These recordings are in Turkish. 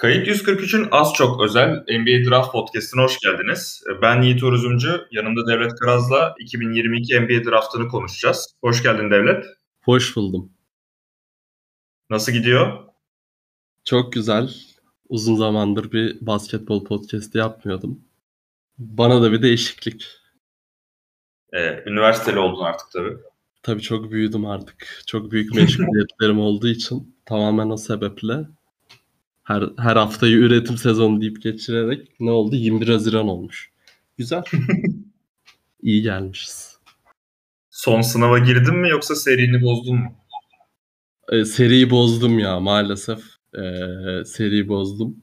Kayıt 143'ün az çok özel NBA Draft Podcast'ine hoş geldiniz. Ben Yiğit Oruzumcu, yanımda Devlet Karaz'la 2022 NBA Draft'ını konuşacağız. Hoş geldin Devlet. Hoş buldum. Nasıl gidiyor? Çok güzel. Uzun zamandır bir basketbol podcast'i yapmıyordum. Bana da bir değişiklik. Ee, üniversiteli oldun artık tabii. Tabii çok büyüdüm artık. Çok büyük meşguliyetlerim olduğu için tamamen o sebeple her, her haftayı üretim sezonu deyip geçirerek ne oldu? 21 Haziran olmuş. Güzel. İyi gelmişiz. Son sınava girdin mi yoksa serini bozdun mu? E, seriyi bozdum ya maalesef. E, seriyi bozdum.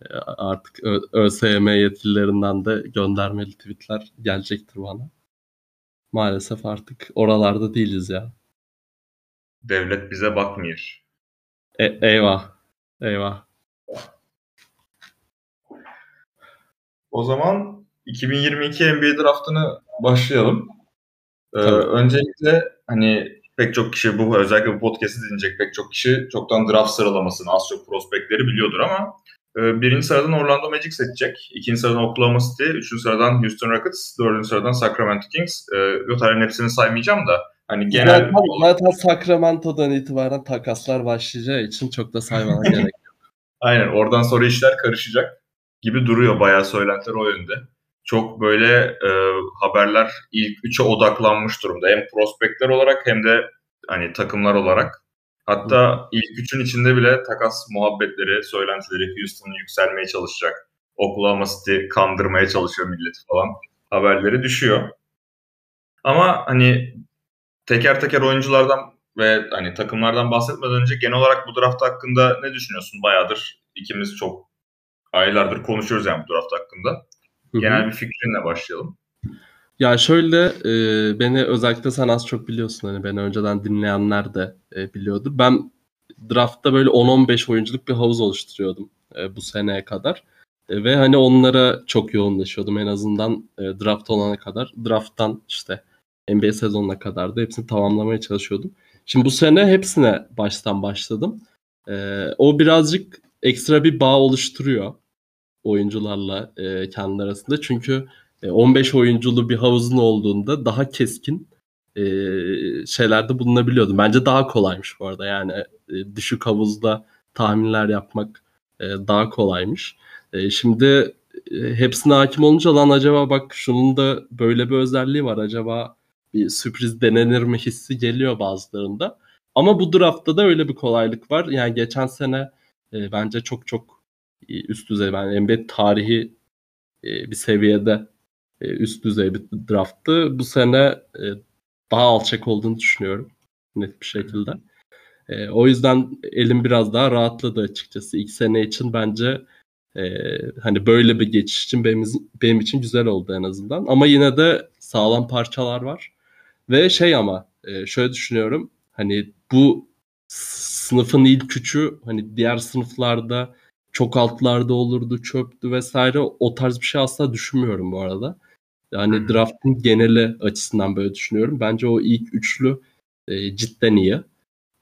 E, artık Ö- ÖSYM yetkililerinden de göndermeli tweetler gelecektir bana. Maalesef artık oralarda değiliz ya. Devlet bize bakmıyor. E, eyvah. Eyvah. O zaman 2022 NBA draftını başlayalım. Ee, öncelikle hani pek çok kişi bu özellikle bu podcast'i dinleyecek pek çok kişi çoktan draft sıralamasını az çok prospektleri biliyordur ama e, birinci sıradan Orlando Magic seçecek. ikinci sıradan Oklahoma City, üçüncü sıradan Houston Rockets, dördüncü sıradan Sacramento Kings. E, Yotar'ın hepsini saymayacağım da hani genel... Zaten, zaten Sacramento'dan itibaren takaslar başlayacağı için çok da saymana gerek yok. Aynen oradan sonra işler karışacak gibi duruyor bayağı söylentiler o yönde. Çok böyle e, haberler ilk üçe odaklanmış durumda. Hem prospektler olarak hem de hani takımlar olarak. Hatta ilk üçün içinde bile takas muhabbetleri, söylentileri Houston yükselmeye çalışacak. Oklahoma City kandırmaya çalışıyor milleti falan haberleri düşüyor. Ama hani teker teker oyunculardan ve hani takımlardan bahsetmeden önce genel olarak bu draft hakkında ne düşünüyorsun? Bayağıdır ikimiz çok aylardır konuşuyoruz yani bu draft hakkında. Genel bir fikrinle başlayalım. Ya şöyle e, beni özellikle sen az çok biliyorsun hani beni önceden dinleyenler de e, biliyordur. Ben draftta böyle 10-15 oyunculuk bir havuz oluşturuyordum e, bu seneye kadar. E, ve hani onlara çok yoğunlaşıyordum en azından e, draft olana kadar. Drafttan işte NBA sezonuna kadar da hepsini tamamlamaya çalışıyordum. Şimdi bu sene hepsine baştan başladım. E, o birazcık ekstra bir bağ oluşturuyor oyuncularla e, kendi arasında. Çünkü 15 e, oyunculu bir havuzun olduğunda daha keskin e, şeylerde bulunabiliyordum. Bence daha kolaymış bu arada. Yani e, düşük havuzda tahminler yapmak e, daha kolaymış. E, şimdi e, hepsine hakim olunca lan acaba bak şunun da böyle bir özelliği var. Acaba bir sürpriz denenir mi hissi geliyor bazılarında. Ama bu draftta da öyle bir kolaylık var. Yani geçen sene e, bence çok çok üst düzey. Ben yani NBA tarihi e, bir seviyede e, üst düzey bir drafttı. Bu sene e, daha alçak olduğunu düşünüyorum net bir şekilde. E, o yüzden elim biraz daha rahatladı açıkçası. İlk sene için bence e, hani böyle bir geçiş için benim, benim için güzel oldu en azından. Ama yine de sağlam parçalar var. Ve şey ama e, şöyle düşünüyorum. Hani bu sınıfın ilk üçü hani diğer sınıflarda çok altlarda olurdu, çöptü vesaire. O tarz bir şey asla düşünmüyorum bu arada. Yani hmm. draftın geneli açısından böyle düşünüyorum. Bence o ilk üçlü e, cidden iyi.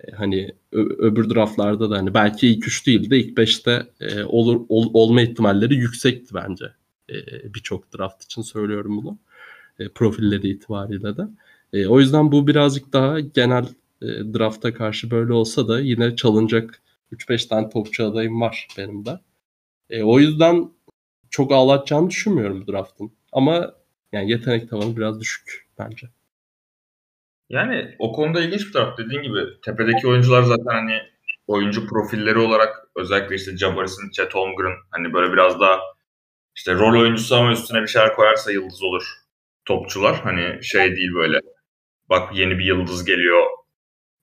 E, hani ö- öbür draftlarda da hani belki ilk üç değil de ilk beşte e, olur ol, olma ihtimalleri yüksekti bence. E, Birçok draft için söylüyorum bunu. E, profilleri itibariyle de. E, o yüzden bu birazcık daha genel e, drafta karşı böyle olsa da yine çalınacak 3-5 tane topçu adayım var benim de. E, o yüzden çok ağlatacağını düşünmüyorum draftın. Ama yani yetenek tavanı biraz düşük bence. Yani o konuda ilginç bir taraf. Dediğin gibi tepedeki oyuncular zaten hani oyuncu profilleri olarak özellikle işte Jabaris'in, Chet Holmgren hani böyle biraz daha işte rol oyuncusu ama üstüne bir şeyler koyarsa yıldız olur topçular. Hani şey değil böyle bak yeni bir yıldız geliyor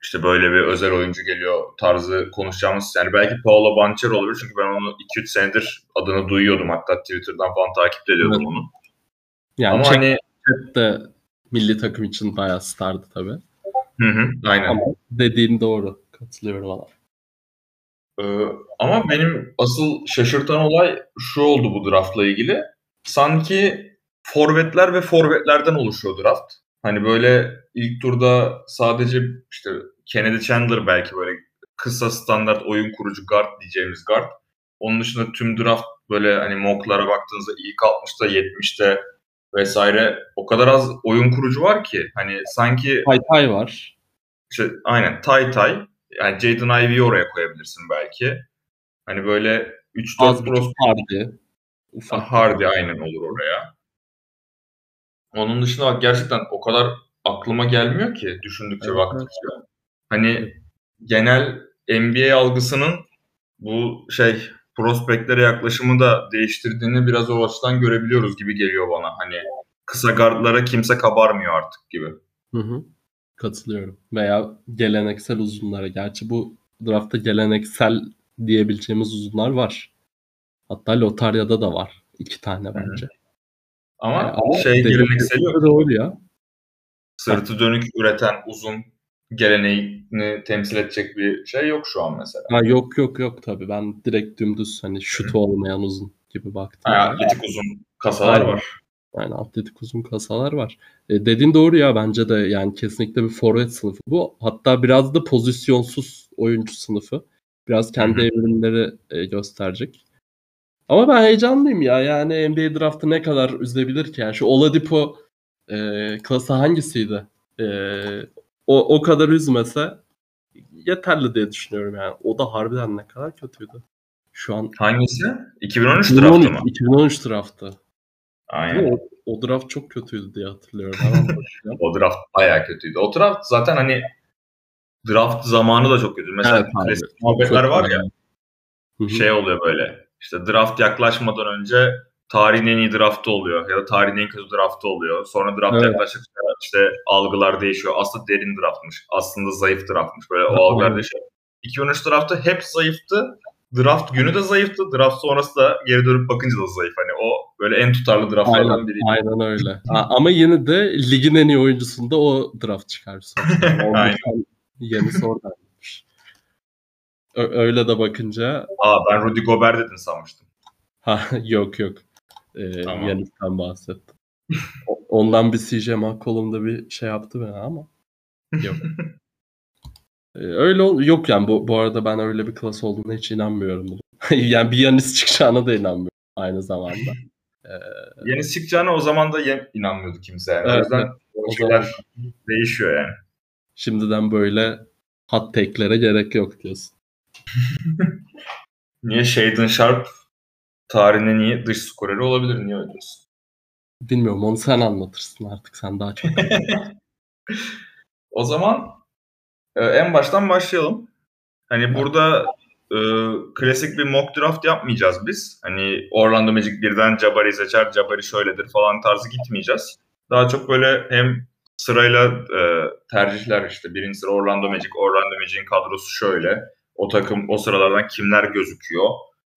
işte böyle bir özel oyuncu geliyor tarzı konuşacağımız yani belki Paolo Bancher olabilir çünkü ben onu 2-3 senedir adını duyuyordum hatta Twitter'dan falan takip ediyordum evet. onu. Yani Ama hani de milli takım için bayağı stardı tabii. Hı hı, aynen. Ama dediğin doğru. Katılıyorum ona. Ee, ama benim asıl şaşırtan olay şu oldu bu draftla ilgili. Sanki forvetler ve forvetlerden oluşuyor draft. Hani böyle ilk turda sadece işte Kennedy Chandler belki böyle kısa standart oyun kurucu guard diyeceğimiz guard. Onun dışında tüm draft böyle hani mocklara baktığınızda ilk 60'ta 70'te vesaire o kadar az oyun kurucu var ki hani sanki Tay Tay var. işte aynen Tay Tay yani Jaden Ivey'i oraya koyabilirsin belki. Hani böyle 3-4 Az pros buçuk Hardy. Ufak. Hardy aynen olur oraya. Onun dışında bak gerçekten o kadar aklıma gelmiyor ki düşündükçe Evet, baktıkça. Hani genel NBA algısının bu şey prospektlere yaklaşımı da değiştirdiğini biraz o açıdan görebiliyoruz gibi geliyor bana. Hani kısa gardlara kimse kabarmıyor artık gibi. Hı hı. Katılıyorum. Veya geleneksel uzunlara. Gerçi bu draftta geleneksel diyebileceğimiz uzunlar var. Hatta Lotarya'da da var. iki tane bence. Ama, Yani ama şey dediğim gelenekseli yok. Doğru ya. Sırtı dönük üreten uzun geleneğini temsil edecek bir şey yok şu an mesela. Ha, yok yok yok tabii. Ben direkt dümdüz hani şut olmayan uzun gibi baktım. Ha, yani. atletik uzun kasalar Aynen. var. Yani atletik uzun kasalar var. E, dediğin doğru ya bence de yani kesinlikle bir forvet sınıfı bu. Hatta biraz da pozisyonsuz oyuncu sınıfı. Biraz kendi evrimleri e, gösterecek. Ama ben heyecanlıyım ya. Yani NBA draftı ne kadar üzebilir ki? Yani şu Oladipo e, klası hangisiydi? E, o, o kadar üzmese yeterli diye düşünüyorum yani. O da harbiden ne kadar kötüydü. Şu an Hangisi? 2013 draftı 2013, mı? 2013 draftı. Aynen. O, o draft çok kötüydü diye hatırlıyorum. O draft bayağı kötüydü. O draft zaten hani draft zamanı da çok kötü. Mesela Evet klasik muhabbetler var ya Hı hı. şey oluyor böyle. İşte draft yaklaşmadan önce tarihin en iyi draftı oluyor ya da tarihin en kötü draftı oluyor. Sonra draft Evet. yaklaştıkça işte algılar değişiyor. Aslında derin draftmış. Aslında zayıf draftmış. Böyle o Evet. algılar değişiyor. 2013 draftı hep zayıftı. Draft günü de zayıftı. Draft sonrası da geri dönüp bakınca da zayıf. Hani o böyle en tutarlı draftlardan biri. aynen öyle. Ha, ama yine de ligin en iyi oyuncusunda o draft çıkar sonuçta. Yani Aynen. oradan Yenisi oradaymış. Ö- öyle de bakınca Aa ben Rudy Gobert dedin sanmıştım. ha, yok yok. Ee, Tamam. Yanis'ten bahsettim. O- Ondan bir CJ McCollum'da bir şey yaptı beni ama yok. Ee, öyle ol- yok yani bu, bu arada ben öyle bir klas olduğuna hiç inanmıyorum. yani bir Yanis çıkacağına da inanmıyorum aynı zamanda. Yeni çıkacağına o zaman da inanmıyordu kimse. Yani. o Evet, yüzden evet. o O şeyler zaman- değişiyor yani. Şimdiden böyle hot take'lere gerek yok diyorsun. Niye Shaden Sharp tarihin en iyi dış skoreri olabilir? Niye öyle diyorsun? Bilmiyorum onu sen anlatırsın artık sen daha çok. O zaman e, en baştan başlayalım. Hani burada e, klasik bir mock draft yapmayacağız biz. Hani Orlando Magic birden Jabari seçer, Jabari şöyledir falan tarzı gitmeyeceğiz. Daha çok böyle hem sırayla e, tercihler işte birinci sıra Orlando Magic, Orlando Magic'in kadrosu şöyle. O takım o sıralardan kimler gözüküyor?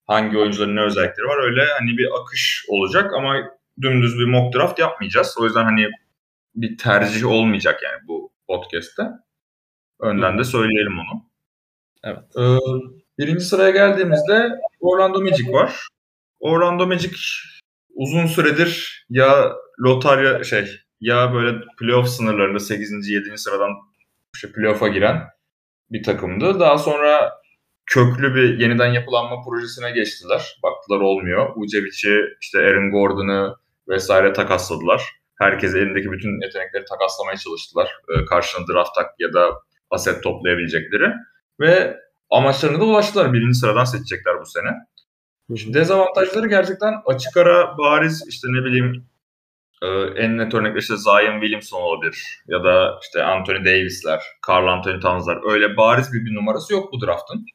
Hangi oyuncuların ne özellikleri var? Öyle hani bir akış olacak ama dümdüz bir mock draft yapmayacağız. O yüzden hani bir tercih olmayacak yani bu podcast'te. Önden de söyleyelim onu. Evet. Ee, birinci sıraya geldiğimizde Orlando Magic var. Orlando Magic uzun süredir ya lotarya şey ya böyle playoff sınırlarında 8. 7. sıradan işte playoff'a giren bir takımdı. Daha sonra köklü bir yeniden yapılanma projesine geçtiler. Baktılar olmuyor. Vucevic'i, işte Aaron Gordon'ı vesaire takasladılar. Herkes elindeki bütün yetenekleri takaslamaya çalıştılar. Ee, karşına draft tak ya da aset toplayabilecekleri. Ve amaçlarına da ulaştılar. Birinci sıradan seçecekler bu sene. Dezavantajları gerçekten açık ara bariz işte ne bileyim e, en net örnekler işte Zion Williamson olabilir ya da işte Anthony Davis'ler, Carl Anthony Towns'lar öyle bariz bir, bir numarası yok bu draftın.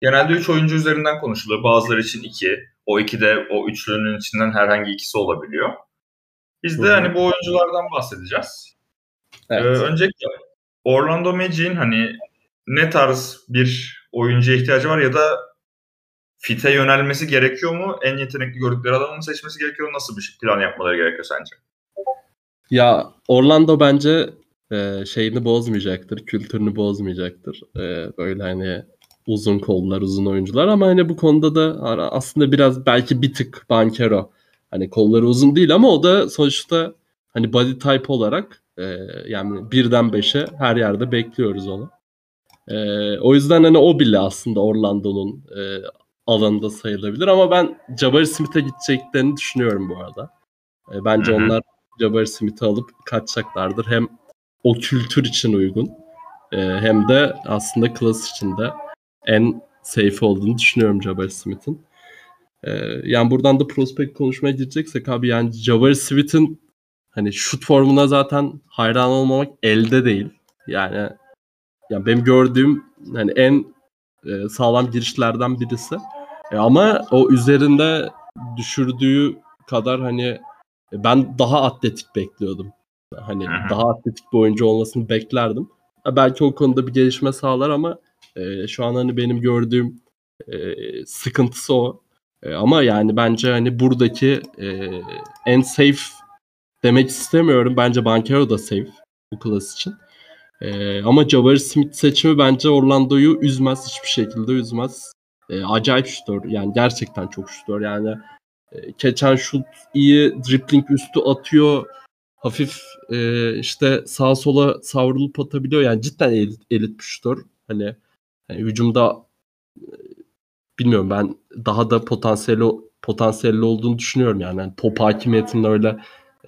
Genelde 3 oyuncu üzerinden konuşuluyor. Bazıları için 2. O 2 de o üçlünün içinden herhangi ikisi olabiliyor. Biz de hani bu oyunculardan bahsedeceğiz. Ee, Evet. öncelikle Orlando Magic'in hani ne tarz bir oyuncuya ihtiyacı var ya da fite yönelmesi gerekiyor mu? En yetenekli gördükleri adamı mı seçmesi gerekiyor? Nasıl bir plan yapmaları gerekiyor sence? Ya Orlando bence e, şeyini bozmayacaktır, kültürünü bozmayacaktır. E, böyle hani uzun kollar, uzun oyuncular ama hani bu konuda da aslında biraz belki bir tık bankero. Hani kolları uzun değil ama o da sonuçta hani body type olarak e, yani birden beşe her yerde bekliyoruz onu. E, o yüzden hani o bile aslında Orlando'nun e, alanında sayılabilir ama ben Jabari Smith'e gideceklerini düşünüyorum bu arada. E, bence Hı-hı. onlar Jabari Smith'i alıp kaçacaklardır. Hem o kültür için uygun e, hem de aslında klas içinde en safe olduğunu düşünüyorum Jabari Smith'in. E, yani buradan da prospect konuşmaya gireceksek abi yani Jabari Smith'in hani şut formuna zaten hayran olmamak elde değil. Yani yani benim gördüğüm hani en e, sağlam girişlerden birisi. E, ama o üzerinde düşürdüğü kadar hani ben daha atletik bekliyordum. Hani Hı-hı. daha atletik bir oyuncu olmasını beklerdim. E, belki o konuda bir gelişme sağlar ama e, şu an hani benim gördüğüm e, sıkıntısı o. E, ama yani bence hani buradaki e, en safe demek istemiyorum. Bence Bankero da safe bu klas için. E, ama Jabari Smith seçimi bence Orlando'yu üzmez. Hiçbir şekilde üzmez. E, acayip şutör. Yani gerçekten çok şutör. Yani e, keçen şut iyi. Dribbling üstü atıyor. Hafif e, işte sağa sola savrulup atabiliyor. Yani cidden elit, elit bir şutör. Hani yani hücumda e, bilmiyorum ben daha da potansiyeli potansiyelli olduğunu düşünüyorum yani. yani top hakimiyetinin öyle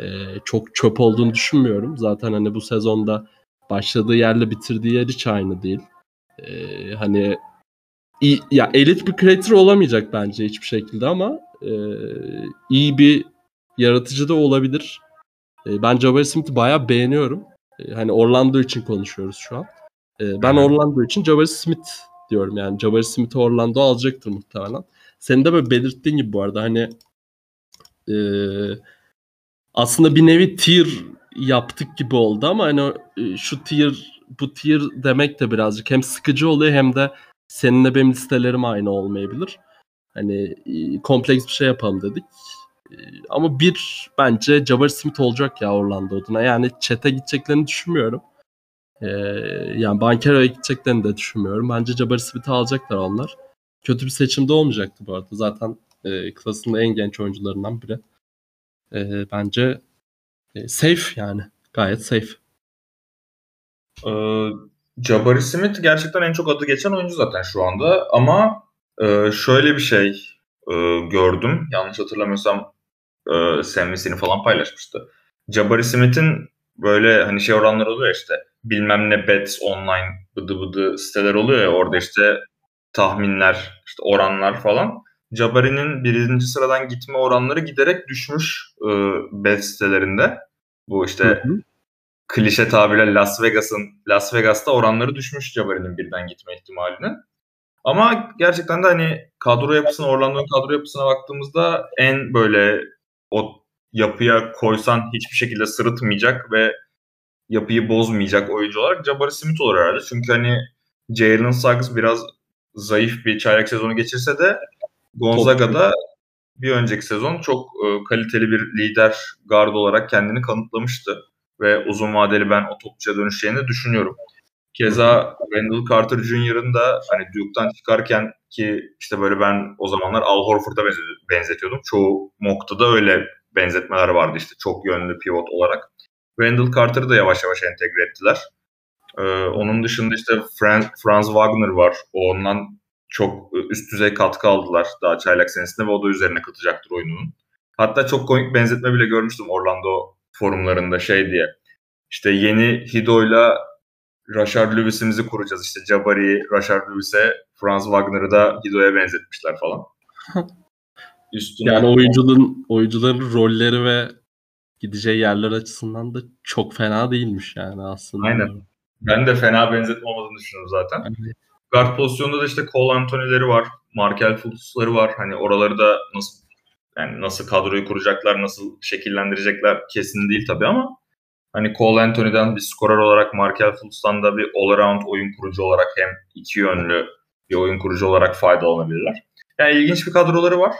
e, çok çöp olduğunu düşünmüyorum. Zaten hani bu sezonda başladığı yerle bitirdiği yer hiç aynı değil. Ee, hani iyi, ya elit bir creator olamayacak bence hiçbir şekilde ama e, iyi bir yaratıcı da olabilir. E, ben Jabari Smith'i bayağı beğeniyorum. E, hani Orlando için konuşuyoruz şu an. E, ben Orlando için Jabari Smith diyorum yani. Jabari Smith'i Orlando alacaktır muhtemelen. Senin de böyle belirttiğin gibi bu arada hani e, aslında bir nevi tier yaptık gibi oldu ama hani e, şu tier bu tier demek de birazcık hem sıkıcı oluyor hem de seninle benim listelerim aynı olmayabilir. Hani e, kompleks bir şey yapalım dedik. E, ama bir bence Jabari Smith olacak ya Orlando adına. Yani çete gideceklerini düşünmüyorum. Ee, yani Bankero'ya gideceklerini de düşünmüyorum. Bence Jabari Smith'i alacaklar onlar. Kötü bir seçim de olmayacaktı bu arada. Zaten e, klasının en genç oyuncularından biri. E, bence e, safe yani. Gayet safe. Ee, Jabari Smith gerçekten en çok adı geçen oyuncu zaten şu anda. Ama e, şöyle bir şey e, gördüm. Yanlış hatırlamıyorsam e, Sam falan paylaşmıştı. Jabari Smith'in böyle hani şey oranları oluyor işte bilmem ne bets online bıdı bıdı siteler oluyor ya orada işte tahminler işte oranlar falan. Jabari'nin birinci sıradan gitme oranları giderek düşmüş e, bet sitelerinde. Bu işte hı hı. Klişe tabirle Las Vegas'ın Las Vegas'ta oranları düşmüş Jabari'nin birden gitme ihtimalinin. Ama gerçekten de hani kadro yapısına, Orlando'nun kadro yapısına baktığımızda en böyle o yapıya koysan hiçbir şekilde sırıtmayacak ve yapıyı bozmayacak oyuncu olarak Jabari Smith olur herhalde. Çünkü hani Jalen Suggs biraz zayıf bir çaylak sezonu geçirse de Gonzaga'da bir önceki sezon çok e, kaliteli bir lider guard olarak kendini kanıtlamıştı. Ve uzun vadeli ben o topçuya dönüşeceğini düşünüyorum. Keza Wendell Carter Jr.'ın da hani Duke'dan çıkarken ki işte böyle ben o zamanlar Al Horford'a benzetiyordum. Çoğu mock'ta da öyle benzetmeler vardı işte çok yönlü pivot olarak. Wendell Carter'ı da yavaş yavaş entegre ettiler. Ee, onun dışında işte Franz, Franz Wagner var. O ondan çok üst düzey katkı aldılar daha çaylak senesinde ve o da üzerine katacaktır oyununun. Hatta çok komik benzetme bile görmüştüm Orlando forumlarında şey diye. İşte yeni Hido'yla Rashard Lewis'imizi kuracağız. İşte Jabari'yi Rashard Lewis'e, Franz Wagner'ı da Hido'ya benzetmişler falan. Üstüne yani oyuncuların oyuncuların rolleri ve gideceği yerler açısından da çok fena değilmiş yani aslında. Aynen. Ben de fena benzetme olmadığını düşünüyorum zaten. Guard pozisyonunda da işte Cole Anthony'leri var. Markel Fultz'ları var. Hani oraları da nasıl yani nasıl kadroyu kuracaklar, nasıl şekillendirecekler kesin değil tabii ama hani Cole Anthony'den bir skorer olarak Markel Fultz'tan da bir all-around oyun kurucu olarak hem iki yönlü bir oyun kurucu olarak faydalanabilirler. Yani ilginç bir kadroları var.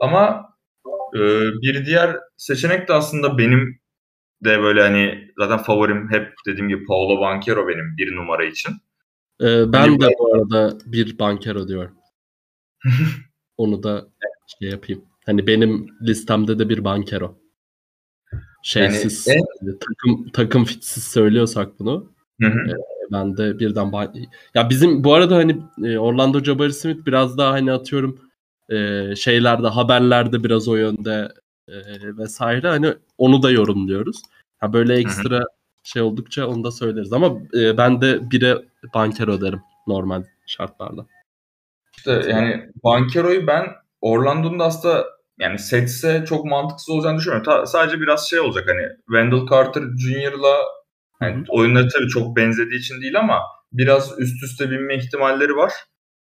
Ama e, bir diğer seçenek de aslında benim de böyle hani zaten favorim hep dediğim gibi Paolo Banquero benim bir numara için. Ee, ben hani de bu arada bir bankero diyorum. Onu da şey yapayım. Hani benim listemde de bir bankero. Şeysiz, yani, e... takım takım fitsiz söylüyorsak bunu. Hı hı. E, ben de birden ya bizim bu arada hani Orlando Jabari Smith biraz daha hani atıyorum e, şeylerde haberlerde biraz o yönde e, vesaire hani onu da yorumluyoruz. Ha böyle ekstra hı hı. şey oldukça onu da söyleriz ama e, ben de bire Bankero derim normal şartlarda. İşte yani Bankero'yu ben Orlando'nun da aslında yani seçse çok mantıksız olacağını düşünmüyorum. Ta, sadece biraz şey olacak hani Wendell Carter Jr.'la yani oyunları tabii çok benzediği için değil ama biraz üst üste binme ihtimalleri var.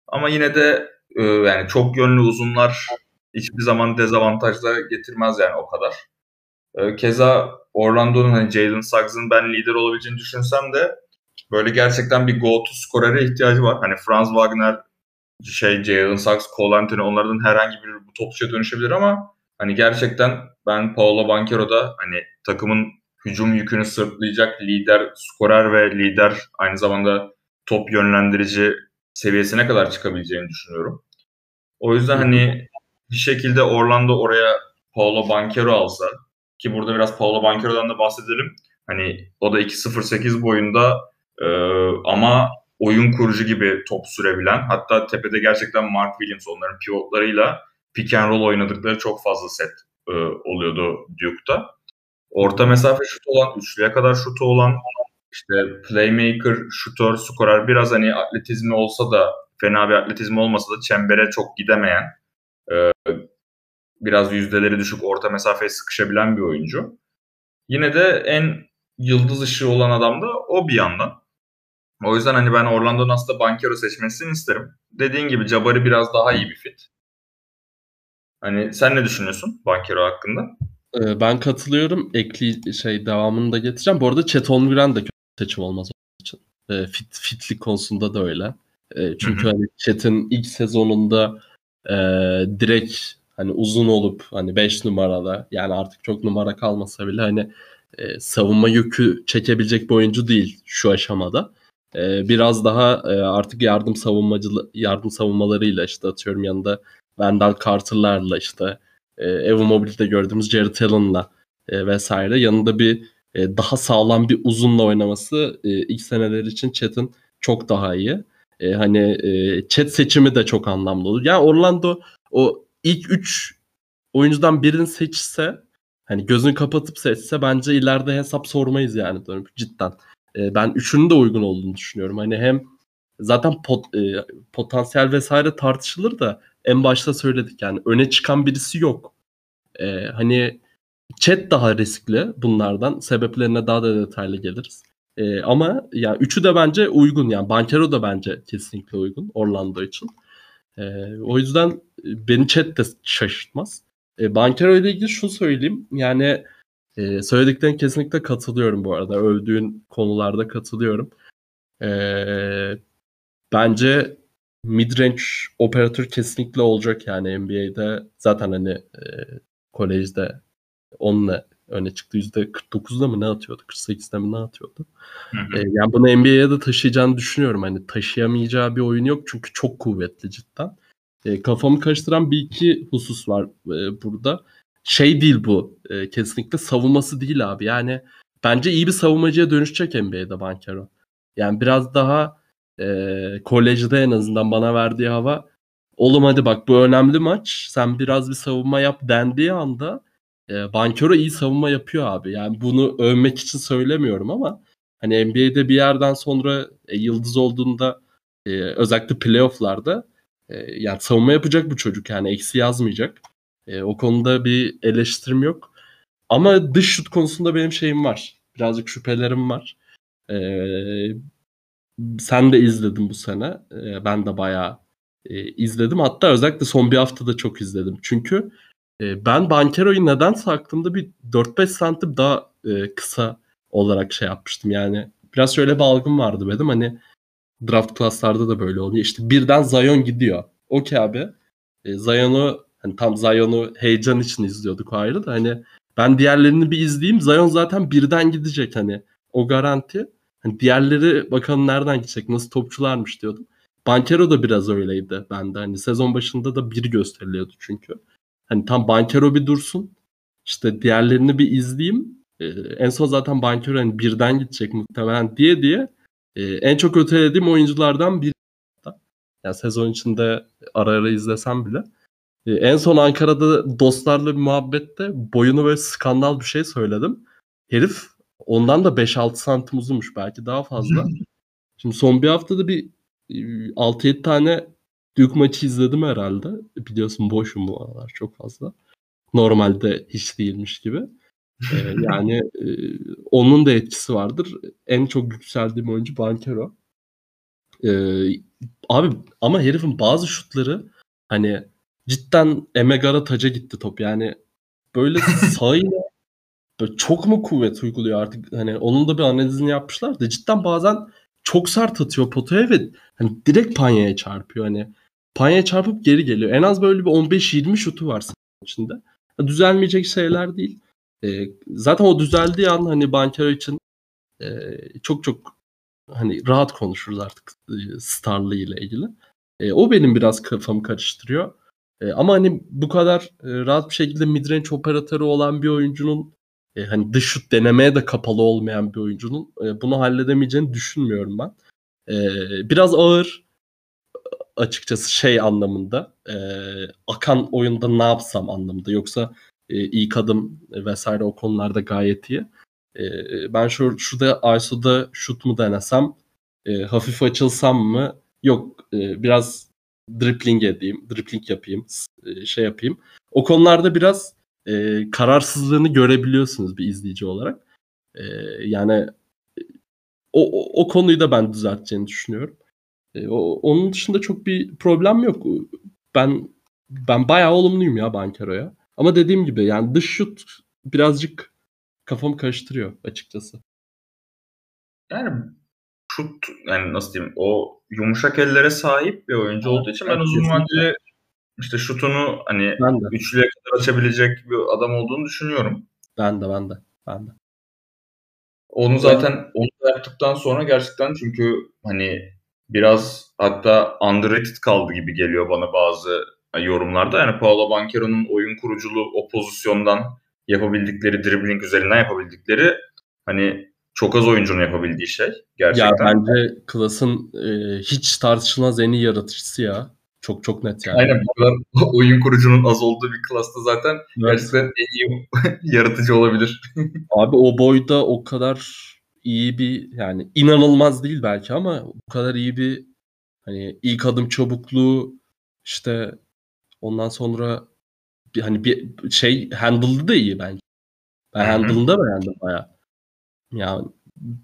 Ama yine de e, yani çok yönlü uzunlar hiçbir zaman dezavantajla getirmez yani o kadar. E, keza Orlando'nun hani Jalen Suggs'ın ben lider olabileceğini düşünsem de böyle gerçekten bir go-to skorere ihtiyacı var. Hani Franz Wagner, şey Jalen Suggs, Cole Anthony onlardan herhangi biri bu topçuya dönüşebilir ama hani gerçekten ben Paolo Banquero'da hani takımın hücum yükünü sırtlayacak lider, skorer ve lider aynı zamanda top yönlendirici seviyesine kadar çıkabileceğini düşünüyorum. O yüzden hani bir şekilde Orlando oraya Paolo Banquero alsa ki burada biraz Paolo Banquero'dan da bahsedelim. Hani o da 2.08 boyunda e, ama oyun kurucu gibi top sürebilen hatta tepede gerçekten Mark Williams onların pivotlarıyla pick and roll oynadıkları çok fazla set e, oluyordu Duke'da. Orta mesafe şutu olan, üçlüye kadar şutu olan, işte playmaker, şutör, skorer biraz hani atletizmi olsa da fena bir atletizmi olmasa da çembere çok gidemeyen e, biraz yüzdeleri düşük orta mesafeye sıkışabilen bir oyuncu. Yine de en yıldız ışığı olan adam da o bir yandan. O yüzden hani ben Orlando Nas'ta Bankero seçmesini isterim. Dediğin gibi Jabari biraz daha iyi bir fit. Hani sen ne düşünüyorsun Bankero hakkında? Ee, ben katılıyorum. Ekli şey devamını da getireceğim. Bu arada Chet Holmgren de kötü seçim olmaz onun için. Ee, fit, fitlik konusunda da öyle. Ee, çünkü Hı-hı. hani Chet'in ilk sezonunda e, direkt hani uzun olup hani 5 numarada yani artık çok numara kalmasa bile hani e, savunma yükü çekebilecek bir oyuncu değil şu aşamada. E, biraz daha e, artık yardım savunmacı yardım savunmalarıyla işte atıyorum yanında Wendell Carter'larla işte e, Mobile'de gördüğümüz Jared Allen'la e, vesaire yanında bir e, daha sağlam bir uzunla oynaması ilk seneler için Chet'in çok daha iyi. Hani e, Chet seçimi de çok anlamlı olur. Yani Orlando o ilk 3 oyuncudan birini seçse hani gözünü kapatıp seçse bence ileride hesap sormayız yani cidden. E, ben üçünün de uygun olduğunu düşünüyorum. Hani hem zaten pot, e, potansiyel vesaire tartışılır da en başta söyledik yani öne çıkan birisi yok. E, hani chat daha riskli bunlardan. Sebeplerine daha da detaylı geliriz. E, ama yani üçü de bence uygun yani Bankero da bence kesinlikle uygun Orlando için. E, o yüzden beni chat de şaşırtmaz. E, Bankero ile ilgili şunu söyleyeyim. Yani e, söylediklerine kesinlikle katılıyorum bu arada. Övdüğün konularda katılıyorum. E, bence midrange operatör kesinlikle olacak yani NBA'de. Zaten hani e, kolejde onunla öne çıktı. %49'da mı ne atıyordu? 48'de mi ne atıyordu? Hı hı. E, yani bunu NBA'ye de taşıyacağını düşünüyorum. Hani taşıyamayacağı bir oyun yok çünkü çok kuvvetli cidden. E, kafamı karıştıran bir iki husus var e, burada. Şey değil bu. E, kesinlikle savunması değil abi. Yani bence iyi bir savunmacıya dönüşecek NBA'de Bankero. Yani biraz daha e, kolejde en azından bana verdiği hava oğlum hadi bak bu önemli maç. Sen biraz bir savunma yap dendiği anda e, Bankero iyi savunma yapıyor abi. Yani bunu övmek için söylemiyorum ama hani NBA'de bir yerden sonra e, yıldız olduğunda e, özellikle playofflarda e, yani savunma yapacak bu çocuk yani eksi yazmayacak. E, o konuda bir eleştirim yok. Ama dış şut konusunda benim şeyim var. Birazcık şüphelerim var. E, sen de izledin bu sene. E, ben de bayağı e, izledim. Hatta özellikle son bir haftada çok izledim. Çünkü e, ben Bankero'yu nedense aklımda bir 4-5 santim daha e, kısa olarak şey yapmıştım. Yani biraz şöyle bir algım vardı benim. Hani draft klaslarda da böyle oluyor. İşte birden Zion gidiyor. Okey abi. E, Zion'u hani tam Zion'u heyecan için izliyorduk ayrı da hani ben diğerlerini bir izleyeyim. Zion zaten birden gidecek hani. O garanti. Hani diğerleri bakalım nereden gidecek, nasıl topçularmış diyordum. Bankero da biraz öyleydi bende. Hani sezon başında da bir gösteriliyordu çünkü. Hani tam Bankero bir dursun. İşte diğerlerini bir izleyeyim. Ee, en son zaten Bankero hani birden gidecek muhtemelen diye diye e, en çok ötelediğim oyunculardan biri. Yani sezon içinde ara ara izlesem bile. E, en son Ankara'da dostlarla bir muhabbette boyunu böyle skandal bir şey söyledim. Herif ondan da 5-6 santim uzunmuş belki daha fazla. Şimdi son bir haftada bir 6-7 e, tane Duke maçı izledim herhalde. Biliyorsun boşum bu aralar çok fazla. Normalde hiç değilmiş gibi. Ee, yani e, onun da etkisi vardır. En çok yükseldiğim oyuncu Bankero. Ee, abi ama herifin bazı şutları hani cidden Emegara taca gitti top. Yani böyle sağıyla böyle çok mu kuvvet uyguluyor artık hani onun da bir analizini yapmışlar da cidden bazen çok sert atıyor potaya ve hani direkt panyaya çarpıyor hani panyaya çarpıp geri geliyor. En az böyle bir 15-20 şutu var içinde. Düzelmeyecek şeyler değil. E, zaten o düzeldiği an hani Bankero için e, çok çok hani rahat konuşuruz artık e, Starlı ile ilgili. E, o benim biraz kafamı karıştırıyor. E, ama hani bu kadar e, rahat bir şekilde midrange operatörü olan bir oyuncunun e, hani dış şut denemeye de kapalı olmayan bir oyuncunun e, bunu halledemeyeceğini düşünmüyorum ben. E, biraz ağır açıkçası şey anlamında e, akan oyunda ne yapsam anlamında yoksa e, ilk adım vesaire o konularda gayet iyi. E, ben şu şurada ISO'da şut mu denesem e, hafif açılsam mı yok e, biraz dribbling edeyim dribbling yapayım e, şey yapayım. O konularda biraz e, kararsızlığını görebiliyorsunuz bir izleyici olarak. E, yani o, o, o konuyu da ben düzelteceğini düşünüyorum. E, o, onun dışında çok bir problem yok. Ben ben bayağı olumluyum ya Bankero'ya. Ama dediğim gibi yani dış şut birazcık kafamı karıştırıyor açıkçası. Yani şut yani nasıl diyeyim o yumuşak ellere sahip bir oyuncu olduğu için ben uzun vadeli işte şutunu hani üçlüye kadar açabilecek bir adam olduğunu düşünüyorum. Ben de ben de ben de. Onu zaten onu yaptıktan sonra gerçekten çünkü hani biraz hatta underrated kaldı gibi geliyor bana bazı yorumlarda. Yani Paolo Banchero'nun oyun kuruculuğu o pozisyondan yapabildikleri, dribbling üzerinden yapabildikleri hani çok az oyuncunun yapabildiği şey gerçekten. Ya bence Klas'ın e, hiç tartışılmaz en iyi yaratıcısı ya. Çok çok net yani. Aynen bu kadar oyun kurucunun az olduğu bir klasta zaten evet. gerçekten en iyi yaratıcı olabilir. Abi o boyda o kadar iyi bir yani inanılmaz değil belki ama bu kadar iyi bir hani ilk adım çabukluğu işte Ondan sonra bir, hani bir şey handle'ı da iyi bence. Ben handle'ını da beğendim baya. Ya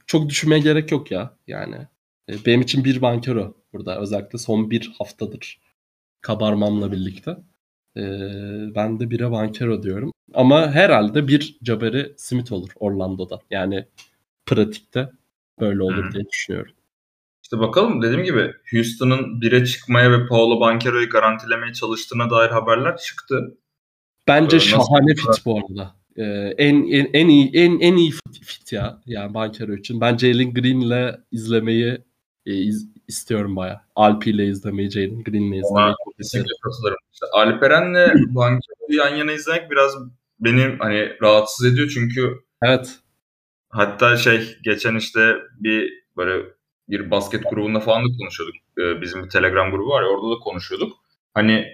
çok düşünmeye gerek yok ya yani. E, benim için bir bankero burada özellikle son bir haftadır kabarmamla birlikte. Ee, ben de bire bankero diyorum. Ama herhalde bir Jabari Smith olur Orlando'da. Yani pratikte böyle olur diye düşünüyorum. İşte bakalım dediğim gibi Houston'ın bire çıkmaya ve Paolo Banquero'yu garantilemeye çalıştığına dair haberler çıktı. Bence ee, şahane fit bu arada. Ee, en, en en iyi en en iyi fit, fit ya yani Banquero için. Ben Jalen Green'le izlemeyi e, iz, istiyorum baya. Alpi ile izlemeyi, Jalen Green'le izlemeyi. Kesinlikle katılırım. İşte Alperen'le Banquero'yu yan yana izlemek biraz benim hani rahatsız ediyor çünkü Evet. Hatta şey geçen işte bir böyle bir basket grubunda falan da konuşuyorduk. Ee, bizim bir Telegram grubu var ya orada da konuşuyorduk. Hani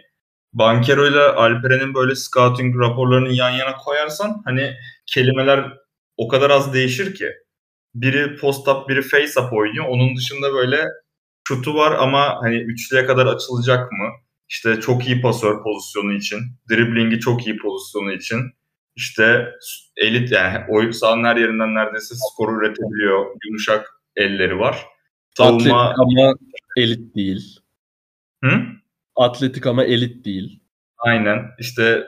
Bankero ile Alperen'in böyle scouting raporlarını yan yana koyarsan hani kelimeler o kadar az değişir ki. Biri post-up, biri face-up oynuyor. Onun dışında böyle şutu var ama hani üçlüye kadar açılacak mı? İşte çok iyi pasör pozisyonu için, driblingi çok iyi pozisyonu için. İşte elit yani oyun sahanın her yerinden neredeyse skoru üretebiliyor. Yumuşak elleri var. Savunma... Atletik ama elit değil. Hı? Atletik ama elit değil. Aynen. İşte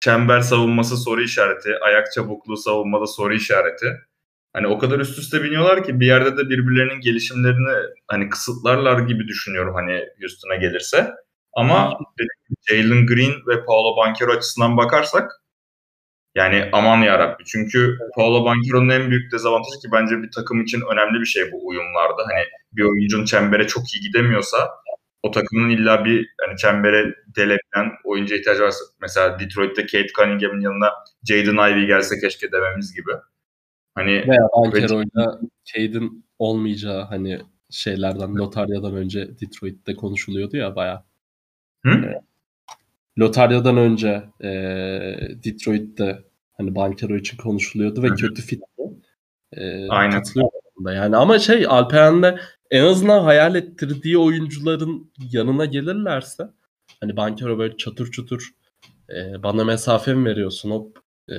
çember savunması soru işareti, ayak çabukluğu savunmada soru işareti. Hani o kadar üst üste biniyorlar ki bir yerde de birbirlerinin gelişimlerini hani kısıtlarlar gibi düşünüyorum hani Houston'a gelirse. Ama Jalen Green ve Paolo Banquero açısından bakarsak yani aman yarabbi. Çünkü Paolo Banchero'nun en büyük dezavantajı ki bence bir takım için önemli bir şey bu uyumlarda. Hani bir oyuncunun çembere çok iyi gidemiyorsa o takımın illa bir hani çembere delebilen oyuncu ihtiyacı varsa mesela Detroit'te Kate Cunningham'ın yanına Jaden Ivey gelse keşke dememiz gibi. Hani veya Banchero'yla Caden olmayacağı hani şeylerden Lotaryadan önce Detroit'te konuşuluyordu ya baya. Hı? Lotaryadan önce e, Detroit'te hani Bankero için konuşuluyordu ve Hı-hı. kötü fitti. E, Aynen. Yani ama şey Alperen'de en azından hayal ettirdiği oyuncuların yanına gelirlerse hani Bankero böyle çatır çutur e, bana mesafe mi veriyorsun hop e,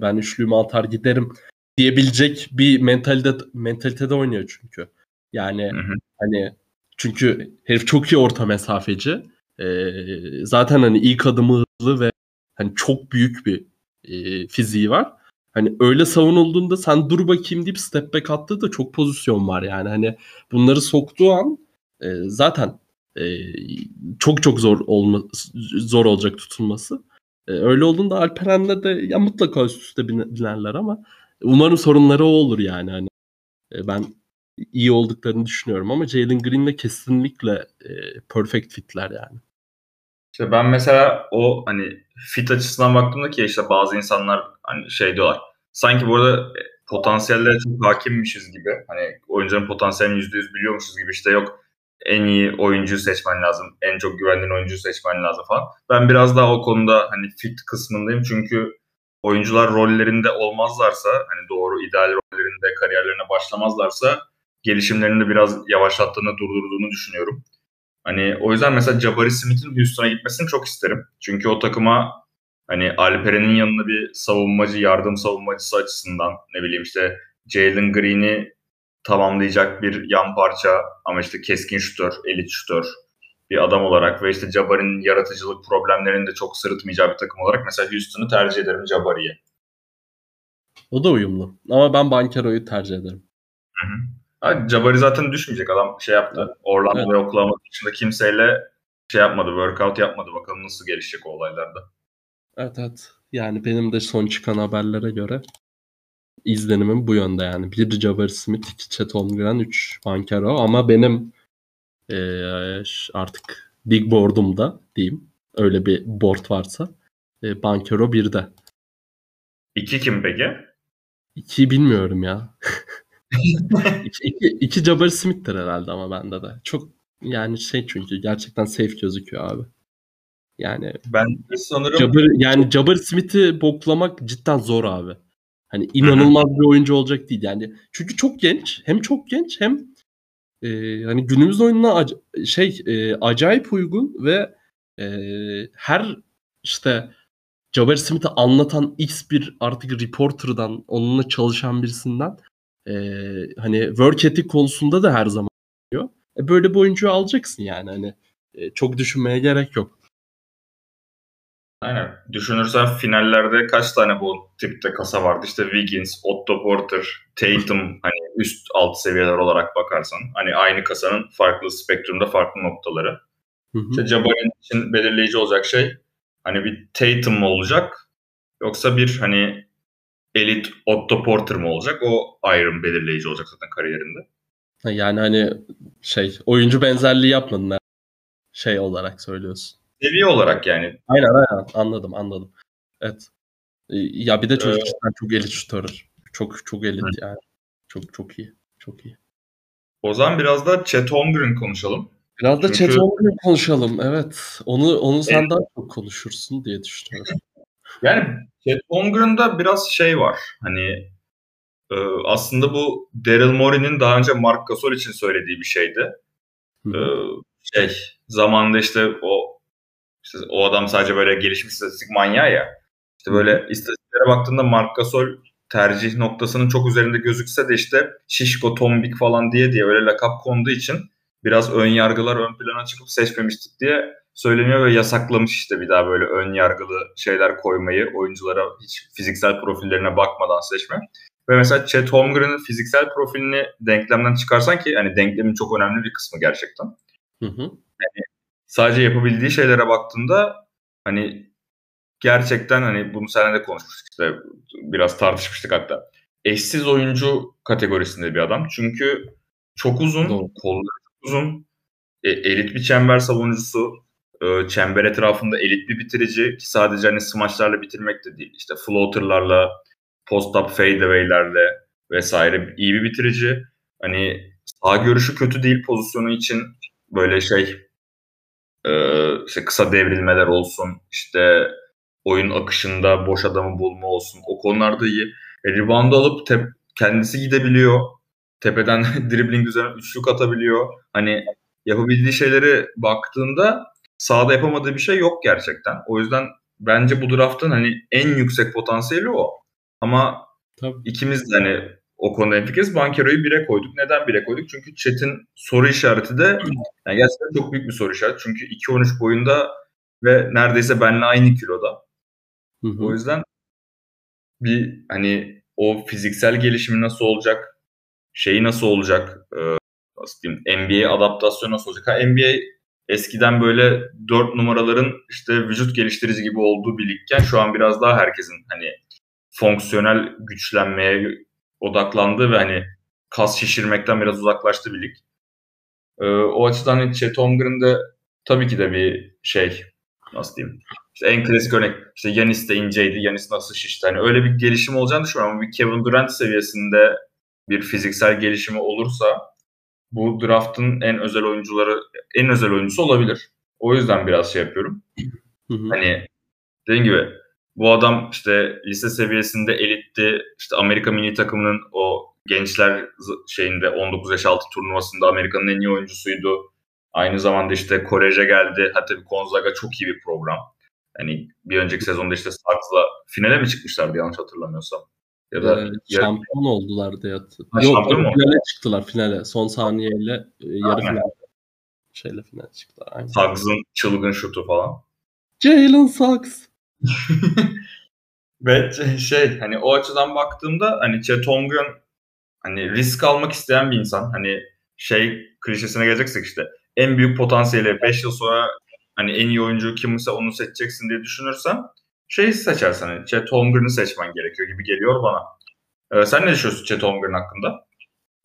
ben üçlüğümü atar giderim diyebilecek bir mentalite mentalitede oynuyor çünkü. Yani hı hı. hani çünkü herif çok iyi orta mesafeci. E, zaten hani ilk adımı hızlı ve hani çok büyük bir e, fiziği var. Hani öyle savunulduğunda sen dur bakayım deyip step back attığı da çok pozisyon var yani. Hani bunları soktuğu an e, zaten e, çok çok zor olma zor olacak tutulması. E, öyle olduğunda Alperen'le de ya mutlaka üst üste binerler ama umarım sorunları o olur yani. Hani e, ben iyi olduklarını düşünüyorum ama Jalen Green'le kesinlikle e, perfect fitler yani. İşte ben mesela o hani fit açısından baktığımda ki işte bazı insanlar hani şey diyorlar. Sanki burada e, potansiyellere çok hakimmişiz gibi. Hani oyuncuların potansiyelini %100 biliyormuşuz gibi işte yok en iyi oyuncuyu seçmen lazım. En çok güvendiğin oyuncuyu seçmen lazım falan. Ben biraz daha o konuda hani fit kısmındayım. Çünkü oyuncular rollerinde olmazlarsa hani doğru ideal rollerinde kariyerlerine başlamazlarsa gelişimlerini de biraz yavaşlattığını durdurduğunu düşünüyorum. Hani o yüzden mesela Jabari Smith'in Houston'a gitmesini çok isterim. Çünkü o takıma hani Alperen'in yanına bir savunmacı, yardım savunmacısı açısından ne bileyim işte Jalen Green'i tamamlayacak bir yan parça ama işte keskin şutör, elit şutör bir adam olarak ve işte Jabari'nin yaratıcılık problemlerini de çok sırıtmayacağı bir takım olarak mesela Houston'u tercih ederim Jabari'ye. O da uyumlu. Ama ben Bankero'yu tercih ederim. Hı hı. Ha, Jabari zaten düşmeyecek. Adam şey yaptı. Evet. Orlando evet. ve Oklahoma dışında kimseyle şey yapmadı. Workout yapmadı. Bakalım nasıl gelişecek o olaylarda. Evet evet. Yani benim de son çıkan haberlere göre izlenimim bu yönde yani. Bir Jabari Smith, iki Chet Holmgren, üç Bankero ama benim e, artık big board'umda diyeyim. Öyle bir board varsa. E, Bankero birde. İki kim peki? İki bilmiyorum ya. İki iki, iki Jabari Smith'tir herhalde ama bende de. Çok yani şey çünkü gerçekten safe gözüküyor abi. Yani ben sanırım Jabbar, yani Jabbar Smith'i boklamak cidden zor abi. Hani inanılmaz bir oyuncu olacak değil yani. Çünkü çok genç, hem çok genç hem e, hani günümüz oyununa şey e, acayip uygun ve e, her işte Jabbar Smith'i anlatan X bir artık reporter'dan, onunla çalışan birisinden e, hani work ethic konusunda da her zaman diyor. E, böyle bir oyuncuyu alacaksın yani hani e, çok düşünmeye gerek yok. Aynen. Düşünürsen finallerde kaç tane bu tipte kasa vardı? İşte Wiggins, Otto Porter, Tatum hani üst alt seviyeler olarak bakarsan hani aynı kasanın farklı spektrumda farklı noktaları. Hı hı. İşte Jabari'nin için belirleyici olacak şey hani bir Tatum mu olacak yoksa bir hani elit Otto Porter mı olacak? O ayrım belirleyici olacak zaten kariyerinde. Yani hani şey oyuncu benzerliği yapmadın şey olarak söylüyorsun. Seviye olarak yani. Aynen aynen anladım anladım. Evet. Ya bir de çocuk ee, çok elit şutör. Çok çok elit hı. yani. Çok çok iyi. Çok iyi. O zaman biraz da Chet Holmgren konuşalım. Biraz da Çünkü... Chet Holmgren konuşalım. Evet. Onu onu sen evet. daha çok konuşursun diye düşünüyorum. yani Chet Holmgren'da biraz şey var. Hani e, aslında bu Daryl Morey'nin daha önce Mark Gasol için söylediği bir şeydi. Hı. E, şey zamanında işte o işte o adam sadece böyle gelişmiş istatistik manyağı ya. İşte böyle istatistiklere baktığında Mark Gasol tercih noktasının çok üzerinde gözükse de işte şişko, tombik falan diye diye öyle lakap konduğu için biraz ön yargılar ön plana çıkıp seçmemiştik diye söyleniyor ve yasaklamış işte bir daha böyle ön yargılı şeyler koymayı oyunculara hiç fiziksel profillerine bakmadan seçme. Ve mesela Chet Holmgren'in fiziksel profilini denklemden çıkarsan ki hani denklemin çok önemli bir kısmı gerçekten. Hı hı. Yani sadece yapabildiği şeylere baktığında hani gerçekten hani bunu seninle de konuşmuştuk işte biraz tartışmıştık hatta. Eşsiz oyuncu kategorisinde bir adam. Çünkü çok uzun, Doğru. kolları çok uzun, e, elit bir çember savunucusu, e, çember etrafında elit bir bitirici ki sadece hani smaçlarla bitirmek de değil. İşte floaterlarla, post-up fadeaway'lerle vesaire iyi bir bitirici. Hani sağ görüşü kötü değil pozisyonu için böyle şey Ee, işte kısa devrilmeler olsun, işte oyun akışında boş adamı bulma olsun. O konularda iyi. E, rebound alıp tep kendisi gidebiliyor. Tepeden dribbling üzerine üçlük atabiliyor. Hani yapabildiği şeyleri baktığında sahada yapamadığı bir şey yok gerçekten. O yüzden bence bu draftın hani en yüksek potansiyeli o. Ama Tabii. ikimiz de hani o konuda hemfikiriz. Bankero'yu bire koyduk. Neden bire koyduk? Çünkü Chat'in soru işareti de yani gerçekten çok büyük bir soru işareti. Çünkü 2-13 boyunda ve neredeyse benimle aynı kiloda. Hı hı. O yüzden bir hani o fiziksel gelişimi nasıl olacak, şeyi nasıl olacak, e, nasıl diyeyim, NBA adaptasyonu nasıl olacak? Ha, NBA eskiden böyle dört numaraların işte vücut geliştirici gibi olduğu bir ligken şu an biraz daha herkesin hani fonksiyonel güçlenmeye odaklandığı ve hani kas şişirmekten biraz uzaklaştığı bir lig. Ee, o açıdan hani Chet Holmgren de tabii ki de bir şey nasıl diyeyim işte en klasik örnek işte Yanis de inceydi. Yanis nasıl şişti. Hani öyle bir gelişim olacağını düşünüyorum ama bir Kevin Durant seviyesinde bir fiziksel gelişimi olursa bu draftın en özel oyuncuları en özel oyuncusu olabilir. O yüzden biraz şey yapıyorum. Hı hı. Hani dediğim gibi bu adam işte lise seviyesinde elitti. İşte Amerika mini takımının o gençler şeyinde 19 yaş altı turnuvasında Amerika'nın en iyi oyuncusuydu. Aynı zamanda işte Kolej'e geldi. Hatta bir Gonzaga çok iyi bir program. Hani bir önceki sezonda işte Starks'la finale mi çıkmışlardı yanlış hatırlamıyorsam. Ya da ee, şampiyon ya... oldular diye hatırlıyorum. Yok finale çıktılar finale. Son saniyeyle e, yarı final şeyle finale çıktılar. Suggs'ın çılgın şutu falan. Jalen Suggs. Ve şey hani o açıdan baktığımda hani Chet Holmgren hani risk almak isteyen bir insan. Hani şey klişesine geleceksek işte en büyük potansiyeli 5 yıl sonra hani en iyi oyuncu kimse onu seçeceksin diye düşünürsen şey seçersen hani Chet Holmgren'i seçmen gerekiyor gibi geliyor bana. Ee, sen ne düşünüyorsun Chet Holmgren hakkında?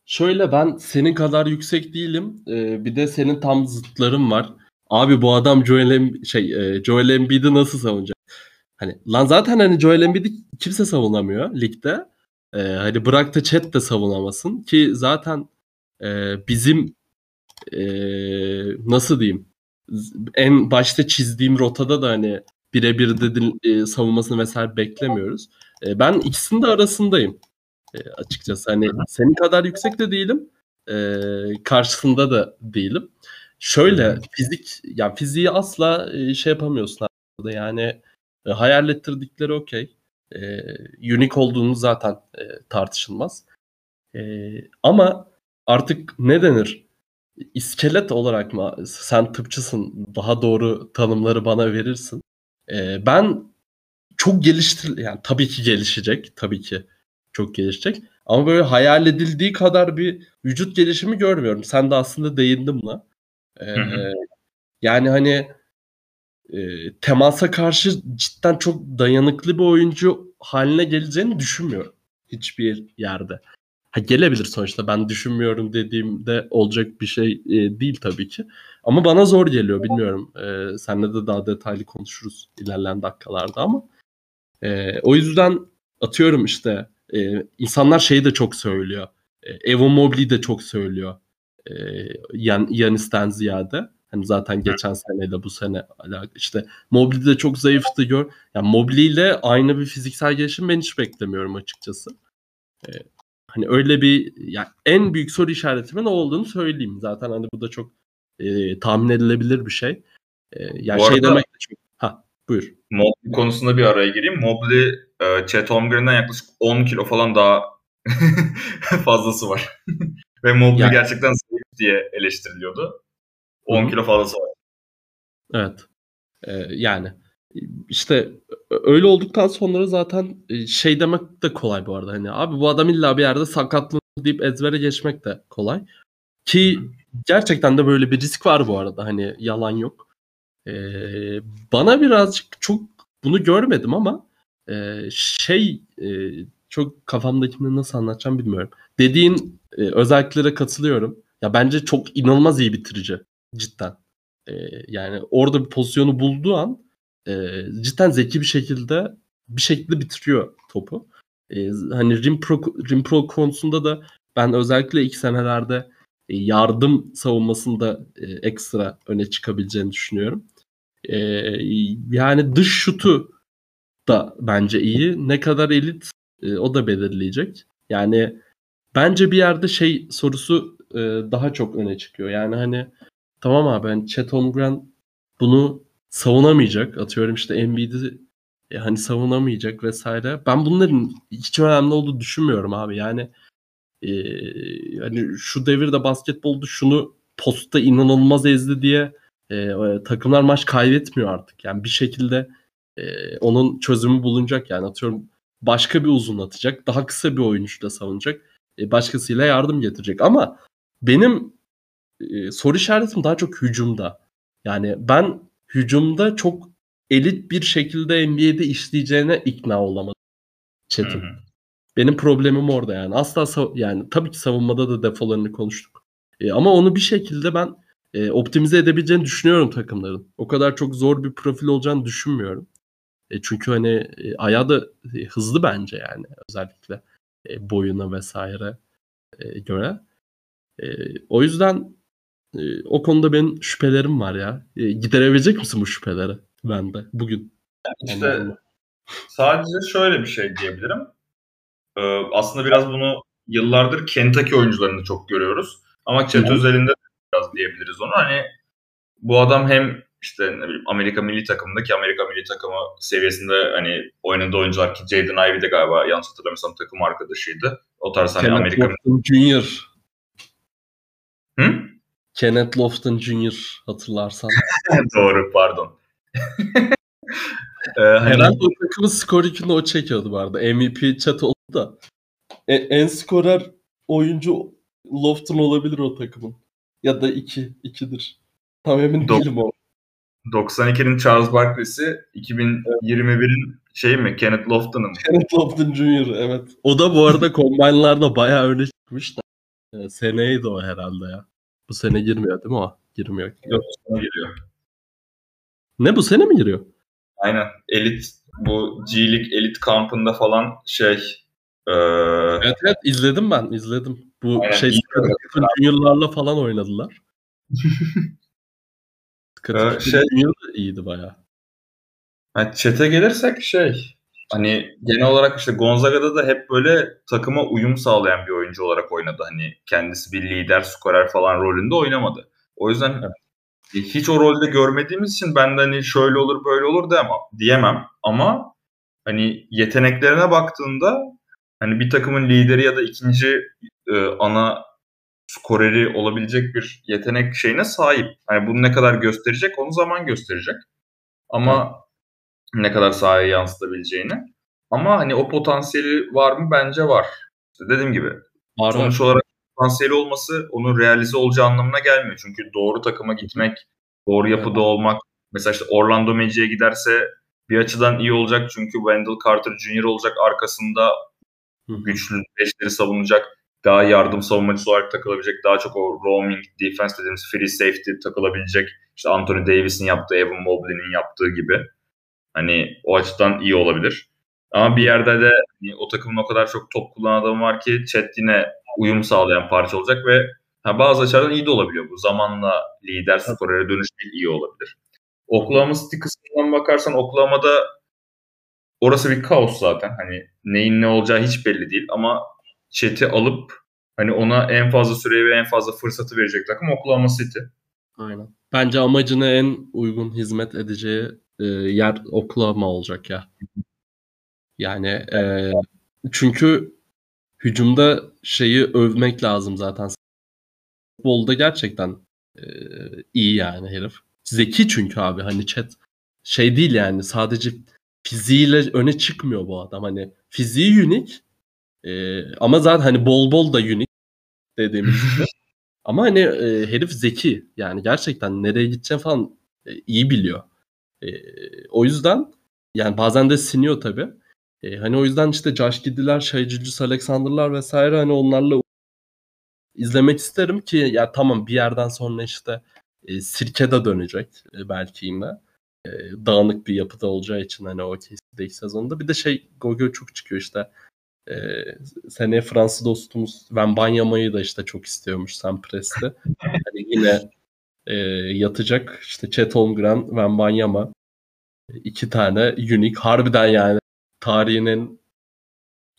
Şöyle ben senin kadar yüksek değilim. Ee, bir de senin tam zıtların var. Abi bu adam Joel, Emb şey, e, Joel Embiid'i nasıl savunacak? Hani lan zaten hani Joel Embiid'i kimse savunamıyor ligde. Ee, hani bırak da chat de savunamasın ki zaten e, bizim e, nasıl diyeyim en başta çizdiğim rotada da hani birebir de e, savunmasını vesaire beklemiyoruz. E, ben ikisinin de arasındayım e, açıkçası. Hani senin kadar yüksek de değilim. E, karşısında da değilim. Şöyle fizik ya fiziği asla e, şey yapamıyorsun aslında. Yani e, hayal ettirdikleri okey. E, unique olduğunu zaten e, tartışılmaz. E, ama artık ne denir? iskelet olarak mı sen tıpçısın daha doğru tanımları bana verirsin. Ee, ben çok geliştir yani tabii ki gelişecek tabii ki çok gelişecek ama böyle hayal edildiği kadar bir vücut gelişimi görmüyorum. Sen de aslında değindin buna. Ee, yani hani e, temasa karşı cidden çok dayanıklı bir oyuncu haline geleceğini düşünmüyorum hiçbir yerde. Ha gelebilir sonuçta ben düşünmüyorum dediğimde olacak bir şey e, değil tabii ki. Ama bana zor geliyor bilmiyorum. E, seninle de daha detaylı konuşuruz ilerleyen dakikalarda ama. E, o yüzden atıyorum işte e, insanlar şeyi de çok söylüyor. E, Evo Mobley de çok söylüyor. E, Yan, Yanis'ten ziyade. Hani zaten geçen seneyle bu sene alakalı. İşte Mobley de çok zayıftı gör. Yani Mobley ile aynı bir fiziksel gelişim ben hiç beklemiyorum açıkçası. E, Hani öyle bir yani en büyük soru işaretimin o olduğunu söyleyeyim. Zaten hani bu da çok e, tahmin edilebilir bir şey. E, yani bu şey arada, demek de çok... Ha buyur. Mobley konusunda bir araya gireyim. Mobley e, Chet Holmgren'den yaklaşık 10 kilo falan daha fazlası var. Ve Mobley yani, gerçekten zayıf diye eleştiriliyordu. 10 hı. kilo fazlası var. Evet. Ee, yani işte öyle olduktan sonra zaten e, şey demek de kolay bu arada. Hani abi bu adam illa bir yerde sakatlı deyip ezbere geçmek de kolay. Ki gerçekten de böyle bir risk var bu arada. Hani yalan yok. Ee, bana birazcık çok bunu görmedim ama e, şey e, çok kafamdakini nasıl anlatacağım bilmiyorum. Dediğin e, özelliklere katılıyorum. Ya bence çok inanılmaz iyi bitirici cidden. E, yani orada bir pozisyonu bulduğu an e, cidden zeki bir şekilde bir şekilde bitiriyor topu. E, hani rim pro, rim pro konusunda da ben özellikle ilk senelerde e, yardım savunmasında e, ekstra öne çıkabileceğini düşünüyorum. E, yani dış şutu da bence iyi. Ne kadar elit e, o da belirleyecek. Yani bence bir yerde şey sorusu daha çok öne çıkıyor. Yani hani tamam abi ben Chet Holmgren bunu savunamayacak. Atıyorum işte Embiid'i e, hani savunamayacak vesaire. Ben bunların hiç önemli olduğunu düşünmüyorum abi. Yani e, hani şu devirde basketbolda şunu posta inanılmaz ezdi diye e, takımlar maç kaybetmiyor artık. Yani bir şekilde e, onun çözümü bulunacak yani atıyorum başka bir uzun atacak, daha kısa bir oyuncuyla savunacak, e, başkasıyla yardım getirecek. Ama benim e, soru işaretim daha çok hücumda. Yani ben hücumda çok elit bir şekilde NBA'de işleyeceğine ikna olamadım Çetin. Hı hı. Benim problemim orada yani. Asla yani tabii ki savunmada da defolarını konuştuk. E, ama onu bir şekilde ben e, optimize edebileceğini düşünüyorum takımların. O kadar çok zor bir profil olacağını düşünmüyorum. E, çünkü hani e, ayağı da e, hızlı bence yani özellikle e, boyuna vesaire e, göre. E, o yüzden e, o konuda benim şüphelerim var ya. E, giderebilecek misin bu şüpheleri bende bugün? İşte yani, sadece şöyle bir şey diyebilirim. Ee, aslında biraz bunu yıllardır Kentucky oyuncularında çok görüyoruz. Ama Chet özelinde biraz diyebiliriz onu. Hani bu adam hem işte ne bileyim Amerika milli takımındaki Amerika milli takımı seviyesinde hani oynadığı oyuncular ki Jaden Ivey de galiba yanlış hatırlamıyorsam takım arkadaşıydı. O tarz hani Kenneth Amerika Jr. Hı? Kenneth Lofton Jr. hatırlarsan. Doğru pardon. ee, hani... Herhalde o takımın skor yükünü o çekiyordu bu arada. MVP chat oldu da. E, en skorer oyuncu Lofton olabilir o takımın. Ya da iki. ikidir. Tam emin Do- değilim o. 92'nin Charles Barkley'si 2021'in şey mi? Kenneth Lofton'ın mı? Kenneth Lofton Jr. evet. O da bu arada combine'larda bayağı öne çıkmış da. E, seneydi o herhalde ya. Bu sene girmiyor değil mi o? Girmiyor. Yok bu sene giriyor. Ne bu sene mi giriyor? Aynen. Elit bu G League elit kampında falan şey ee... Evet evet izledim ben izledim. Bu Aynen, şey Junior'larla falan oynadılar. Ee, şey iyiydi bayağı. Yani çete gelirsek şey hani genel olarak işte Gonzaga'da da hep böyle takıma uyum sağlayan bir oyuncu olarak oynadı. Hani kendisi bir lider, skorer falan rolünde oynamadı. O yüzden evet. hiç o rolde görmediğimiz için ben de hani şöyle olur böyle olur diyemem, diyemem. Ama hani yeteneklerine baktığında hani bir takımın lideri ya da ikinci e, ana skoreri olabilecek bir yetenek şeyine sahip. Yani bunu ne kadar gösterecek onu zaman gösterecek. Ama. Ne kadar sahaya yansıtabileceğini. Ama hani o potansiyeli var mı? Bence var. İşte dediğim gibi var sonuç var. olarak potansiyeli olması onun realize olacağı anlamına gelmiyor. Çünkü doğru takıma gitmek, doğru yapıda evet. olmak. Mesela işte Orlando Magic'e giderse bir açıdan iyi olacak çünkü Wendell Carter Jr. olacak arkasında güçlü beşleri savunacak daha yardım savunmacısı olarak takılabilecek, daha çok o roaming defense dediğimiz free safety takılabilecek. İşte Anthony Davis'in yaptığı, Evan Mobley'nin yaptığı gibi. Hani o açıdan iyi olabilir. Ama bir yerde de hani, o takımın o kadar çok top kullanan adam var ki Chet yine uyum sağlayan parça olacak ve ha, bazı açılardan iyi de olabiliyor bu. Zamanla lider skorere dönüşmek iyi olabilir. Oklahoma City kısmından bakarsan Oklahoma'da orası bir kaos zaten. Hani neyin ne olacağı hiç belli değil ama chat'i alıp hani ona en fazla süreyi ve en fazla fırsatı verecek takım Oklahoma City. Aynen. Bence amacına en uygun hizmet edeceği e, yer Oklahoma olacak ya. Yani e, çünkü hücumda şeyi övmek lazım zaten. Futbolda gerçekten e, iyi yani herif. Zeki çünkü abi hani chat şey değil yani sadece fiziğiyle öne çıkmıyor bu adam. Hani fiziği unik e, ama zaten hani bol bol da unique dediğimiz gibi. ama hani e, herif zeki. Yani gerçekten nereye gideceğini falan e, iyi biliyor. E, o yüzden yani bazen de siniyor tabii. E, hani o yüzden işte Josh Giddy'ler, Shai Alexander'lar vesaire hani onlarla izlemek isterim ki ya tamam bir yerden sonra işte e, sirke de dönecek e, belki yine. E, dağınık bir yapıda olacağı için hani o ilk sezonda. Bir de şey Gogo çok çıkıyor işte e, seneye Fransız dostumuz Van Banyama'yı da işte çok istiyormuş Sampres'te. hani yine e, yatacak işte Chet Holmgren, Van Banyama iki tane unique harbiden yani tarihinin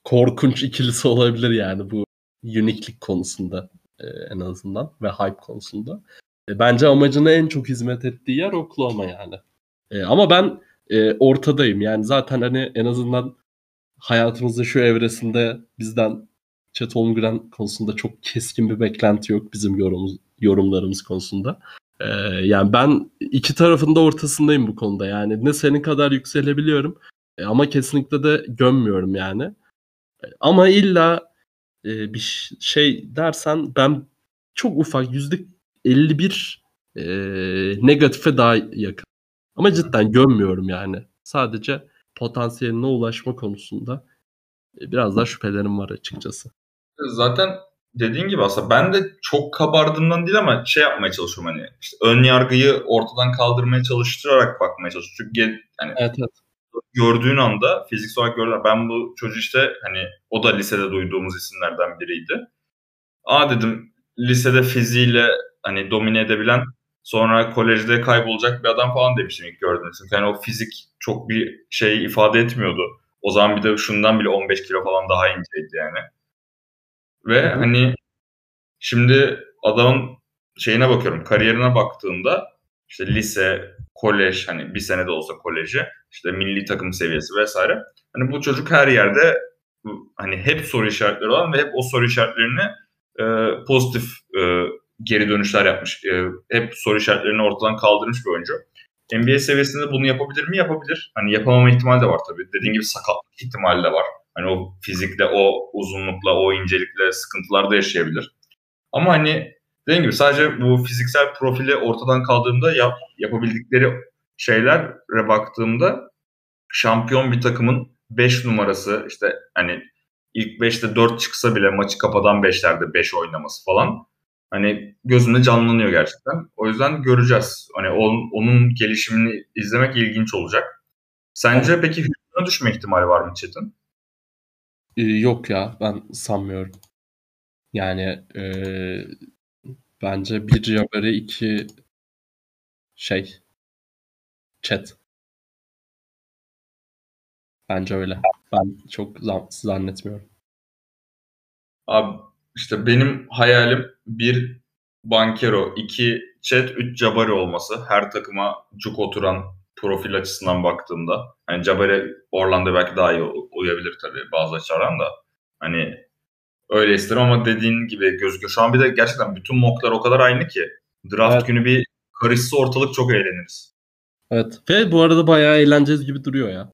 korkunç ikilisi olabilir yani bu uniklik konusunda e, en azından ve hype konusunda. E, bence amacına en çok hizmet ettiği yer Oklahoma yani. E, ama ben e, ortadayım yani zaten hani en azından hayatımızda şu evresinde bizden Chet Holmgren konusunda çok keskin bir beklenti yok bizim yorumumuz, yorumlarımız konusunda. Ee, yani ben iki tarafında ortasındayım bu konuda. Yani ne senin kadar yükselebiliyorum e, ama kesinlikle de gömmüyorum yani. E, ama illa e, bir şey dersen ben çok ufak yüzde 51 e, negatife daha yakın. Ama cidden gömmüyorum yani. Sadece potansiyeline ulaşma konusunda biraz daha şüphelerim var açıkçası. Zaten dediğin gibi aslında ben de çok kabardığımdan değil ama şey yapmaya çalışıyorum hani işte ön yargıyı ortadan kaldırmaya çalıştırarak bakmaya çalışıyorum. Çünkü yani evet, evet. gördüğün anda fiziksel olarak gördüğün ben bu çocuğu işte hani o da lisede duyduğumuz isimlerden biriydi. Aa dedim lisede fiziğiyle hani domine edebilen sonra kolejde kaybolacak bir adam falan demiştim ilk gördüğümde. Çünkü hani o fizik çok bir şey ifade etmiyordu. O zaman bir de şundan bile 15 kilo falan daha inceydi yani. Ve Hı-hı. hani şimdi adamın şeyine bakıyorum, kariyerine baktığımda işte lise, kolej hani bir sene de olsa koleje, işte milli takım seviyesi vesaire. Hani bu çocuk her yerde hani hep soru işaretleri olan ve hep o soru işaretlerini e, pozitif e, geri dönüşler yapmış. E, hep soru işaretlerini ortadan kaldırmış bir oyuncu. NBA seviyesinde bunu yapabilir mi? Yapabilir. Hani yapamama ihtimali de var tabii. Dediğin gibi sakatlık ihtimali de var. Hani o fizikle, o uzunlukla, o incelikle sıkıntılar da yaşayabilir. Ama hani dediğim gibi sadece bu fiziksel profili ortadan kaldığımda yap, yapabildikleri şeylere baktığımda şampiyon bir takımın 5 numarası işte hani ilk 5'te 4 çıksa bile maçı kapadan 5'lerde 5 oynaması falan hani gözümde canlanıyor gerçekten. O yüzden göreceğiz. Hani onun, onun gelişimini izlemek ilginç olacak. Sence peki Houston'a düşme ihtimali var mı Çetin? Ee, yok ya ben sanmıyorum. Yani e, bence bir Jabari iki şey chat. Bence öyle. Ben çok zannetmiyorum. Abi işte benim hayalim bir Bankero, iki Chat, üç Jabari olması. Her takıma cuk oturan profil açısından baktığımda. Hani Jabari Orlando belki daha iyi uyabilir tabii bazı açılardan da. Hani öyle isterim ama dediğin gibi gözüküyor. Şu an bir de gerçekten bütün mocklar o kadar aynı ki. Draft evet. günü bir karışsa ortalık çok eğleniriz. Evet. Ve bu arada bayağı eğleneceğiz gibi duruyor ya.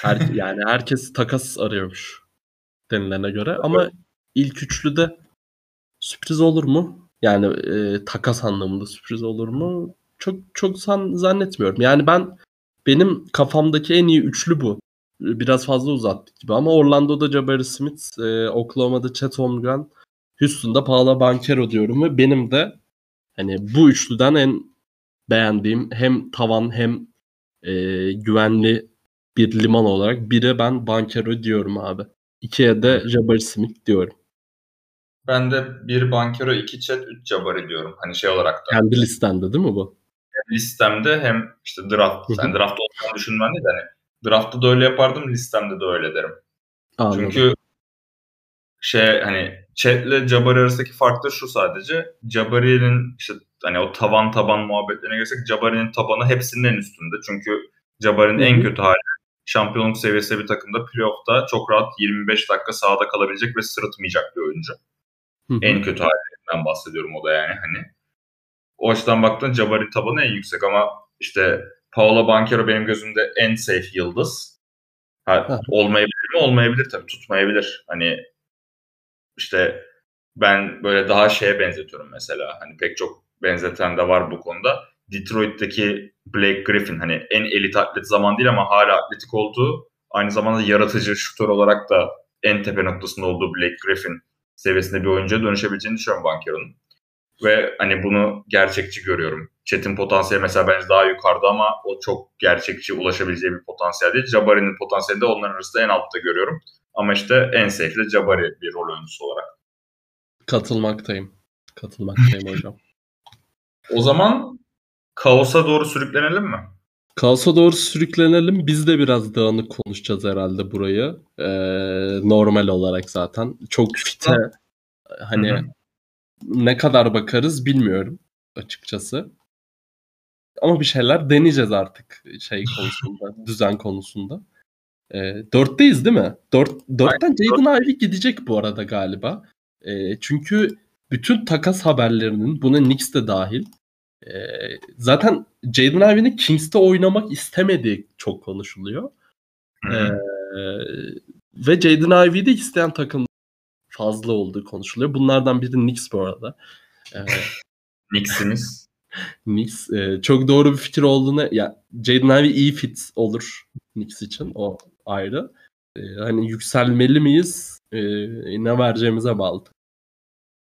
Her, yani herkes takas arıyormuş denilene göre. Ama ilk üçlüde sürpriz olur mu? Yani e, takas anlamında sürpriz olur mu? Çok çok san, zannetmiyorum. Yani ben benim kafamdaki en iyi üçlü bu. Biraz fazla uzattık gibi ama Orlando'da Jabari Smith, e, Oklahoma'da Chet Holmgren, Houston'da Paolo Banchero diyorum ve benim de hani bu üçlüden en beğendiğim hem tavan hem e, güvenli bir liman olarak biri ben Banchero diyorum abi. İkiye de Jabari Smith diyorum. Ben de bir Bankero, iki Chat, üç Jabari diyorum. Hani şey olarak da. Kendi listende değil mi bu? Listemde hem işte draft. Yani draft olacağını düşünmem değil de hani draftta da öyle yapardım, listemde de öyle derim. Anladım. Çünkü şey hani Chat'le Jabari arasındaki fark da şu sadece. Jabari'nin işte hani o taban taban muhabbetlerine gelirsek Jabari'nin tabanı hepsinin en üstünde. Çünkü Jabari'nin en kötü hali şampiyonluk seviyesi bir takımda playoff'ta çok rahat 25 dakika sahada kalabilecek ve sırıtmayacak bir oyuncu. Hı-hı. En kötü halinden bahsediyorum o da yani hani. O açıdan baktığında Jabari tabanı en yüksek ama işte Paolo Banquero benim gözümde en safe yıldız. Ha, olmayabilir mi? Olmayabilir tabii. Tutmayabilir. Hani işte ben böyle daha şeye benzetiyorum mesela. Hani pek çok benzeten de var bu konuda. Detroit'teki Blake Griffin hani en elit atlet zaman değil ama hala atletik olduğu aynı zamanda yaratıcı şutör olarak da en tepe noktasında olduğu Blake Griffin seviyesinde bir oyuncuya dönüşebileceğini düşünüyorum Bankero'nun. Ve hani bunu gerçekçi görüyorum. Chat'in potansiyeli mesela bence daha yukarıda ama o çok gerçekçi ulaşabileceği bir potansiyel değil. Jabari'nin potansiyeli de onların arasında en altta görüyorum. Ama işte en safe de Jabari bir rol oyuncusu olarak. Katılmaktayım. Katılmaktayım hocam. O zaman kaosa doğru sürüklenelim mi? Kaosa doğru sürüklenelim. Biz de biraz dağınık konuşacağız herhalde burayı. Ee, normal olarak zaten. Çok fite hani Hı-hı. Ne kadar bakarız bilmiyorum açıkçası. Ama bir şeyler deneyeceğiz artık şey konusunda, düzen konusunda. E, dörtteyiz değil mi? Dört, dörtten Jaden Ivey gidecek bu arada galiba. E, çünkü bütün takas haberlerinin buna Knicks de dahil. E, zaten Jaden Ivey'nin Kings'te oynamak istemediği çok konuşuluyor. E, ve Jaden Ivey'i de isteyen takım fazla olduğu konuşuluyor. Bunlardan biri Knicks bu arada. E, Knicks'imiz. Knicks e, çok doğru bir fikir olduğunu ya Jaden Ivey iyi fit olur Knicks için o ayrı. E, hani yükselmeli miyiz? E, ne vereceğimize bağlı.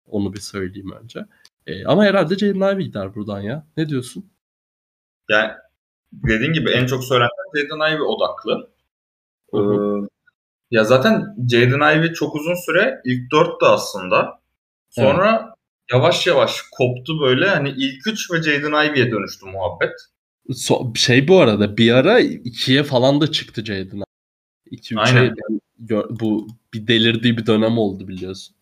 Onu bir söyleyeyim önce. E, ama herhalde Jaden Ivey gider buradan ya. Ne diyorsun? Yani dediğin gibi en çok söylenen Jaden Ivey odaklı. Ee, ya zaten Jaden Ivey çok uzun süre ilk dörtte aslında. Sonra evet. yavaş yavaş koptu böyle. Hani ilk üç ve Jaden Ivey'e dönüştü muhabbet. So, şey bu arada bir ara ikiye falan da çıktı Jaden 2 3 şey bu bir delirdiği bir dönem oldu biliyorsun.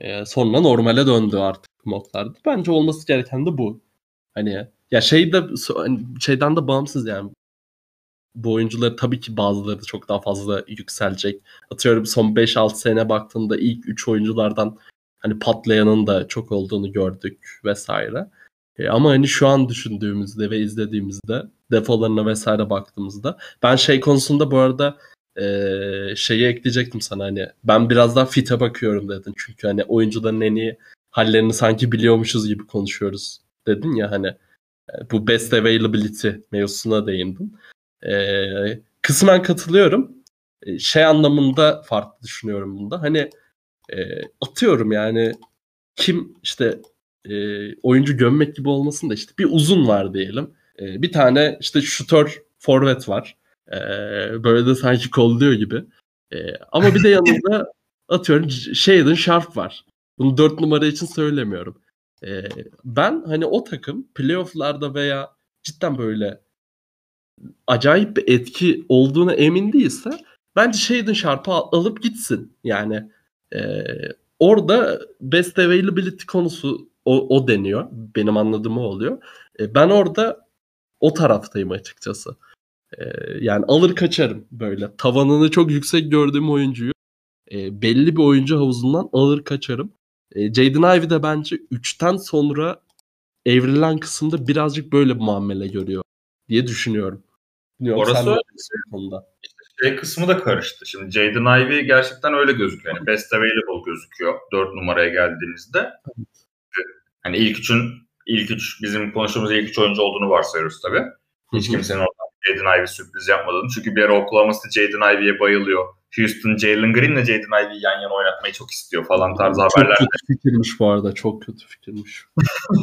Ee, sonra normale döndü artık modlarda. Bence olması gereken de bu. Hani ya şey de hani şeyden de bağımsız yani. Bu oyuncuları tabii ki bazıları çok daha fazla yükselecek. Atıyorum son 5-6 sene baktığında ilk 3 oyunculardan hani patlayanın da çok olduğunu gördük vesaire. E, ama hani şu an düşündüğümüzde ve izlediğimizde defolarına vesaire baktığımızda ben şey konusunda bu arada e, şeyi ekleyecektim sana hani ben biraz daha fit'e bakıyorum dedin. Çünkü hani oyuncuların en iyi hallerini sanki biliyormuşuz gibi konuşuyoruz dedin ya hani e, bu best availability mevzusuna değindin. E, kısmen katılıyorum. E, şey anlamında farklı düşünüyorum bunda. Hani e, atıyorum yani kim işte e, oyuncu gömmek gibi olmasın da işte bir uzun var diyelim. E, bir tane işte şutör forvet var. E, böyle de sanki kolluyor gibi. E, ama bir de yanında atıyorum Shaden Sharp var. Bunu dört numara için söylemiyorum. E, ben hani o takım playofflarda veya cidden böyle acayip bir etki olduğuna emin değilse bence Shaden Sharp'ı alıp gitsin. Yani e, orada best availability konusu o, o deniyor. Benim anladığım o oluyor. E, ben orada o taraftayım açıkçası. E, yani alır kaçarım böyle. Tavanını çok yüksek gördüğüm oyuncuyu e, belli bir oyuncu havuzundan alır kaçarım. E, Jaden Ivey de bence 3'ten sonra evrilen kısımda birazcık böyle bir muamele görüyor diye düşünüyorum. Bilmiyorum, Orası öyle. Konuda. İşte şey kısmı da karıştı. Şimdi Jaden Ivey gerçekten öyle gözüküyor. Yani best available gözüküyor 4 numaraya geldiğimizde. Evet. Hani ilk üçün ilk üç bizim konuştuğumuz ilk üç oyuncu olduğunu varsayıyoruz tabii. Hiç kimsenin oradan Jaden Ivey sürpriz yapmadığını. Çünkü bir ara Oklahoma City Jaden Ivey'e bayılıyor. Houston Jalen Green ile Jaden Ivey'i yan yana oynatmayı çok istiyor falan tarzı çok haberler. Çok kötü fikirmiş bu arada. Çok kötü fikirmiş.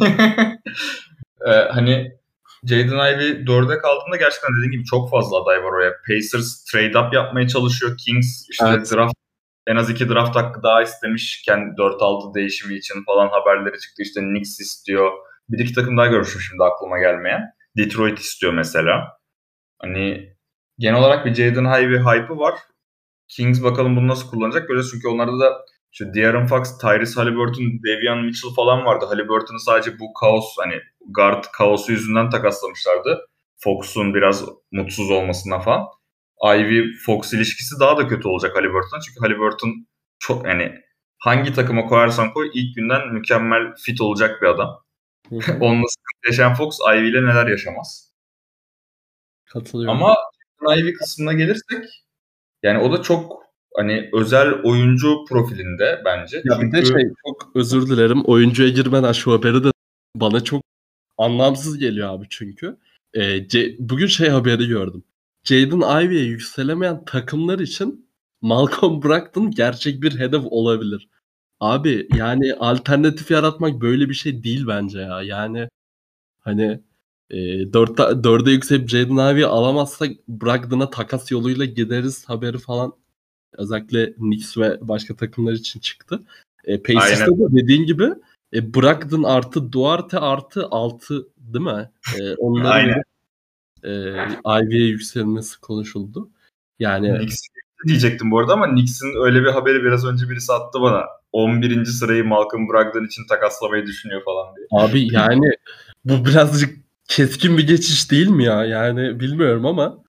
ee, hani Jaden Ivey dörde kaldığında gerçekten dediğim gibi çok fazla aday var oraya. Pacers trade up yapmaya çalışıyor. Kings işte evet. draft en az iki draft hakkı daha istemişken 4-6 değişimi için falan haberleri çıktı. İşte Knicks istiyor. Bir iki takım daha görmüşüm şimdi aklıma gelmeyen. Detroit istiyor mesela. Hani genel olarak bir Jaden Ivey hype'ı var. Kings bakalım bunu nasıl kullanacak. Böyle çünkü onlarda da işte De'Aaron Fox, Tyrese Halliburton, Devian Mitchell falan vardı. Halliburton'u sadece bu kaos hani guard kaosu yüzünden takaslamışlardı. Fox'un biraz mutsuz olmasına falan. Ivy Fox ilişkisi daha da kötü olacak Halliburton. Çünkü Halliburton çok yani hangi takıma koyarsan koy ilk günden mükemmel fit olacak bir adam. Onunla sıkıntı yaşayan Fox Ivy ile neler yaşamaz. Katılıyorum. Ama Ivy kısmına gelirsek yani o da çok hani özel oyuncu profilinde bence. Ya Çünkü... bir de şey çok özür dilerim oyuncuya girmeden şu haberi de bana çok anlamsız geliyor abi çünkü. Ee, C- bugün şey haberi gördüm. Jaden Ivey'e yükselemeyen takımlar için Malcolm Brogdon gerçek bir hedef olabilir. Abi yani alternatif yaratmak böyle bir şey değil bence ya. Yani hani e, dörtte, dörde yükselip Jaden Ivey'i alamazsak Brogdon'a takas yoluyla gideriz haberi falan Özellikle Knicks ve başka takımlar için çıktı. E, Pacers'ta da dediğin gibi e, Brogdon artı Duarte artı 6 değil mi? E, onların Aynen. E, Ivy'ye yükselmesi konuşuldu. Yani Knicks diyecektim bu arada ama Knicks'in öyle bir haberi biraz önce birisi attı bana. 11. sırayı Malcolm Brogdon için takaslamayı düşünüyor falan diye. Abi yani bu birazcık keskin bir geçiş değil mi ya? Yani bilmiyorum ama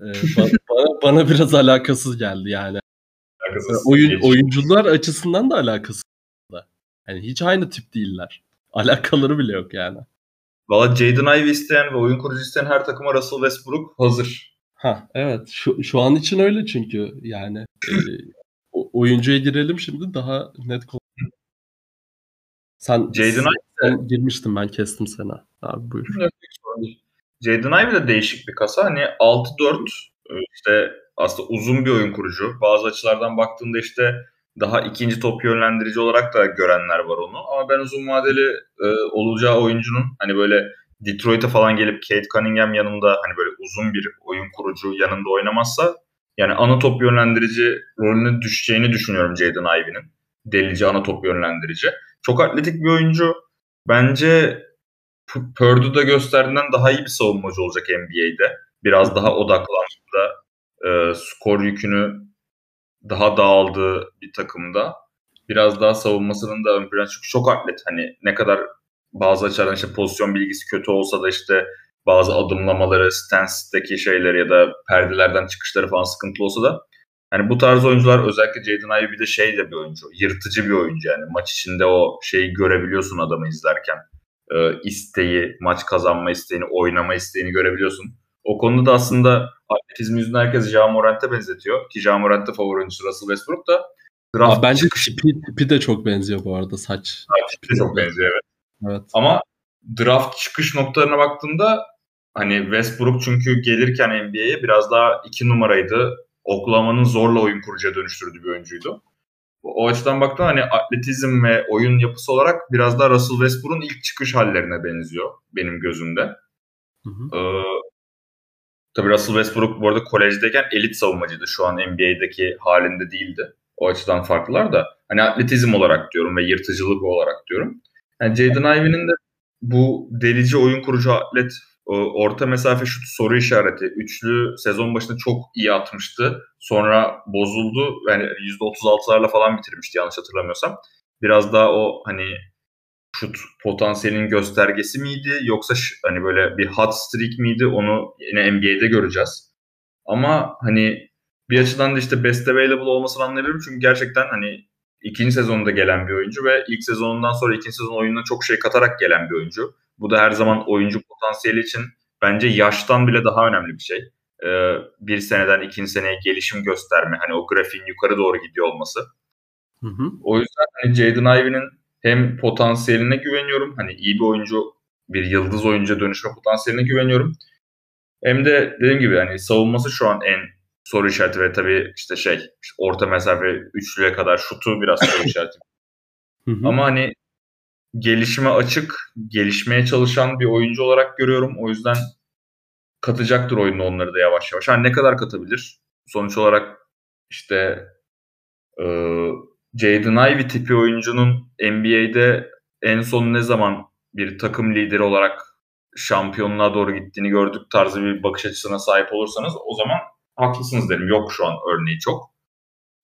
e, bana, bana biraz alakasız geldi yani. Alakasız Oyun, oyuncular açısından da alakasız. Yani hiç aynı tip değiller. Alakaları bile yok yani. Valla Jaden Ivey isteyen ve oyun kurucu isteyen her takıma Russell Westbrook hazır. Ha evet şu, şu an için öyle çünkü yani e, oyuncuya girelim şimdi daha net konu. Sen, Jaden sen girmiştin ben kestim seni. Abi buyur. Jaden Ivey de değişik bir kasa. Hani 6-4 e, işte aslında uzun bir oyun kurucu. Bazı açılardan baktığında işte daha ikinci top yönlendirici olarak da görenler var onu. Ama ben uzun vadeli e, olacağı oyuncunun hani böyle Detroit'e falan gelip Kate Cunningham yanında hani böyle uzun bir oyun kurucu yanında oynamazsa yani ana top yönlendirici rolüne düşeceğini düşünüyorum Jaden Ivey'nin. Delici ana top yönlendirici. Çok atletik bir oyuncu. Bence Purdue'da gösterdiğinden daha iyi bir savunmacı olacak NBA'de. Biraz daha odaklandı. E, skor yükünü daha dağıldığı bir takımda. Biraz daha savunmasının da ön plana çünkü çok atlet. Hani ne kadar bazı açılardan işte pozisyon bilgisi kötü olsa da işte bazı adımlamaları, stance'deki şeyleri ya da perdelerden çıkışları falan sıkıntı olsa da hani bu tarz oyuncular özellikle Jaden Ivey bir de şey de bir oyuncu. Yırtıcı bir oyuncu yani. Maç içinde o şeyi görebiliyorsun adamı izlerken. Ee, isteği, maç kazanma isteğini, oynama isteğini görebiliyorsun. O konuda da aslında atletizm yüzünden herkes Ja Morant'e benzetiyor. Ki Ja Morant da favori oyuncusu Russell Westbrook da. Draft Aa, bence çıkışı... tipi, tipi de çok benziyor bu arada saç. Ha, tipi de çok benziyor evet. evet. Ama draft çıkış noktalarına baktığında hani Westbrook çünkü gelirken NBA'ye biraz daha iki numaraydı. Oklahoma'nın zorla oyun kurucuya dönüştürdüğü bir oyuncuydu. O açıdan baktığında hani atletizm ve oyun yapısı olarak biraz daha Russell Westbrook'un ilk çıkış hallerine benziyor benim gözümde. Hı hı. Ee, tabii Russell Westbrook bu arada kolejdeyken elit savunmacıydı. Şu an NBA'deki halinde değildi. O açıdan farklılar da. Hani atletizm olarak diyorum ve yırtıcılık olarak diyorum. Yani Jaden Ivey'nin de bu delici oyun kurucu atlet orta mesafe şut soru işareti. Üçlü sezon başında çok iyi atmıştı. Sonra bozuldu. Yani %36'larla falan bitirmişti yanlış hatırlamıyorsam. Biraz daha o hani şut potansiyelinin göstergesi miydi yoksa hani böyle bir hot streak miydi onu yine NBA'de göreceğiz. Ama hani bir açıdan da işte best available olmasını anlayabilirim çünkü gerçekten hani ikinci sezonunda gelen bir oyuncu ve ilk sezonundan sonra ikinci sezon oyununa çok şey katarak gelen bir oyuncu. Bu da her zaman oyuncu potansiyeli için bence yaştan bile daha önemli bir şey. Ee, bir seneden ikinci seneye gelişim gösterme. Hani o grafiğin yukarı doğru gidiyor olması. Hı hı. O yüzden hani Jaden Ivey'nin hem potansiyeline güveniyorum. Hani iyi bir oyuncu, bir yıldız oyuncuya dönüşme potansiyeline güveniyorum. Hem de dediğim gibi hani savunması şu an en soru işareti ve tabii işte şey işte orta mesafe üçlüye kadar şutu biraz soru işareti. Ama hani gelişime açık, gelişmeye çalışan bir oyuncu olarak görüyorum. O yüzden katacaktır oyunda onları da yavaş yavaş. Yani ne kadar katabilir? Sonuç olarak işte e, Jaden Ivey tipi oyuncunun NBA'de en son ne zaman bir takım lideri olarak şampiyonluğa doğru gittiğini gördük tarzı bir bakış açısına sahip olursanız o zaman haklısınız derim. Yok şu an örneği çok.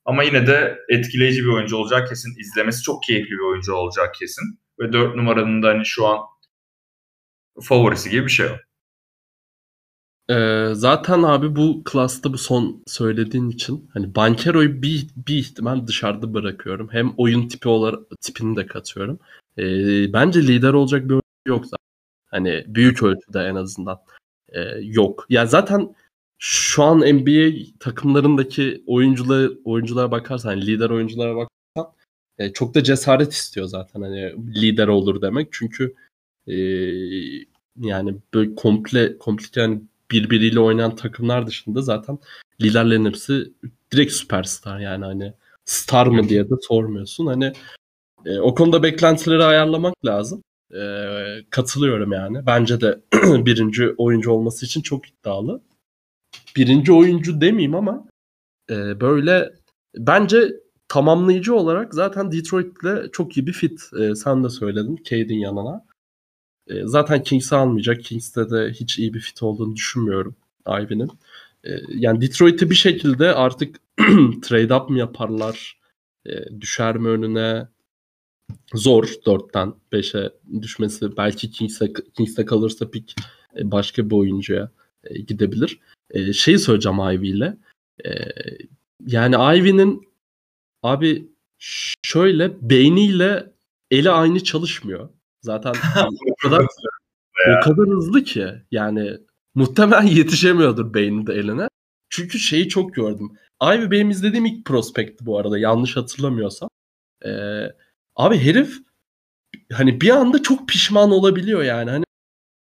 Ama yine de etkileyici bir oyuncu olacağı kesin. İzlemesi çok keyifli bir oyuncu olacağı kesin. Ve 4 numaranın da hani şu an favorisi gibi bir şey o. Ee, zaten abi bu klasta bu son söylediğin için hani Bankero'yu bir, bir ihtimal dışarıda bırakıyorum. Hem oyun tipi olarak tipini de katıyorum. Ee, bence lider olacak bir oyuncu yok zaten. Hani büyük ölçüde en azından ee, yok. Ya zaten şu an NBA takımlarındaki oyuncular oyunculara bakarsan, yani lider oyunculara bakarsan e, çok da cesaret istiyor zaten hani lider olur demek. Çünkü e, yani böyle komple komple yani birbiriyle oynayan takımlar dışında zaten liderlerin hepsi direkt süperstar yani hani star mı diye de sormuyorsun. Hani e, o konuda beklentileri ayarlamak lazım. E, katılıyorum yani. Bence de birinci oyuncu olması için çok iddialı birinci oyuncu demeyeyim ama e, böyle bence tamamlayıcı olarak zaten Detroit'le çok iyi bir fit. E, sen de söyledin Cade'in yanına. E, zaten Kings'i almayacak. Kings'te de hiç iyi bir fit olduğunu düşünmüyorum Ivy'nin. E, yani Detroit'i bir şekilde artık trade up mı yaparlar? E, düşer mi önüne? Zor 4'ten 5'e düşmesi. Belki Kings'te, Kings'te kalırsa pik başka bir oyuncuya gidebilir. E, şey söyleyeceğim Ivy ile. Yani Ivy'nin abi şöyle beyniyle eli aynı çalışmıyor. Zaten o kadar o kadar hızlı ki yani muhtemelen yetişemiyordur beyninde eline. Çünkü şeyi çok gördüm. Ivy benim izlediğim ilk prospekti bu arada yanlış hatırlamıyorsam. Ee, abi herif hani bir anda çok pişman olabiliyor yani. Hani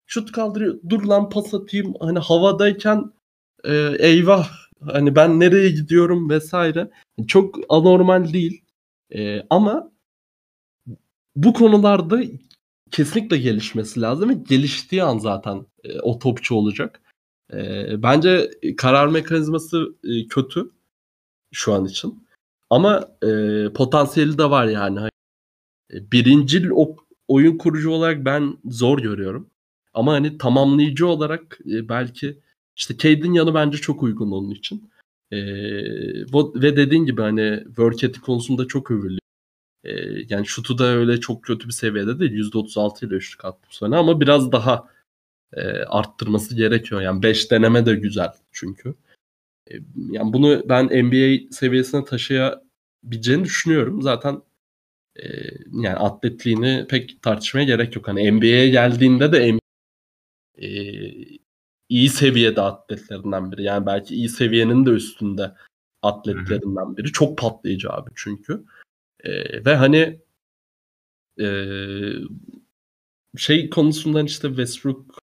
şut kaldırıyor dur lan pas atayım hani havadayken e, eyvah hani ben nereye gidiyorum vesaire. Çok anormal değil. E, ama bu konularda kesinlikle gelişmesi lazım ve geliştiği an zaten e, o topçu olacak. E, bence karar mekanizması e, kötü şu an için. Ama e, potansiyeli de var yani. Hani, e, birincil o, oyun kurucu olarak ben zor görüyorum. Ama hani tamamlayıcı olarak e, belki işte Cade'in yanı bence çok uygun onun için. E, ve dediğin gibi hani work ethic konusunda çok övülüyor. E, yani şutu da öyle çok kötü bir seviyede değil. %36 ile üçlük attı bu sene ama biraz daha e, arttırması gerekiyor. Yani 5 deneme de güzel çünkü. E, yani bunu ben NBA seviyesine taşıyabileceğini düşünüyorum. Zaten e, yani atletliğini pek tartışmaya gerek yok. Hani NBA'ye geldiğinde de NBA, e, iyi seviyede atletlerinden biri. Yani belki iyi seviyenin de üstünde atletlerinden biri. Çok patlayıcı abi çünkü. E, ve hani e, şey konusundan işte Westbrook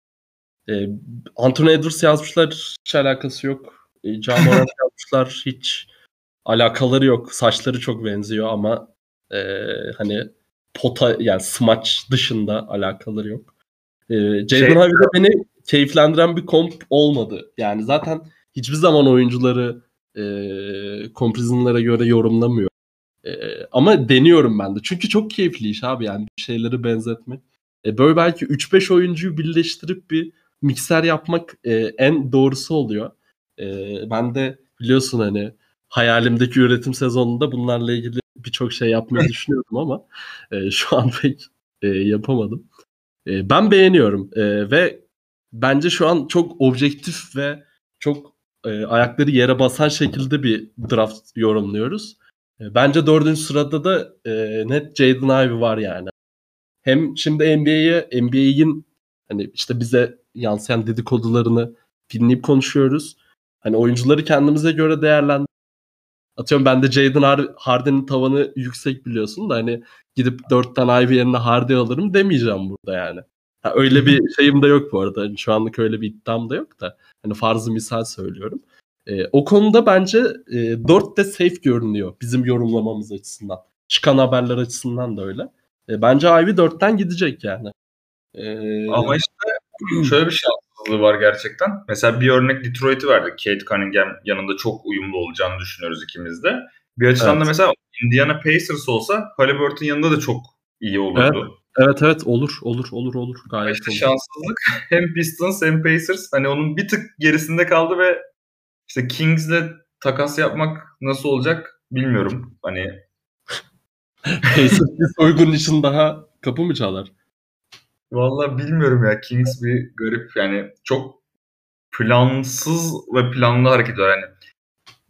e, Anthony Edwards yazmışlar hiç alakası yok. E, John Morant yazmışlar hiç alakaları yok. Saçları çok benziyor ama e, hani pota yani smaç dışında alakaları yok. E, Jaden şey, Ivey'de beni keyiflendiren bir komp olmadı. Yani zaten hiçbir zaman oyuncuları e, komprizmlere göre yorumlamıyor. E, ama deniyorum ben de. Çünkü çok keyifli iş abi yani bir şeyleri benzetmek. E, böyle belki 3-5 oyuncuyu birleştirip bir mikser yapmak e, en doğrusu oluyor. E, ben de biliyorsun hani hayalimdeki üretim sezonunda bunlarla ilgili birçok şey yapmayı düşünüyordum ama e, şu an pek e, yapamadım. E, ben beğeniyorum e, ve bence şu an çok objektif ve çok e, ayakları yere basan şekilde bir draft yorumluyoruz. E, bence dördüncü sırada da e, net Jaden Ivey var yani. Hem şimdi NBA'ye NBA'in hani işte bize yansıyan dedikodularını dinleyip konuşuyoruz. Hani oyuncuları kendimize göre değerlendir. Atıyorum ben de Jaden Harden'in tavanı yüksek biliyorsun da hani gidip dört tane Ivy yerine Harden alırım demeyeceğim burada yani. Ha, öyle bir şeyim de yok bu arada. Yani şu anlık öyle bir iddiam da yok da. Hani farzı misal söylüyorum. E, o konuda bence e, 4 de safe görünüyor bizim yorumlamamız açısından. Çıkan haberler açısından da öyle. E, bence Ivy 4'ten gidecek yani. E, Ama işte şöyle bir şanssızlığı var gerçekten. Mesela bir örnek Detroit'i verdik. Kate Cunningham yanında çok uyumlu olacağını düşünüyoruz ikimiz de. Bir açıdan evet. da mesela Indiana Pacers olsa Halliburton yanında da çok iyi olurdu. Evet. Evet evet olur olur olur olur gayet işte olur. şanssızlık hem Pistons hem Pacers hani onun bir tık gerisinde kaldı ve işte Kings'le takas yapmak nasıl olacak bilmiyorum. Hani Pacers bir soygun için daha kapı mı çalar? Vallahi bilmiyorum ya. Kings bir garip yani çok plansız ve planlı hareket ediyor. Yani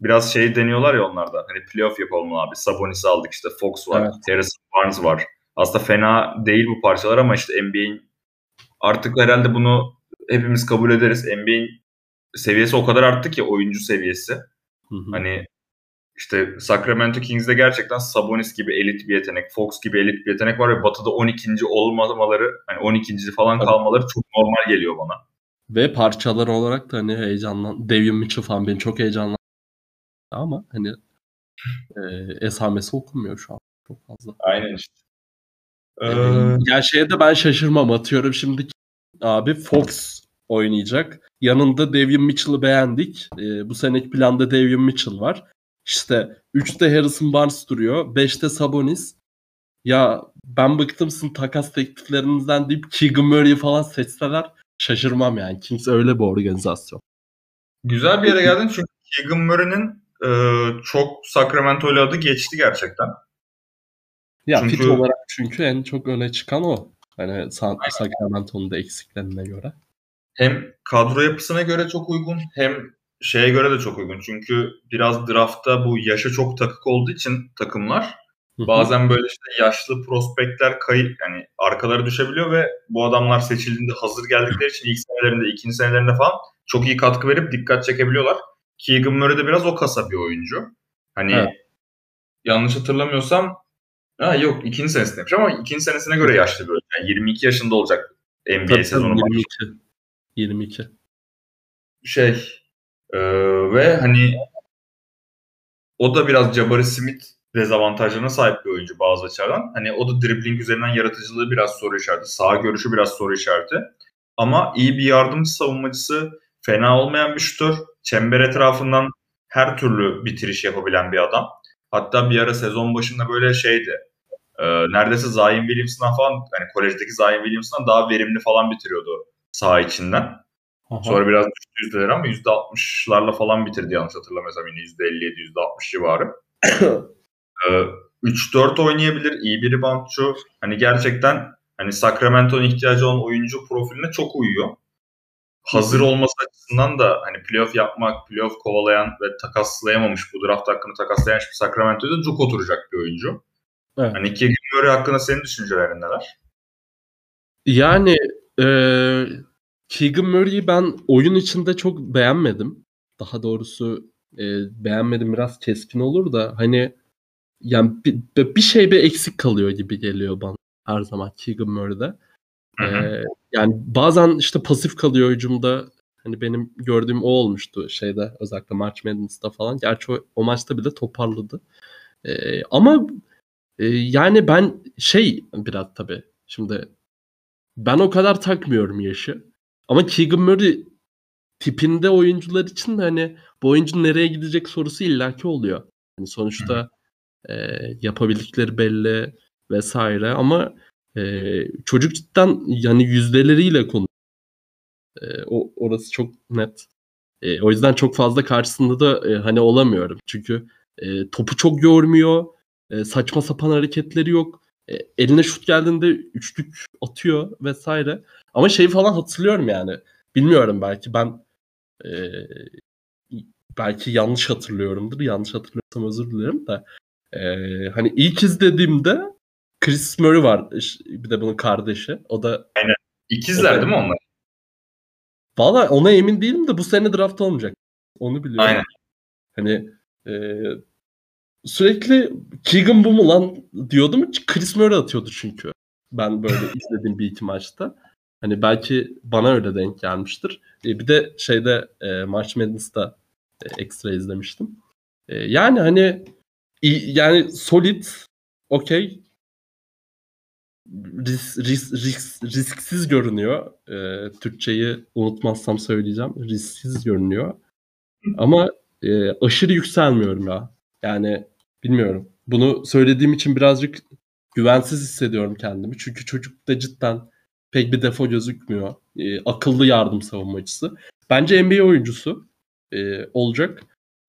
biraz şey deniyorlar ya onlarda. Hani playoff yapalım abi. Sabonis'i aldık işte Fox var. Evet. Harrison Barnes var. Aslında fena değil bu parçalar ama işte NBA'in artık herhalde bunu hepimiz kabul ederiz. NBA'in seviyesi o kadar arttı ki oyuncu seviyesi. Hı hı. Hani işte Sacramento Kings'de gerçekten Sabonis gibi elit bir yetenek, Fox gibi elit bir yetenek var ve Batı'da 12. olmamaları, hani 12. falan kalmaları çok normal geliyor bana. Ve parçalar olarak da hani heyecanlan, Davion Mitchell falan beni çok heyecanlandı ama hani e, esamesi okunmuyor şu an çok fazla. Aynen işte. Ee... Yani şeye de ben şaşırmam atıyorum şimdi abi Fox oynayacak. Yanında Davion Mitchell'ı beğendik. E, bu seneki planda Davion Mitchell var. İşte 3'te Harrison Barnes duruyor. 5'te Sabonis. Ya ben bıktım sizin takas tekliflerinizden deyip Keegan Murray'i falan seçseler şaşırmam yani. Kings öyle bir organizasyon. Güzel bir yere geldin çünkü Keegan Murray'nin e, çok Sacramento'lu adı geçti gerçekten. Ya çünkü... fit olarak çünkü en çok öne çıkan o. Hani Sacramento'nun da eksiklerine göre. Hem kadro yapısına göre çok uygun hem şeye göre de çok uygun. Çünkü biraz draftta bu yaşa çok takık olduğu için takımlar bazen böyle işte yaşlı prospektler kayıp yani arkaları düşebiliyor ve bu adamlar seçildiğinde hazır geldikleri için ilk senelerinde, ikinci senelerinde falan çok iyi katkı verip dikkat çekebiliyorlar. Keegan Murray de biraz o kasa bir oyuncu. Hani evet. yanlış hatırlamıyorsam ha yok ikinci senesinde demiş ama ikinci senesine göre yaşlı bir oyuncu. Yani 22 yaşında olacak NBA tabii, sezonu 22. 22. Şey ee, ve hani o da biraz Jabari Smith dezavantajlarına sahip bir oyuncu bazı açılardan. Hani o da dribbling üzerinden yaratıcılığı biraz soru işareti. Sağ görüşü biraz soru işareti. Ama iyi bir yardımcı savunmacısı, fena olmayan bir şutör. Çember etrafından her türlü bitiriş yapabilen bir adam. Hatta bir ara sezon başında böyle şeydi. E, neredeyse Zion Williamson'dan falan yani kolejdeki Zion Williamson'dan daha verimli falan bitiriyordu sağ içinden. Aha. Sonra biraz düştü yüzdeleri ama %60'larla falan bitirdi yanlış hatırlamıyorsam yine %57, %60 civarı. ee, 3-4 oynayabilir, iyi bir reboundçu. Hani gerçekten hani Sacramento'nun ihtiyacı olan oyuncu profiline çok uyuyor. Hazır olması açısından da hani playoff yapmak, playoff kovalayan ve takaslayamamış, bu draft hakkını takaslayan bir Sacramento'da çok oturacak bir oyuncu. Evet. Hani Keegan Murray hakkında senin düşüncelerin neler? Yani e, Keegan Murray'i ben oyun içinde çok beğenmedim. Daha doğrusu e, beğenmedim biraz keskin olur da hani yani bir, bir şey bir eksik kalıyor gibi geliyor bana her zaman Keegan Murray'de. Ee, yani bazen işte pasif kalıyor hücumda. Hani benim gördüğüm o olmuştu şeyde özellikle March Madness'ta falan. Gerçi o, o maçta bile toparladı. Ee, ama e, yani ben şey biraz tabii şimdi ben o kadar takmıyorum yaşı. Ama Keegan Murray tipinde oyuncular için de hani bu oyuncu nereye gidecek sorusu illaki oluyor. Yani sonuçta e, yapabildikleri belli vesaire ama e, çocuk cidden yani yüzdeleriyle konu. E, o orası çok net. E, o yüzden çok fazla karşısında da e, hani olamıyorum. Çünkü e, topu çok yormuyor. E, saçma sapan hareketleri yok. E, eline şut geldiğinde üçlük atıyor vesaire. Ama şeyi falan hatırlıyorum yani. Bilmiyorum belki ben e, belki yanlış hatırlıyorumdur. Yanlış hatırlıyorsam özür dilerim de. E, hani ilk izlediğimde Chris Murray var. Bir de bunun kardeşi. O da Aynen. İkizler değil mi onlar? Valla ona emin değilim de bu sene draft olmayacak. Onu biliyorum. Aynen. Hani e, sürekli Keegan bu mu lan diyordum. Chris Murray atıyordu çünkü. Ben böyle izlediğim bir iki maçta. Hani belki bana öyle denk gelmiştir. E, bir de şeyde e, March Madness'ta e, ekstra izlemiştim. E, yani hani yani solid okey ris, ris, ris, risksiz görünüyor. E, Türkçeyi unutmazsam söyleyeceğim. Risksiz görünüyor. Ama e, aşırı yükselmiyorum ya. Yani bilmiyorum. Bunu söylediğim için birazcık güvensiz hissediyorum kendimi. Çünkü çocuk da cidden pek bir defo gözükmüyor. E, akıllı yardım savunmacısı. Bence NBA oyuncusu e, olacak.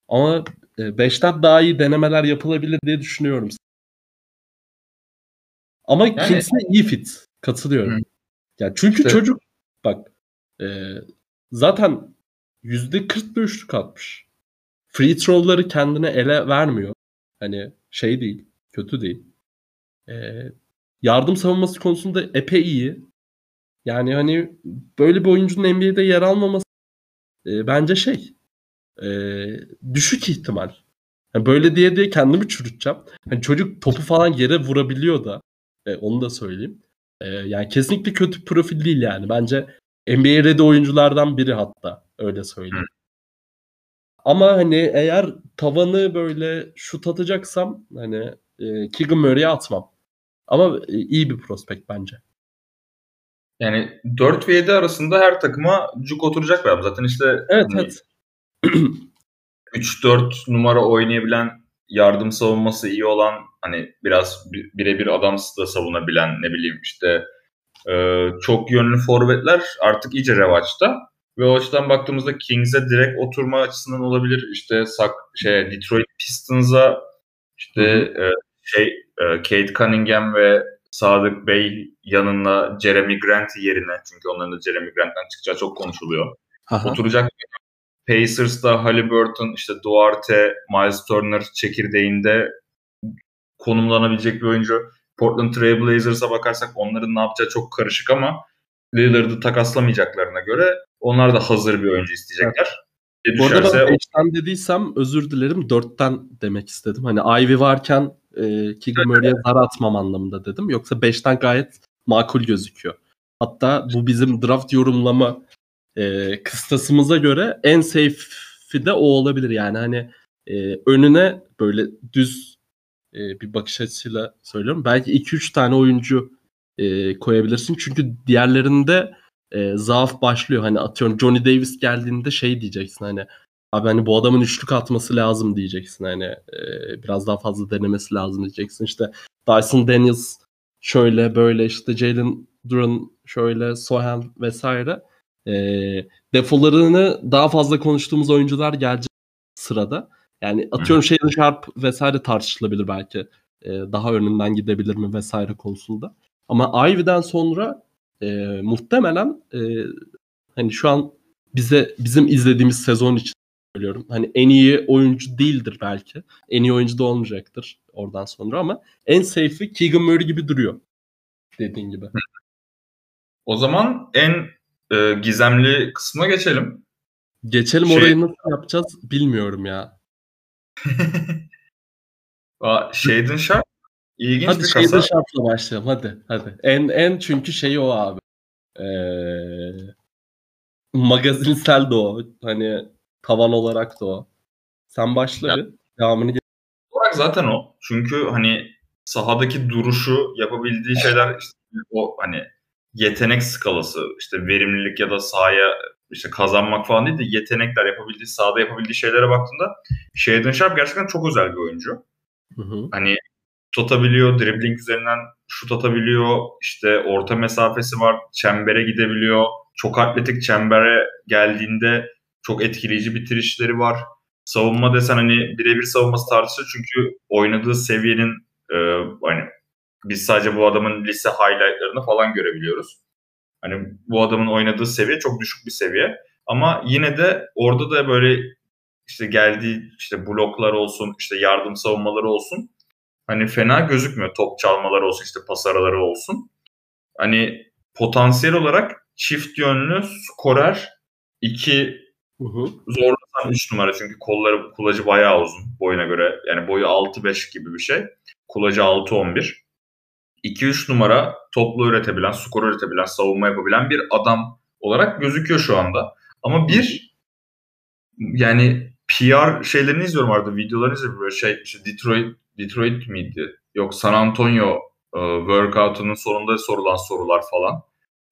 Ama 5'ten e, daha iyi denemeler yapılabilir diye düşünüyorum. Ama yani... kimse iyi fit. Katılıyorum. Hı. Yani çünkü işte... çocuk bak e, zaten %40 bir üçlük atmış. Free throw'ları kendine ele vermiyor. Hani şey değil. Kötü değil. E, yardım savunması konusunda epey iyi. Yani hani böyle bir oyuncunun NBA'de yer almaması e, bence şey e, düşük ihtimal. Yani böyle diye diye kendimi çürüteceğim. Hani çocuk topu falan yere vurabiliyor da. E, onu da söyleyeyim. E, yani kesinlikle kötü profil değil yani. Bence NBA ready oyunculardan biri hatta. Öyle söyleyeyim. Ama hani eğer tavanı böyle şut atacaksam hani e, Keegan Murray'e atmam. Ama e, iyi bir prospekt bence. Yani 4 ve 7 arasında her takıma cuk oturacak adam. Zaten işte evet, hani, evet. 3-4 numara oynayabilen yardım savunması iyi olan hani biraz birebir adam da savunabilen ne bileyim işte e, çok yönlü forvetler artık iyice revaçta. Ve o açıdan baktığımızda Kings'e direkt oturma açısından olabilir. İşte sak, şey Detroit Pistons'a işte e, şey e, Kate Cunningham ve Sadık Bey yanında Jeremy Grant yerine çünkü onların da Jeremy Grant'tan çıkacağı çok konuşuluyor. Aha. Oturacak Pacers'da Halliburton, işte Duarte, Miles Turner çekirdeğinde konumlanabilecek bir oyuncu. Portland Trail Blazers'a bakarsak onların ne yapacağı çok karışık ama Lillard'ı takaslamayacaklarına göre onlar da hazır bir oyuncu isteyecekler. Evet. Bu arada ben 5'ten dediysem özür dilerim 4'ten demek istedim. Hani Ivy varken e, Keegan Murray'e zar atmam anlamında dedim. Yoksa 5'ten gayet makul gözüküyor. Hatta bu bizim draft yorumlama e, kıstasımıza göre en safe'i de o olabilir. Yani hani e, önüne böyle düz e, bir bakış açısıyla söylüyorum. Belki 2-3 tane oyuncu e, koyabilirsin. Çünkü diğerlerinde e, zaaf başlıyor. Hani atıyorum Johnny Davis geldiğinde şey diyeceksin hani abi hani bu adamın üçlük atması lazım diyeceksin hani e, biraz daha fazla denemesi lazım diyeceksin. İşte Dyson Daniels şöyle böyle işte Jalen Duran şöyle Sohan vesaire e, defolarını daha fazla konuştuğumuz oyuncular gelecek sırada. Yani atıyorum Shaden Sharp vesaire tartışılabilir belki. E, daha önünden gidebilir mi vesaire konusunda. Ama Ivy'den sonra e, muhtemelen e, hani şu an bize bizim izlediğimiz sezon için söylüyorum. Hani en iyi oyuncu değildir belki. En iyi oyuncu da olmayacaktır oradan sonra ama en safe'i Keegan Murray gibi duruyor. Dediğin gibi. O zaman en e, gizemli kısma geçelim. Geçelim şey... orayı nasıl yapacağız bilmiyorum ya. Shaden Sharp ilginç hadi bir kasa. Hadi başlayalım hadi. hadi. En en çünkü şeyi o abi. Ee, magazinsel de o. Hani tavan olarak da o. Sen başla ya, bir. Devamını olarak zaten o. Çünkü hani sahadaki duruşu yapabildiği şeyler işte o hani yetenek skalası işte verimlilik ya da sahaya işte kazanmak falan değil de yetenekler yapabildiği sahada yapabildiği şeylere baktığında Shaden Sharp gerçekten çok özel bir oyuncu. Hı hı. Hani tutabiliyor, dribbling üzerinden şut atabiliyor, işte orta mesafesi var, çembere gidebiliyor. Çok atletik çembere geldiğinde çok etkileyici bitirişleri var. Savunma desen hani birebir savunması tartışılır çünkü oynadığı seviyenin e, hani biz sadece bu adamın lise highlightlarını falan görebiliyoruz. Hani bu adamın oynadığı seviye çok düşük bir seviye. Ama yine de orada da böyle işte geldiği işte bloklar olsun, işte yardım savunmaları olsun. Hani fena gözükmüyor. Top çalmaları olsun, işte pas araları olsun. Hani potansiyel olarak çift yönlü skorer iki zorlasan 3 numara çünkü kolları kulacı bayağı uzun boyuna göre. Yani boyu 6-5 gibi bir şey. Kulacı 6-11. 2-3 numara toplu üretebilen, skor üretebilen, savunma yapabilen bir adam olarak gözüküyor şu anda. Ama bir yani PR şeylerini izliyorum arada videolarını izliyorum böyle şey işte Detroit Detroit miydi? Yok San Antonio e, workout'unun sonunda sorulan sorular falan.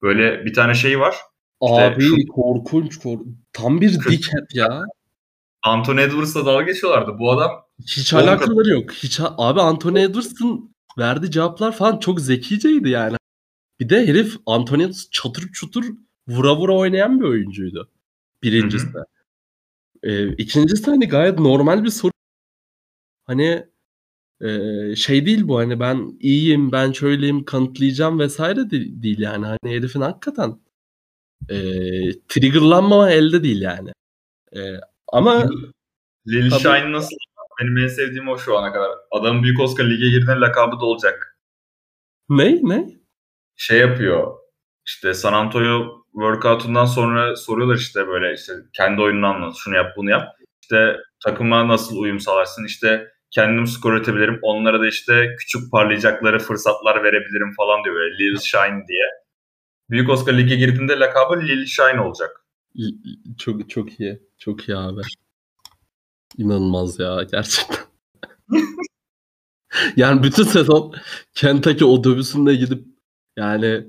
Böyle bir tane şey var. Abi işte, korkunç, korkunç. Tam bir dickhead ya. Anthony Edwards'la dalga geçiyorlardı. Bu adam hiç alakaları yok. Hiç abi Anthony Edwards'ın verdiği cevaplar falan çok zekiceydi yani. Bir de herif Anthony Edwards çatır çutur vura vura oynayan bir oyuncuydu. Birincisi. Hı. Ee, ikincisi hani gayet normal bir soru. Hani e, şey değil bu hani ben iyiyim ben şöyleyim kanıtlayacağım vesaire de, değil yani. Hani herifin hakikaten e, triggerlanmama elde değil yani. E, ama Lil tabii, Shine nasıl? Benim en sevdiğim o şu ana kadar. Adam Büyük Oscar lige girdiğinde lakabı da olacak. Ne? Ne? Şey yapıyor. İşte San Antonio workout'undan sonra soruyorlar işte böyle işte kendi oyununu anlat. Şunu yap bunu yap. İşte takıma nasıl uyum sağlarsın? İşte kendim skor üretebilirim. Onlara da işte küçük parlayacakları fırsatlar verebilirim falan diyor böyle Lil Shine diye. Büyük Oscar Lig'e girdiğinde lakabı Lil Shine olacak. Çok çok iyi. Çok iyi abi. İnanılmaz ya gerçekten. yani bütün sezon Kentucky otobüsünde gidip yani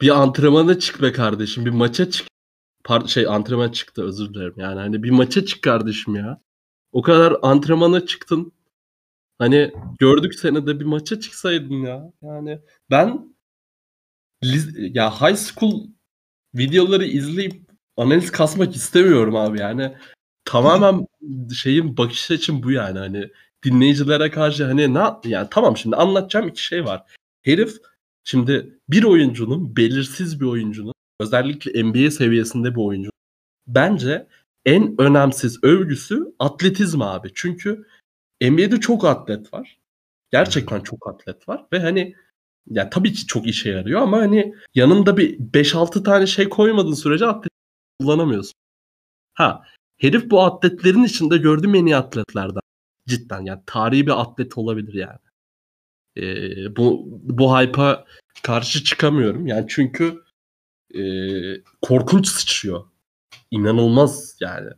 bir antrenmana çık be kardeşim. Bir maça çık. Part şey antrenman çıktı özür dilerim. Yani hani bir maça çık kardeşim ya. O kadar antrenmana çıktın. Hani gördük seni de bir maça çıksaydın ya. Yani ben ya high school videoları izleyip analiz kasmak istemiyorum abi yani. Tamamen şeyin bakış açım bu yani hani dinleyicilere karşı hani ne yani tamam şimdi anlatacağım iki şey var. Herif şimdi bir oyuncunun belirsiz bir oyuncunun özellikle NBA seviyesinde bir oyuncu bence en önemsiz övgüsü atletizm abi. Çünkü NBA'de çok atlet var. Gerçekten çok atlet var ve hani ya tabii ki çok işe yarıyor ama hani yanında bir 5-6 tane şey koymadığın sürece atlet kullanamıyorsun. Ha herif bu atletlerin içinde gördüğüm en iyi atletlerden. Cidden yani tarihi bir atlet olabilir yani. Ee, bu bu hype'a karşı çıkamıyorum. Yani çünkü e, korkunç sıçrıyor. İnanılmaz yani.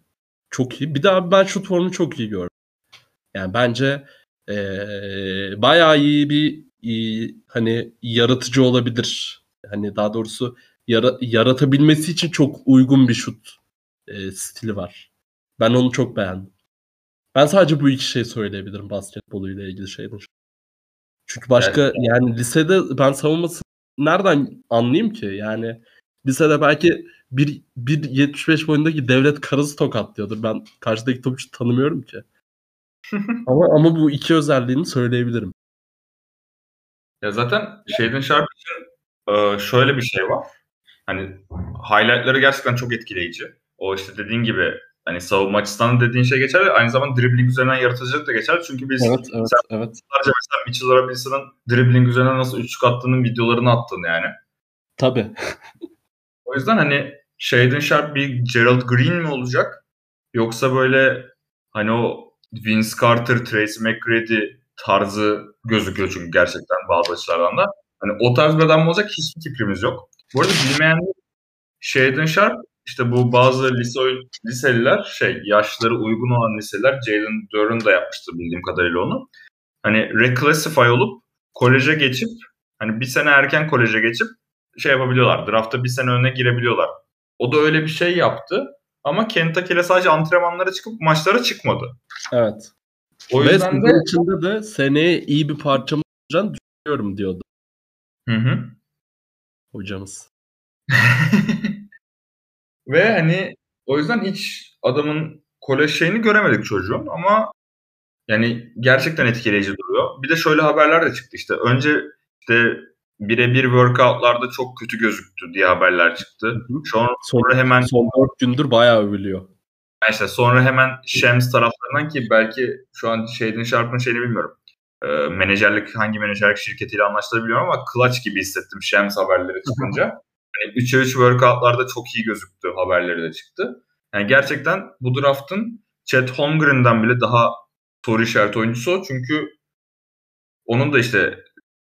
Çok iyi. Bir daha ben şut formunu çok iyi gördüm. Yani bence e, bayağı iyi bir iyi, hani yaratıcı olabilir. Hani daha doğrusu yara, yaratabilmesi için çok uygun bir şut e, stili var. Ben onu çok beğendim. Ben sadece bu iki şey söyleyebilirim basketboluyla ilgili şeyden. Çünkü başka evet. yani lisede ben savunması nereden anlayayım ki? Yani lisede belki bir 1.75 boyundaki devlet karısı tokatlıyordur. Ben karşıdaki topçu tanımıyorum ki. ama ama bu iki özelliğini söyleyebilirim. Ya zaten Shaden Sharp için e, şöyle bir şey var. Hani highlightları gerçekten çok etkileyici. O işte dediğin gibi hani savunma açısından dediğin şey geçerli. Aynı zamanda dribbling üzerinden yaratıcılık da geçerli. Çünkü biz evet, evet, evet. mesela Mitchell Robinson'ın dribbling üzerinden nasıl üçlük attığının videolarını attın yani. Tabii. o yüzden hani Shaden Sharp bir Gerald Green mi olacak? Yoksa böyle hani o Vince Carter, Tracy McGrady tarzı gözüküyor çünkü gerçekten bazı açılardan da. Hani o tarz bir adam olacak hiçbir fikrimiz yok. Bu arada bilmeyen Shaden Sharp işte bu bazı lise liseliler şey yaşları uygun olan liseler Jalen Duran da yapmıştı bildiğim kadarıyla onu. Hani reclassify olup koleje geçip hani bir sene erken koleje geçip şey yapabiliyorlar. Draftta bir sene öne girebiliyorlar. O da öyle bir şey yaptı. Ama Kentucky'le sadece antrenmanlara çıkıp maçlara çıkmadı. Evet. O Ve yüzden de içinde de seneye iyi bir parçamız olacağını düşünüyorum diyordu. Hı hı. Hocamız. Ve hani o yüzden hiç adamın kolej şeyini göremedik çocuğun ama yani gerçekten etkileyici duruyor. Bir de şöyle haberler de çıktı işte. Önce işte birebir workoutlarda çok kötü gözüktü diye haberler çıktı. Sonra, sonra hemen son 4 gündür bayağı övülüyor. İşte sonra hemen Shams taraflarından ki belki şu an şeyden Sharp'ın şeyini bilmiyorum. E, menajerlik hangi menajerlik şirketiyle anlaştığı ama clutch gibi hissettim Shams haberleri çıkınca. yani 3'e 3 workoutlarda çok iyi gözüktü haberleri de çıktı. Yani gerçekten bu draftın Chet Holmgren'den bile daha soru işareti oyuncusu o. Çünkü onun da işte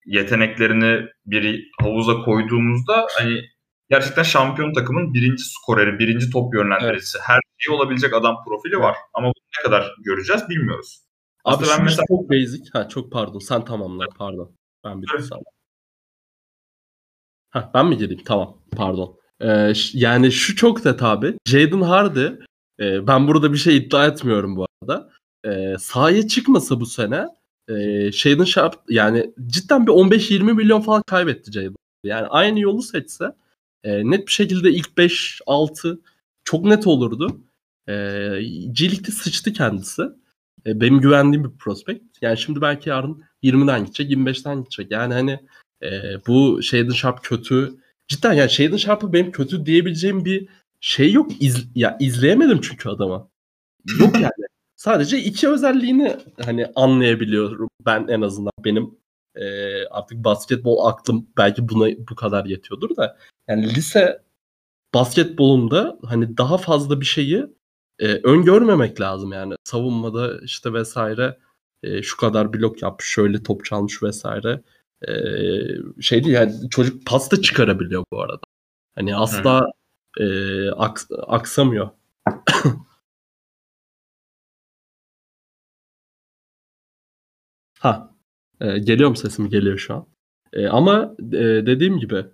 yeteneklerini bir havuza koyduğumuzda hani gerçekten şampiyon takımın birinci skoreri, birinci top yönlendiricisi. Evet. Her şey olabilecek adam profili var. Ama bunu ne kadar göreceğiz bilmiyoruz. Abi ben mesela... çok basic. Ha çok pardon. Sen tamamla. Pardon. Ben bir evet. Ha ben mi gireyim? Tamam. Pardon. Ee, yani şu çok net abi. Jaden Hardy e, ben burada bir şey iddia etmiyorum bu arada. E, sahaya çıkmasa bu sene e, Shaden Sharp yani cidden bir 15-20 milyon falan kaybetti Jaden. Yani aynı yolu seçse e, net bir şekilde ilk 5-6 çok net olurdu. E, G sıçtı kendisi. E, benim güvendiğim bir prospekt. Yani şimdi belki yarın 20'den gidecek, 25'ten gidecek. Yani hani e, bu Shaden Sharp kötü. Cidden yani Shaden Sharp'ı benim kötü diyebileceğim bir şey yok. İz, ya izleyemedim çünkü adama. Yok yani. Sadece iki özelliğini hani anlayabiliyorum ben en azından. Benim e, artık basketbol aklım belki buna bu kadar yetiyordur da. Yani lise basketbolunda hani daha fazla bir şeyi e, öngörmemek lazım yani. Savunmada işte vesaire e, şu kadar blok yapmış şöyle top çalmış vesaire. E, şey değil yani çocuk pasta çıkarabiliyor bu arada. Hani asla e, aks, aksamıyor ha e, geliyor mu sesim geliyor şu an e, ama e, dediğim gibi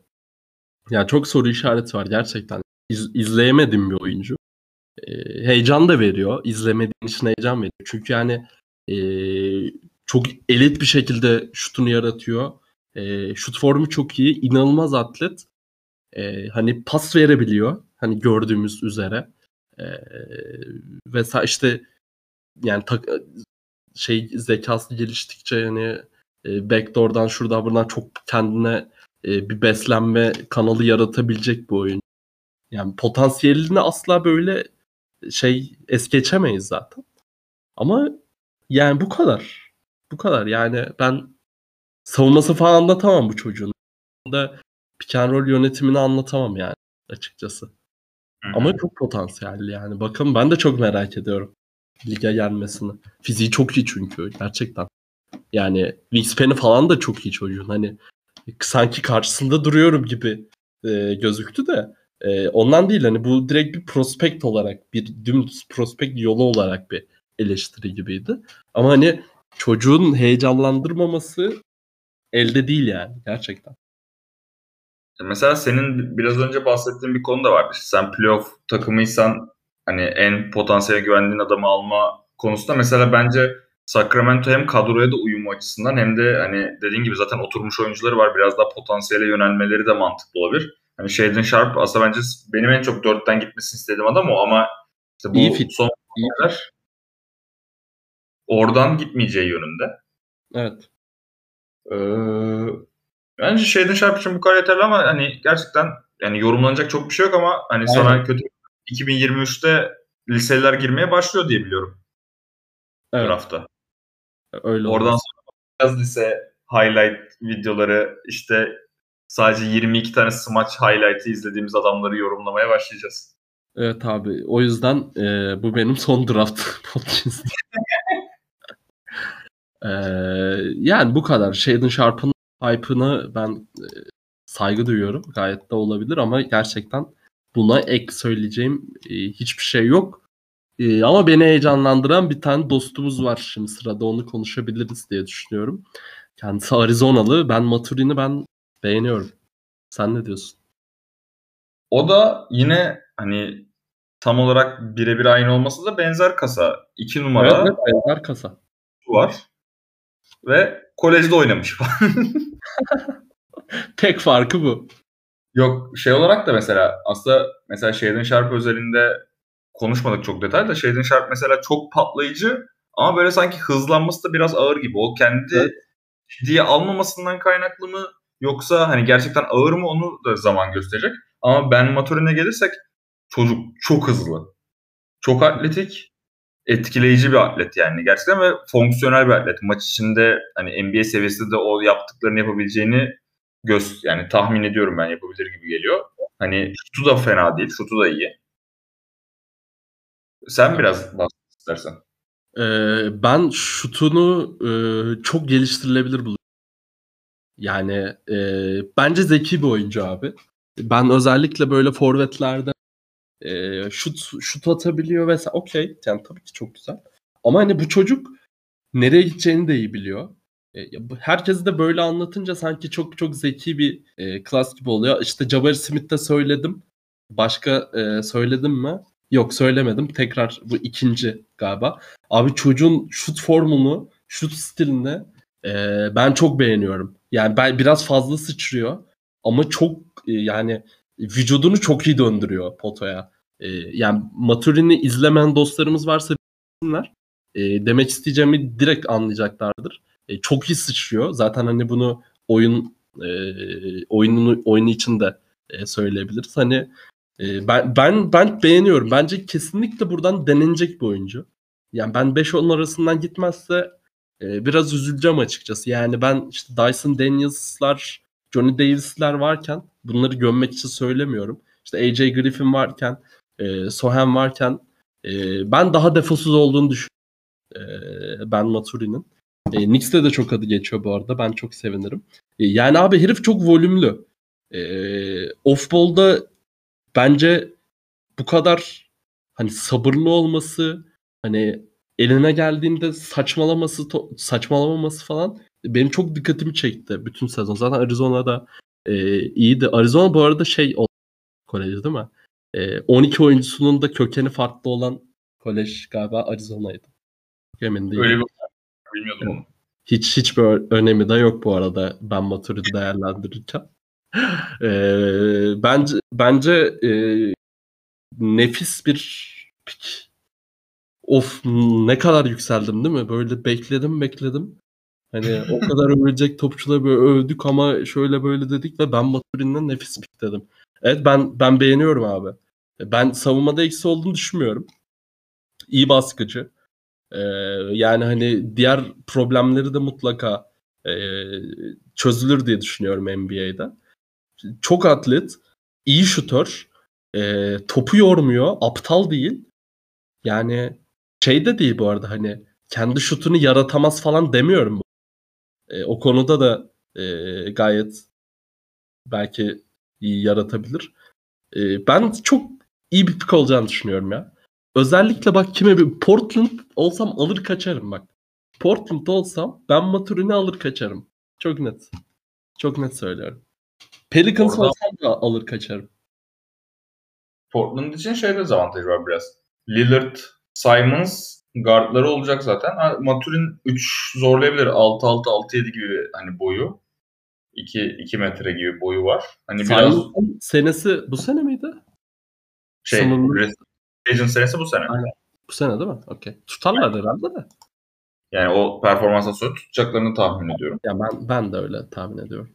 ya çok soru işareti var gerçekten. İz, izleyemedim bir oyuncu. e, heyecan da veriyor. İzlemediğin için heyecan veriyor. Çünkü yani e, çok elit bir şekilde şutunu yaratıyor. E, şut formu çok iyi. inanılmaz atlet. E, hani pas verebiliyor. Hani gördüğümüz üzere. E, ve işte yani tak, şey zekası geliştikçe yani e, backdoor'dan şuradan buradan çok kendine e, bir beslenme kanalı yaratabilecek bu oyun. Yani potansiyelini asla böyle şey es geçemeyiz zaten. Ama yani bu kadar. Bu kadar. Yani ben savunması falan anlatamam bu çocuğun. Da pick and roll yönetimini anlatamam yani açıkçası. Hı-hı. Ama çok potansiyelli yani. Bakın ben de çok merak ediyorum lige gelmesini. Fiziği çok iyi çünkü gerçekten. Yani wingspan'i falan da çok iyi çocuğun. Hani sanki karşısında duruyorum gibi e, gözüktü de e, ondan değil hani bu direkt bir prospekt olarak bir dümdüz prospekt yolu olarak bir eleştiri gibiydi. Ama hani çocuğun heyecanlandırmaması elde değil yani gerçekten. Mesela senin biraz önce bahsettiğin bir konu da vardı. Sen playoff takımıysan hani en potansiyel güvendiğin adamı alma konusunda mesela bence Sacramento hem kadroya da uyumu açısından hem de hani dediğin gibi zaten oturmuş oyuncuları var. Biraz daha potansiyele yönelmeleri de mantıklı olabilir. Hani Shaden Sharp aslında bence benim en çok dörtten gitmesini istediğim adam o ama işte bu İyi fit. son İyi oradan gitmeyeceği yönünde. Evet. Ee, bence Shaden Sharp için bu kadar yeterli ama hani gerçekten yani yorumlanacak çok bir şey yok ama hani Aynen. sonra kötü 2023'te liseliler girmeye başlıyor diye biliyorum. Evet. Draftta. Öyle Oradan olmaz. sonra biraz lise highlight videoları işte sadece 22 tane smaç highlight'ı izlediğimiz adamları yorumlamaya başlayacağız. Evet abi. O yüzden e, bu benim son draft podcast. e, yani bu kadar. Shaden Sharp'ın hype'ını ben e, saygı duyuyorum. Gayet de olabilir ama gerçekten buna ek söyleyeceğim e, hiçbir şey yok. E, ama beni heyecanlandıran bir tane dostumuz var şimdi sırada onu konuşabiliriz diye düşünüyorum. Kendisi Arizonalı. Ben Maturin'i ben beğeniyorum. Sen ne diyorsun? O da yine hani tam olarak birebir aynı olmasa da benzer kasa. İki numara. Evet, evet benzer kasa. Var. Ve kolejde oynamış. Tek farkı bu. Yok şey olarak da mesela aslında mesela Shaden Sharp özelinde konuşmadık çok detay da Shaden Sharp mesela çok patlayıcı ama böyle sanki hızlanması da biraz ağır gibi. O kendi evet. diye almamasından kaynaklı mı yoksa hani gerçekten ağır mı onu da zaman gösterecek. Ama Ben Maturin'e gelirsek çocuk çok hızlı. Çok atletik. Etkileyici bir atlet yani gerçekten ve fonksiyonel bir atlet. Maç içinde hani NBA seviyesinde de o yaptıklarını yapabileceğini göz yani tahmin ediyorum ben yapabilir gibi geliyor. Hani şutu da fena değil, şutu da iyi. Sen biraz bahset istersen. Ee, ben şutunu e, çok geliştirilebilir buluyorum. Yani e, bence zeki bir oyuncu abi. Ben özellikle böyle forvetlerde e, şut şut atabiliyor vesaire. Okey. Yani tabii ki çok güzel. Ama hani bu çocuk nereye gideceğini de iyi biliyor. E, herkes de böyle anlatınca sanki çok çok zeki bir e, klas gibi oluyor. İşte Jabari Smith'te söyledim. Başka e, söyledim mi? Yok söylemedim. Tekrar bu ikinci galiba. Abi çocuğun şut formunu, şut stilini e, ben çok beğeniyorum. Yani ben biraz fazla sıçrıyor ama çok e, yani vücudunu çok iyi döndürüyor potoya. E, yani Maturin'i izlemeyen dostlarımız varsa bilsinler. E, demek isteyeceğimi direkt anlayacaklardır. E, çok iyi sıçrıyor. Zaten hani bunu oyun e, oyununu oyunu için de e, söyleyebiliriz. Hani e, ben ben ben beğeniyorum. Bence kesinlikle buradan denenecek bir oyuncu. Yani ben 5-10 arasından gitmezse e, biraz üzüleceğim açıkçası. Yani ben işte Dyson Daniels'lar, Johnny Davis'ler varken bunları gömmek için söylemiyorum. İşte AJ Griffin varken, e, Sohem varken e, ben daha defosuz olduğunu düşünüyorum. E, ben Maturi'nin. E, Knicks'te de çok adı geçiyor bu arada. Ben çok sevinirim. E, yani abi herif çok volümlü. E, off-ball'da bence bu kadar hani sabırlı olması, hani eline geldiğinde saçmalaması, saçmalamaması falan benim çok dikkatimi çekti bütün sezon. Zaten Arizona'da e, iyiydi. Arizona bu arada şey koleji değil mi? E, 12 oyuncusunun da kökeni farklı olan kolej galiba Arizona'ydı. Emin değilim. Öyle bir bilmiyordum onu. Hiç hiçbir önemi de yok bu arada ben Maturid'i değerlendirirken. Ee, bence bence e, nefis bir pik. Of ne kadar yükseldim değil mi? Böyle bekledim bekledim. Hani o kadar övülecek topçuları böyle övdük ama şöyle böyle dedik ve ben Maturid'den nefis pik dedim. Evet ben ben beğeniyorum abi. Ben savunmada eksi olduğunu düşünmüyorum. İyi baskıcı. Ee, yani hani diğer problemleri de mutlaka e, çözülür diye düşünüyorum NBA'de. Çok atlet, iyi şutör, e, topu yormuyor, aptal değil. Yani şey de değil bu arada hani kendi şutunu yaratamaz falan demiyorum. E, o konuda da e, gayet belki iyi yaratabilir. E, ben çok iyi bir pik olacağını düşünüyorum ya. Özellikle bak kime bir Portland olsam alır kaçarım bak. Portland olsam ben Maturin'i alır kaçarım. Çok net. Çok net söylüyorum. Pelicans Orada- olsam da alır kaçarım. Portland için şey de avantajı var biraz. Lillard, Simons guardları olacak zaten. Maturin 3 zorlayabilir. 6-6, 6-7 gibi hani boyu. 2, 2 metre gibi boyu var. Hani biraz Simons'un senesi bu sene miydi? şey, sınırlı. Legend senesi bu sene. Aynen. Bu sene değil mi? Okey. Tutarlar herhalde de. Yani o performanstan sonra tutacaklarını tahmin ediyorum. Ya ben ben de öyle tahmin ediyorum.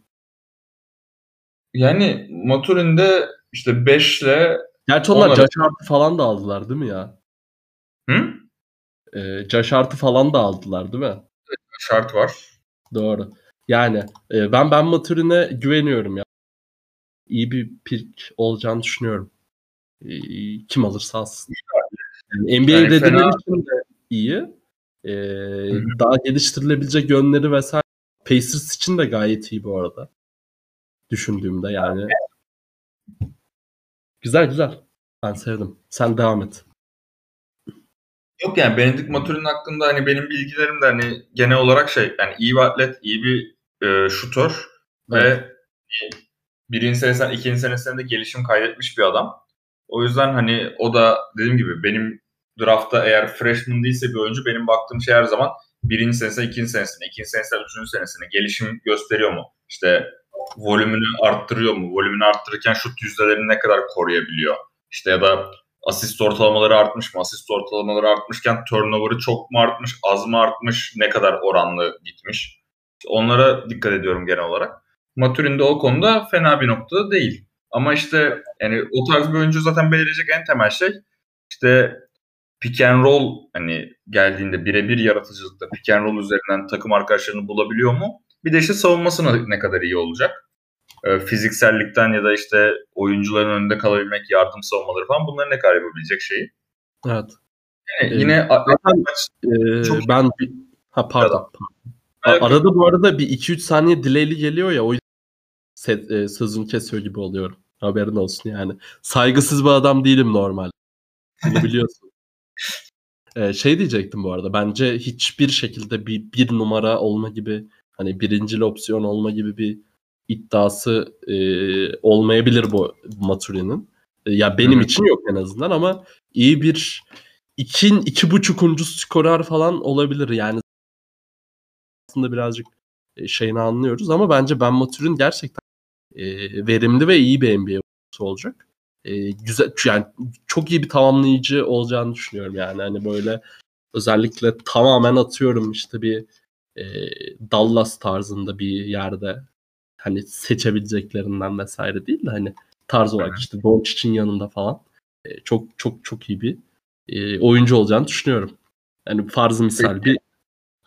Yani Maturin'de işte 5 ile Gerçi onlar Onlar- Josh Hart'ı falan da aldılar değil mi ya? hı? Ee, Josh Hart'ı falan da aldılar değil mi? şart var. Doğru. Yani e, ben Ben Maturin'e güveniyorum ya. İyi bir pick olacağını düşünüyorum. Kim alırsa alsın. Yani NBA Yani fena- için de iyi. E, daha geliştirilebilecek yönleri vesaire. Pacers için de gayet iyi bu arada. Düşündüğümde yani. Güzel güzel. Ben sevdim. Sen devam et. Yok yani Benedict Maturin hakkında hani benim bilgilerim de hani genel olarak şey yani iyi bir atlet, iyi bir e, şutör ve Evet. birinci senesinden ikinci senesinde de gelişim kaydetmiş bir adam. O yüzden hani o da dediğim gibi benim draftta eğer freshman değilse bir oyuncu benim baktığım şey her zaman birinci senesine, ikinci senesine, ikinci senesinden üçüncü senesine gelişim gösteriyor mu? İşte volümünü arttırıyor mu? Volümünü arttırırken şut yüzdelerini ne kadar koruyabiliyor? İşte ya da asist ortalamaları artmış mı? Asist ortalamaları artmışken turnover'ı çok mu artmış, az mı artmış, ne kadar oranlı gitmiş? Onlara dikkat ediyorum genel olarak. Maturin de o konuda fena bir noktada değil. Ama işte yani o tarz bir oyuncu zaten belirleyecek en temel şey işte pick and roll hani geldiğinde birebir yaratıcılıkta pick and roll üzerinden takım arkadaşlarını bulabiliyor mu? Bir de işte savunması ne kadar iyi olacak? Ee, fiziksellikten ya da işte oyuncuların önünde kalabilmek, yardım savunmaları falan bunları ne kadar yapabilecek şeyi. Evet. Yani Ee, yine Zaten e, Çok- ben. Ha pardon. Evet. arada bu arada bir 2-3 saniye delay'li geliyor ya o yüzden se- e, sözünü kesiyor gibi oluyorum. Haberin olsun yani. Saygısız bir adam değilim normal. Bunu biliyorsun. Ee, şey diyecektim bu arada. Bence hiçbir şekilde bir, bir numara olma gibi hani birincil opsiyon olma gibi bir iddiası e, olmayabilir bu Maturi'nin. E, ya benim Hı hı. için yok en azından ama iyi bir ikin iki buçukuncu skorer falan olabilir. Yani aslında birazcık e, şeyini anlıyoruz ama bence Ben Maturin gerçekten e, verimli ve iyi bir NBA olacak. E, güzel yani çok iyi bir tamamlayıcı olacağını düşünüyorum yani hani böyle özellikle tamamen atıyorum işte bir e, Dallas tarzında bir yerde hani seçebileceklerinden vesaire değil de hani tarz olarak işte Doncic'in yanında falan e, çok çok çok iyi bir e, oyuncu olacağını düşünüyorum. Yani farz misal bir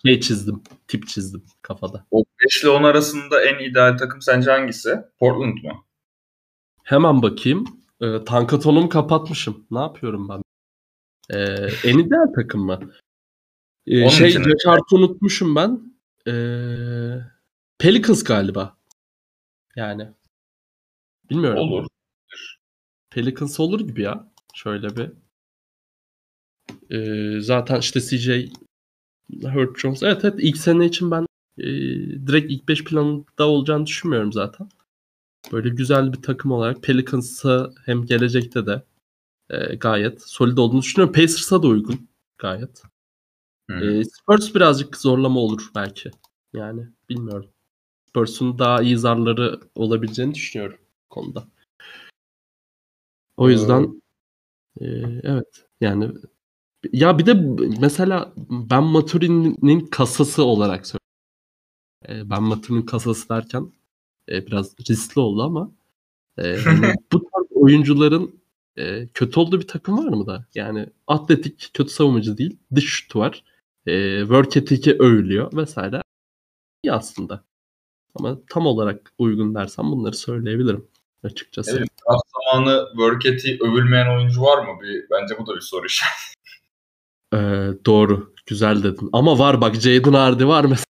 şey çizdim, tip çizdim kafada. o 5 ile 10 arasında en ideal takım sence hangisi? Portland mı? Hemen bakayım. E, Tankatonumu kapatmışım. Ne yapıyorum ben? E, en ideal takım mı? E, Onun şey Hart'ı unutmuşum ben. E, Pelicans galiba. Yani. Bilmiyorum. Olur. Pelicans olur gibi ya. Şöyle bir. E, zaten işte CJ Hurt Jones. Evet evet ilk sene için ben e, direkt ilk 5 planında olacağını düşünmüyorum zaten. Böyle güzel bir takım olarak Pelicans'a hem gelecekte de e, gayet solid olduğunu düşünüyorum. Pacers'a da uygun gayet. E, Spurs birazcık zorlama olur belki. Yani bilmiyorum. Spurs'un daha iyi zarları olabileceğini düşünüyorum konuda. O yüzden e, evet yani ya bir de mesela ben Maturi'nin kasası olarak söylüyorum. E, ben Maturi'nin kasası derken e, biraz riskli oldu ama e, hani bu tarz oyuncuların kötü olduğu bir takım var mı da? Yani atletik, kötü savunmacı değil. Dış şutu var. Work ethic'i övülüyor vesaire. İyi aslında. Ama tam olarak uygun dersem bunları söyleyebilirim açıkçası. Evet, draft zamanı work övülmeyen oyuncu var mı? Bir, bence bu da bir soru işareti. Ee, doğru. Güzel dedin. Ama var bak Jaden Hardy var mesela.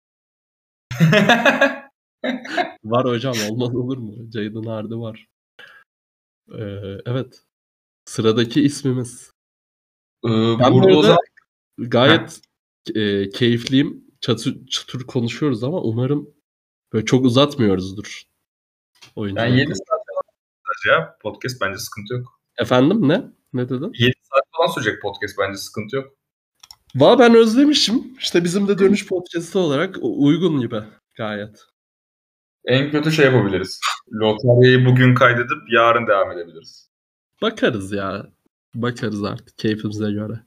var hocam olmaz olur mu? Jaden Hardy var. Ee, evet. Sıradaki ismimiz. Ee, ben burada, burada gayet e, keyifliyim. Çatır, çatır konuşuyoruz ama umarım böyle çok uzatmıyoruzdur. Oyuncular. Yani 7 saat falan ya podcast bence sıkıntı yok. Efendim ne? Ne dedin? 7 saat falan sürecek podcast bence sıkıntı yok. Valla ben özlemişim. İşte bizim de dönüş podcastı olarak uygun gibi gayet. En kötü şey yapabiliriz. Lotaryayı bugün kaydedip yarın devam edebiliriz. Bakarız ya. Bakarız artık keyfimize göre.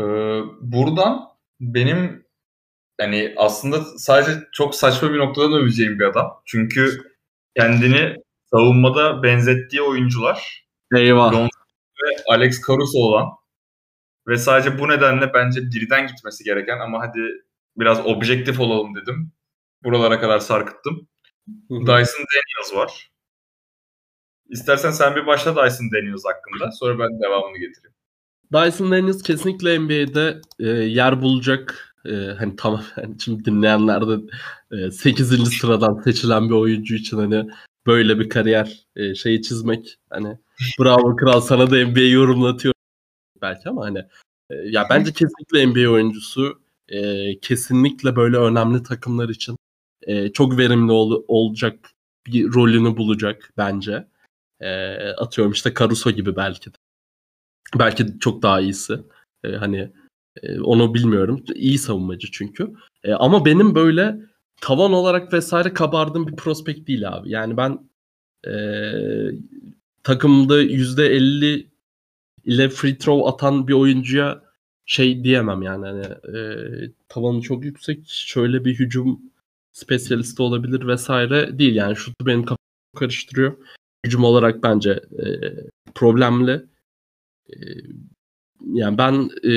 Ee, buradan benim yani aslında sadece çok saçma bir noktadan öveceğim bir adam. Çünkü kendini savunmada benzettiği oyuncular Eyvah. Ve Alex Caruso olan ve sadece bu nedenle bence birden gitmesi gereken ama hadi biraz objektif olalım dedim. Buralara kadar sarkıttım. Dyson Daniels var. İstersen sen bir başla Dyson Daniels hakkında. Sonra ben devamını getireyim. Dyson Daniels kesinlikle NBA'de e, yer bulacak. E, hani tamam yani şimdi dinleyenler de e, 8. sıradan seçilen bir oyuncu için hani böyle bir kariyer e, şeyi çizmek hani bravo kral sana da NBA yorumlatıyor belki ama hani e, ya bence kesinlikle NBA oyuncusu e, kesinlikle böyle önemli takımlar için e, çok verimli ol, olacak bir rolünü bulacak bence. E, atıyorum işte Caruso gibi belki de. Belki çok daha iyisi. E, hani e, onu bilmiyorum. İyi savunmacı çünkü. E, ama benim böyle tavan olarak vesaire kabardığım bir prospekt değil abi. Yani ben e, takımda %50 ile free throw atan bir oyuncuya şey diyemem yani hani e, tavanı çok yüksek şöyle bir hücum spesyalisti olabilir vesaire değil yani şutu benim kafamı karıştırıyor. Hücum olarak bence e, problemli. E, yani ben e,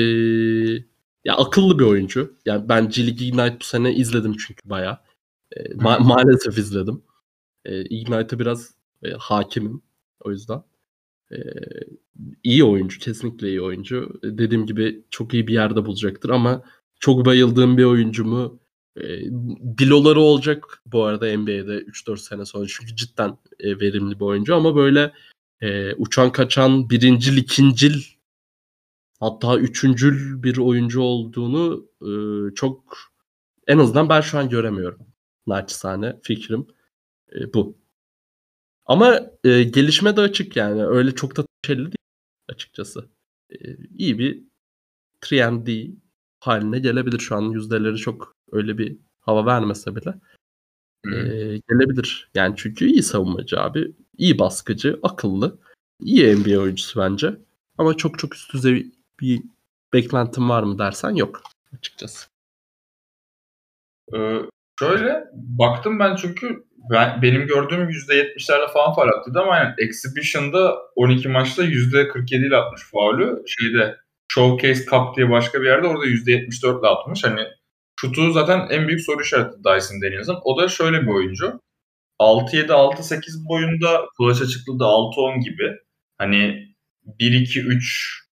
ya akıllı bir oyuncu. Yani ben G League Ignite bu sene izledim çünkü bayağı. E, ma- maalesef izledim. E, Ignite'a biraz e, hakimim o yüzden. E, iyi oyuncu, kesinlikle iyi oyuncu. Dediğim gibi çok iyi bir yerde bulacaktır ama çok bayıldığım bir oyuncu mu? E, olacak bu arada NBA'de 3-4 sene sonra çünkü cidden e, verimli bir oyuncu ama böyle e, uçan kaçan birincil, ikincil hatta üçüncül bir oyuncu olduğunu e, çok en azından ben şu an göremiyorum. Naçizane fikrim bu. Ama e, gelişme de açık yani. Öyle çok da şeyli değil açıkçası. E, iyi bir 3 haline gelebilir şu an. Yüzdeleri çok öyle bir hava vermese bile. E, gelebilir. Yani çünkü iyi savunmacı abi. iyi baskıcı, akıllı. iyi NBA oyuncusu bence. Ama çok çok üst düzey bir beklentim var mı dersen yok açıkçası. Ee, şöyle baktım ben çünkü ben, benim gördüğüm %70'lerle falan faal attıydı ama yani Exhibition'da 12 maçta %47 ile atmış faulü. Şeyde Showcase Cup diye başka bir yerde orada %74 ile atmış. Hani şutu zaten en büyük soru işareti Dyson Daniels'ın. O da şöyle bir oyuncu. 6-7, 6-8 boyunda kulaç açıklığı da 6-10 gibi. Hani 1-2-3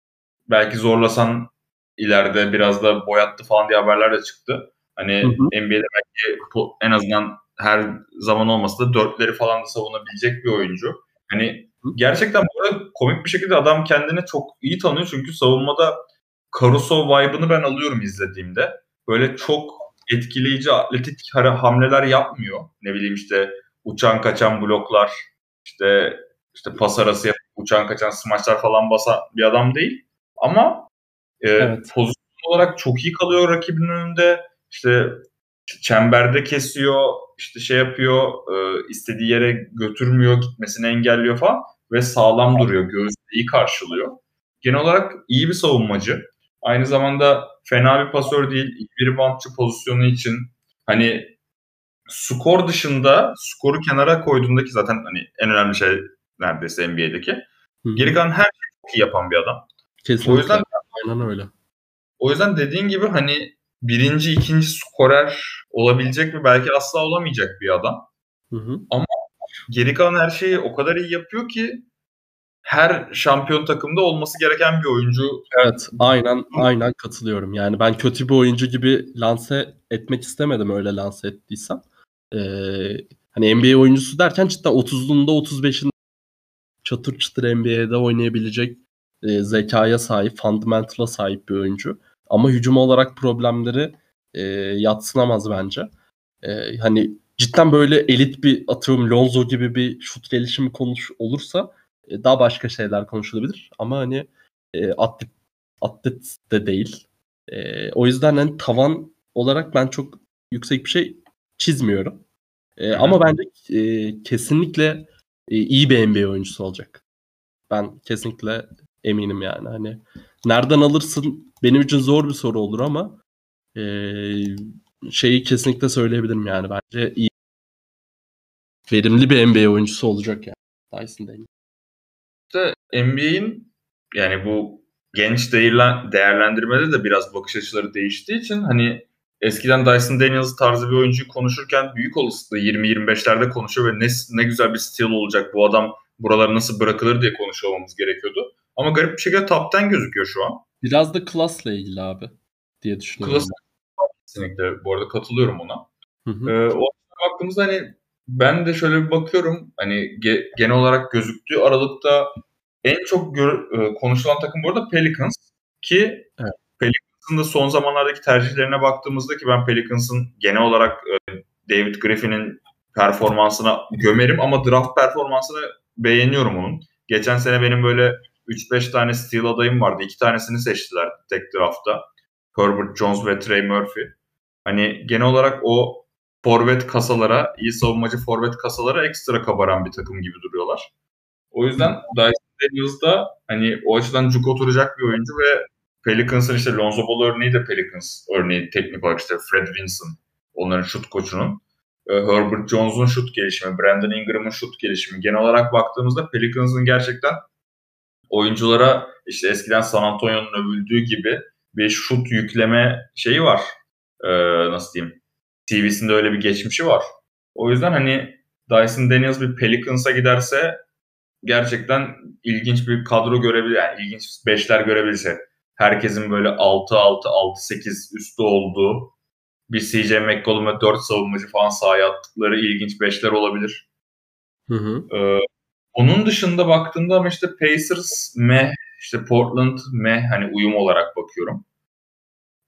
belki zorlasan ileride biraz da boyattı falan diye haberler de çıktı. Hani hı hı. NBA'de belki en azından her zaman olmasa da dörtleri falan da savunabilecek bir oyuncu. Hani gerçekten bu arada komik bir şekilde adam kendini çok iyi tanıyor çünkü savunmada Caruso vibe'ını ben alıyorum izlediğimde. Böyle çok etkileyici atletik hamleler yapmıyor. Ne bileyim işte uçan kaçan bloklar, işte işte pas arası yapıp uçan kaçan smaçlar falan basan bir adam değil. Ama e, evet. pozisyon olarak çok iyi kalıyor rakibinin önünde. İşte çemberde kesiyor, işte şey yapıyor, e, istediği yere götürmüyor, gitmesini engelliyor falan ve sağlam duruyor, göğüsü iyi karşılıyor. Genel olarak iyi bir savunmacı. Aynı zamanda fena bir pasör değil, bir reboundçı pozisyonu için hani skor dışında skoru kenara koyduğundaki zaten hani en önemli şey neredeyse NBA'deki. Hı-hı. Geri kalan her şeyi çok iyi yapan bir adam. Kesinlikle. O yüzden aynen öyle. O yüzden dediğin gibi hani birinci, ikinci skorer olabilecek mi belki asla olamayacak bir adam. Hı hı. Ama geri kalan her şeyi o kadar iyi yapıyor ki her şampiyon takımda olması gereken bir oyuncu. Evet, aynen aynen katılıyorum. Yani ben kötü bir oyuncu gibi lanse etmek istemedim öyle lanse ettiysem. Ee, hani NBA oyuncusu derken cidden 30'unda 35'inde çatır çatır NBA'de oynayabilecek e, zekaya sahip, fundamental'a sahip bir oyuncu. Ama hücum olarak problemleri e, yatsınamaz bence. E, hani cidden böyle elit bir atıyorum Lonzo gibi bir şut gelişimi konuş olursa e, daha başka şeyler konuşulabilir. Ama hani e, atlet, atlet de değil. E, o yüzden hani tavan olarak ben çok yüksek bir şey çizmiyorum. E, ama bence e, kesinlikle e, iyi bir NBA oyuncusu olacak. Ben kesinlikle eminim yani. Hani nereden alırsın benim için zor bir soru olur ama e, şeyi kesinlikle söyleyebilirim yani. Bence iyi verimli bir NBA oyuncusu olacak yani. Dyson Daniels. İşte NBA'in yani bu genç değerlendirmede de biraz bakış açıları değiştiği için hani eskiden Dyson Daniels tarzı bir oyuncuyu konuşurken büyük olasılıkla 20-25'lerde konuşuyor ve ne, ne güzel bir stil olacak bu adam buraları nasıl bırakılır diye konuşuyor gerekiyordu. Ama garip bir şekilde top'ten gözüküyor şu an. Biraz da klasla ilgili abi diye düşünüyorum. Klas kesinlikle bu arada katılıyorum ona. Hı hı. Ee, o baktığımızda hani ben de şöyle bir bakıyorum hani ge- genel olarak gözüktüğü aralıkta en çok gör- e, konuşulan takım bu arada Pelicans ki evet. Pelicans'ın da son zamanlardaki tercihlerine baktığımızda ki ben Pelicans'ın genel olarak e, David Griffin'in performansına gömerim ama draft performansını beğeniyorum onun. Geçen sene benim böyle 3-5 tane steal adayım vardı. 2 tanesini seçtiler tek draftta. Herbert Jones ve Trey Murphy. Hani genel olarak o forvet kasalara, iyi savunmacı forvet kasalara ekstra kabaran bir takım gibi duruyorlar. O yüzden Dyson Daniels'da hani o açıdan cuk oturacak bir oyuncu ve Pelicans'ın işte Lonzo Ball örneği de Pelicans örneği teknik olarak işte Fred Vinson onların şut koçunun. Ee, Herbert Jones'un şut gelişimi, Brandon Ingram'ın şut gelişimi. Genel olarak baktığımızda Pelicans'ın gerçekten oyunculara işte eskiden San Antonio'nun övüldüğü gibi bir şut yükleme şeyi var. Ee, nasıl diyeyim? TV'sinde öyle bir geçmişi var. O yüzden hani Dyson Daniels bir Pelicans'a giderse gerçekten ilginç bir kadro görebilir. Yani ilginç beşler görebilirse. Herkesin böyle 6-6, 6-8 üstü olduğu bir CJ McCollum ve 4 savunmacı falan sahaya attıkları ilginç beşler olabilir. Hı hı. Ee, onun dışında baktığımda ama işte Pacers meh, işte Portland meh hani uyum olarak bakıyorum.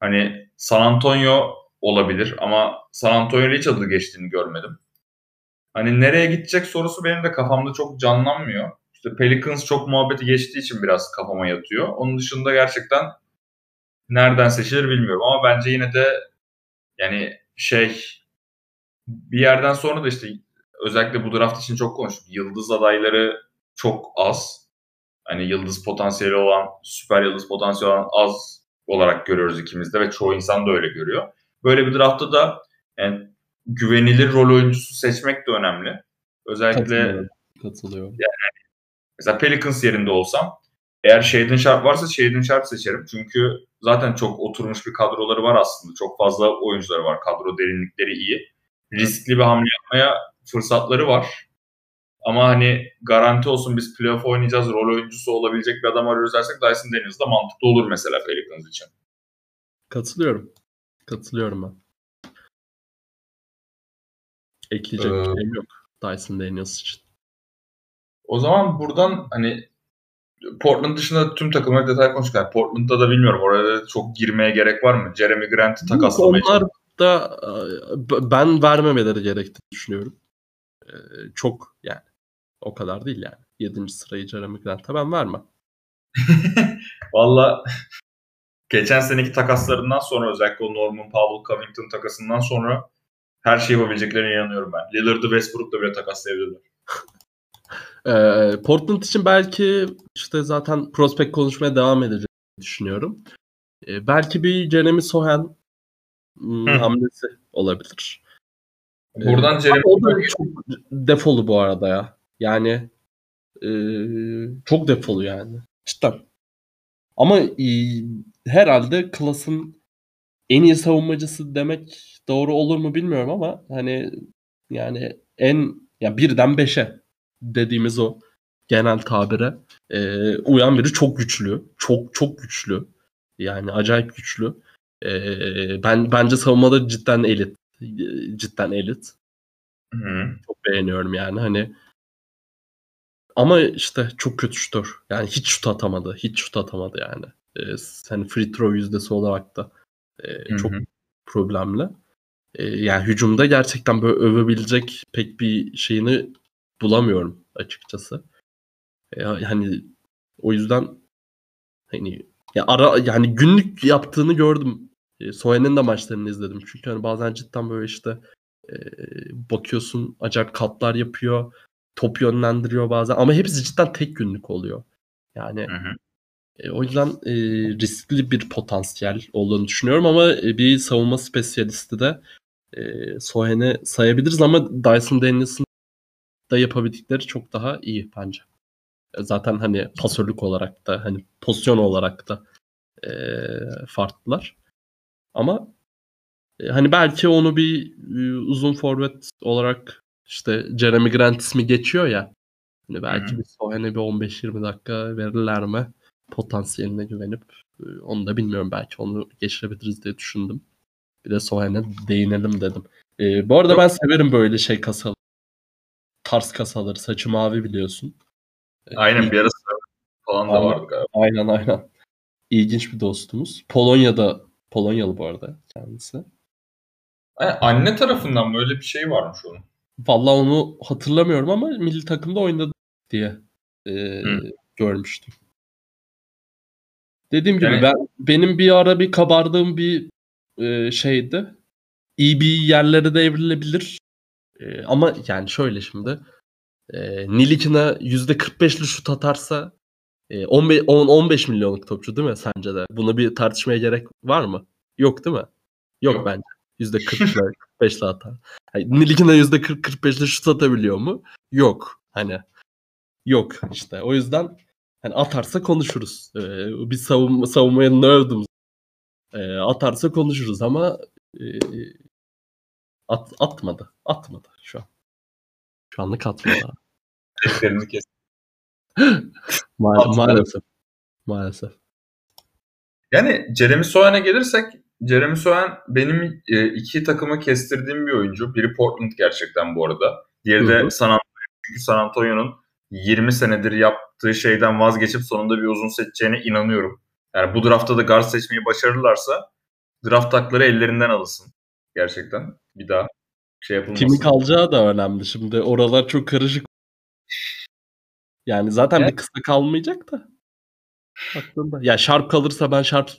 Hani San Antonio olabilir ama San Antonio'yla hiç adı geçtiğini görmedim. Hani nereye gidecek sorusu benim de kafamda çok canlanmıyor. İşte Pelicans çok muhabbeti geçtiği için biraz kafama yatıyor. Onun dışında gerçekten nereden seçilir bilmiyorum ama bence yine de yani şey bir yerden sonra da işte özellikle bu draft için çok konuştuk. Yıldız adayları çok az. Hani yıldız potansiyeli olan, süper yıldız potansiyeli olan az olarak görüyoruz ikimiz de ve çoğu insan da öyle görüyor. Böyle bir draftta da yani güvenilir rol oyuncusu seçmek de önemli. Özellikle Katılıyorum. Katılıyorum. Yani, mesela Pelicans yerinde olsam eğer Shaden Sharp varsa Shaden Sharp seçerim. Çünkü zaten çok oturmuş bir kadroları var aslında. Çok fazla oyuncuları var. Kadro derinlikleri iyi. Riskli bir hamle yapmaya fırsatları var. Ama hani garanti olsun biz playoff oynayacağız, rol oyuncusu olabilecek bir adam arıyoruz dersek Dyson Daniels da mantıklı olur mesela Pelicans için. Katılıyorum. Katılıyorum ben. Ekleyecek ee, bir şeyim yok Dyson Daniels için. O zaman buradan hani Portland dışında tüm takımları detay konuştuk. Yani Portland'da da bilmiyorum oraya çok girmeye gerek var mı? Jeremy Grant'ı takaslamaya Onlar da e, ben vermemeleri gerektiğini düşünüyorum. E, çok yani o kadar değil yani. 7. sırayı Jeremy Grant'a ben vermem. Valla geçen seneki takaslarından sonra özellikle o Norman Powell Covington takasından sonra her şeyi yapabileceklerine inanıyorum ben. Lillard'ı Westbrook'la bile takaslayabilirler. Ee, Portland için belki işte zaten prospect konuşmaya devam edeceğini düşünüyorum. Ee, belki bir Jeremy Sohan hmm, hamlesi olabilir. Buradan ee, Jeremy o da çok defolu bu arada ya. Yani e, çok defolu yani. Cidden. Ama e, herhalde klasın en iyi savunmacısı demek doğru olur mu bilmiyorum ama hani yani en ya birden beşe dediğimiz o genel tabire e, uyan biri çok güçlü. Çok çok güçlü. Yani acayip güçlü. E, ben bence savunmada cidden elit. Cidden elit. Hı. Çok beğeniyorum yani hani ama işte çok kötü şutör. Yani hiç şut atamadı. Hiç şut atamadı yani. Ee, hani free throw yüzdesi olarak da e, çok problemli. E, yani hücumda gerçekten böyle övebilecek pek bir şeyini bulamıyorum açıkçası. E, hani o yüzden hani ya ara yani günlük yaptığını gördüm. E, Soyen'in de maçlarını izledim. Çünkü hani bazen cidden böyle işte e, bakıyorsun acayip katlar yapıyor. Top yönlendiriyor bazen ama hepsi cidden tek günlük oluyor. Yani hı hı. E, o yüzden e, riskli bir potansiyel olduğunu düşünüyorum ama e, bir savunma spesiyalisti de e, Sohen'i sayabiliriz ama Dyson Daniels'ın da yapabildikleri çok daha iyi bence. E, zaten hani pasörlük olarak da hani pozisyon olarak da e, farklılar. Ama e, hani belki onu bir e, uzun forvet olarak işte Jeremy Grant ismi geçiyor ya. Hani belki Hı-hı. bir Sohen'e bir 15-20 dakika verirler mi? Potansiyeline güvenip e, onu da bilmiyorum belki onu geçirebiliriz diye düşündüm. Bir de Sohen'e değinelim dedim. Ee, bu arada ben severim böyle şey kasalı. Tarz kasaları. Saçı mavi biliyorsun. Aynen bir arası falan da vardı galiba. Aynen aynen. İlginç bir dostumuz. Polonya'da Polonyalı bu arada kendisi. Yani anne tarafından böyle bir şey varmış onun. Vallahi onu hatırlamıyorum ama milli takımda oynadı diye e, görmüştüm. Dediğim gibi yani... ben benim bir ara bir kabardığım bir e, şeydi. İyi bir yerlere de evrilebilir. E, ama yani şöyle şimdi e, Nilikina %45'li şut atarsa e, 15, 10, 15 milyonluk topçu değil mi sence de? Bunu bir tartışmaya gerek var mı? Yok değil mi? Yok, Yok. bence. %40'la 45'le atar. Yani Nilikina %40-45'le şut atabiliyor mu? Yok. Hani yok işte. O yüzden hani atarsa konuşuruz. Ee, bir savunma, savunmaya ne övdüm. Ee, atarsa konuşuruz ama e, at, atmadı. Atmadı şu an. Şu anlık atmadı. Teklerini kes. Ma- maalesef. Maalesef. Yani Jeremy Sohan'a gelirsek Jeremy Sohan benim e, iki takımı kestirdiğim bir oyuncu. Biri Portland gerçekten bu arada. Diğeri de San Antonio. Çünkü San Antonio'nun 20 senedir yaptığı şeyden vazgeçip sonunda bir uzun seçeceğine inanıyorum. Yani bu draftta da guard seçmeyi başarırlarsa draft takları ellerinden alınsın. Gerçekten bir daha şey yapılmasın. Kimin kalacağı da önemli. Şimdi oralar çok karışık. Yani zaten yani... bir kısa kalmayacak da. Aklımda. Ya Sharp kalırsa ben Sharp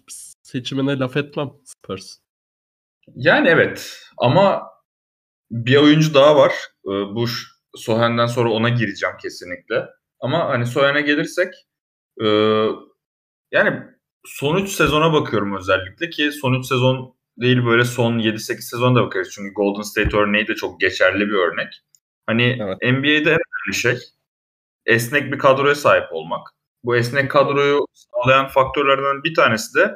seçimine laf etmem Spurs. Yani evet ama bir oyuncu daha var. Ee, bu Sohen'den sonra ona gireceğim kesinlikle. Ama hani Sohen'e gelirsek e, yani son 3 sezona bakıyorum özellikle ki son 3 sezon değil böyle son 7-8 sezon da bakarız. Çünkü Golden State örneği de çok geçerli bir örnek. Hani evet. NBA'de en önemli şey esnek bir kadroya sahip olmak. Bu esnek kadroyu sağlayan faktörlerden bir tanesi de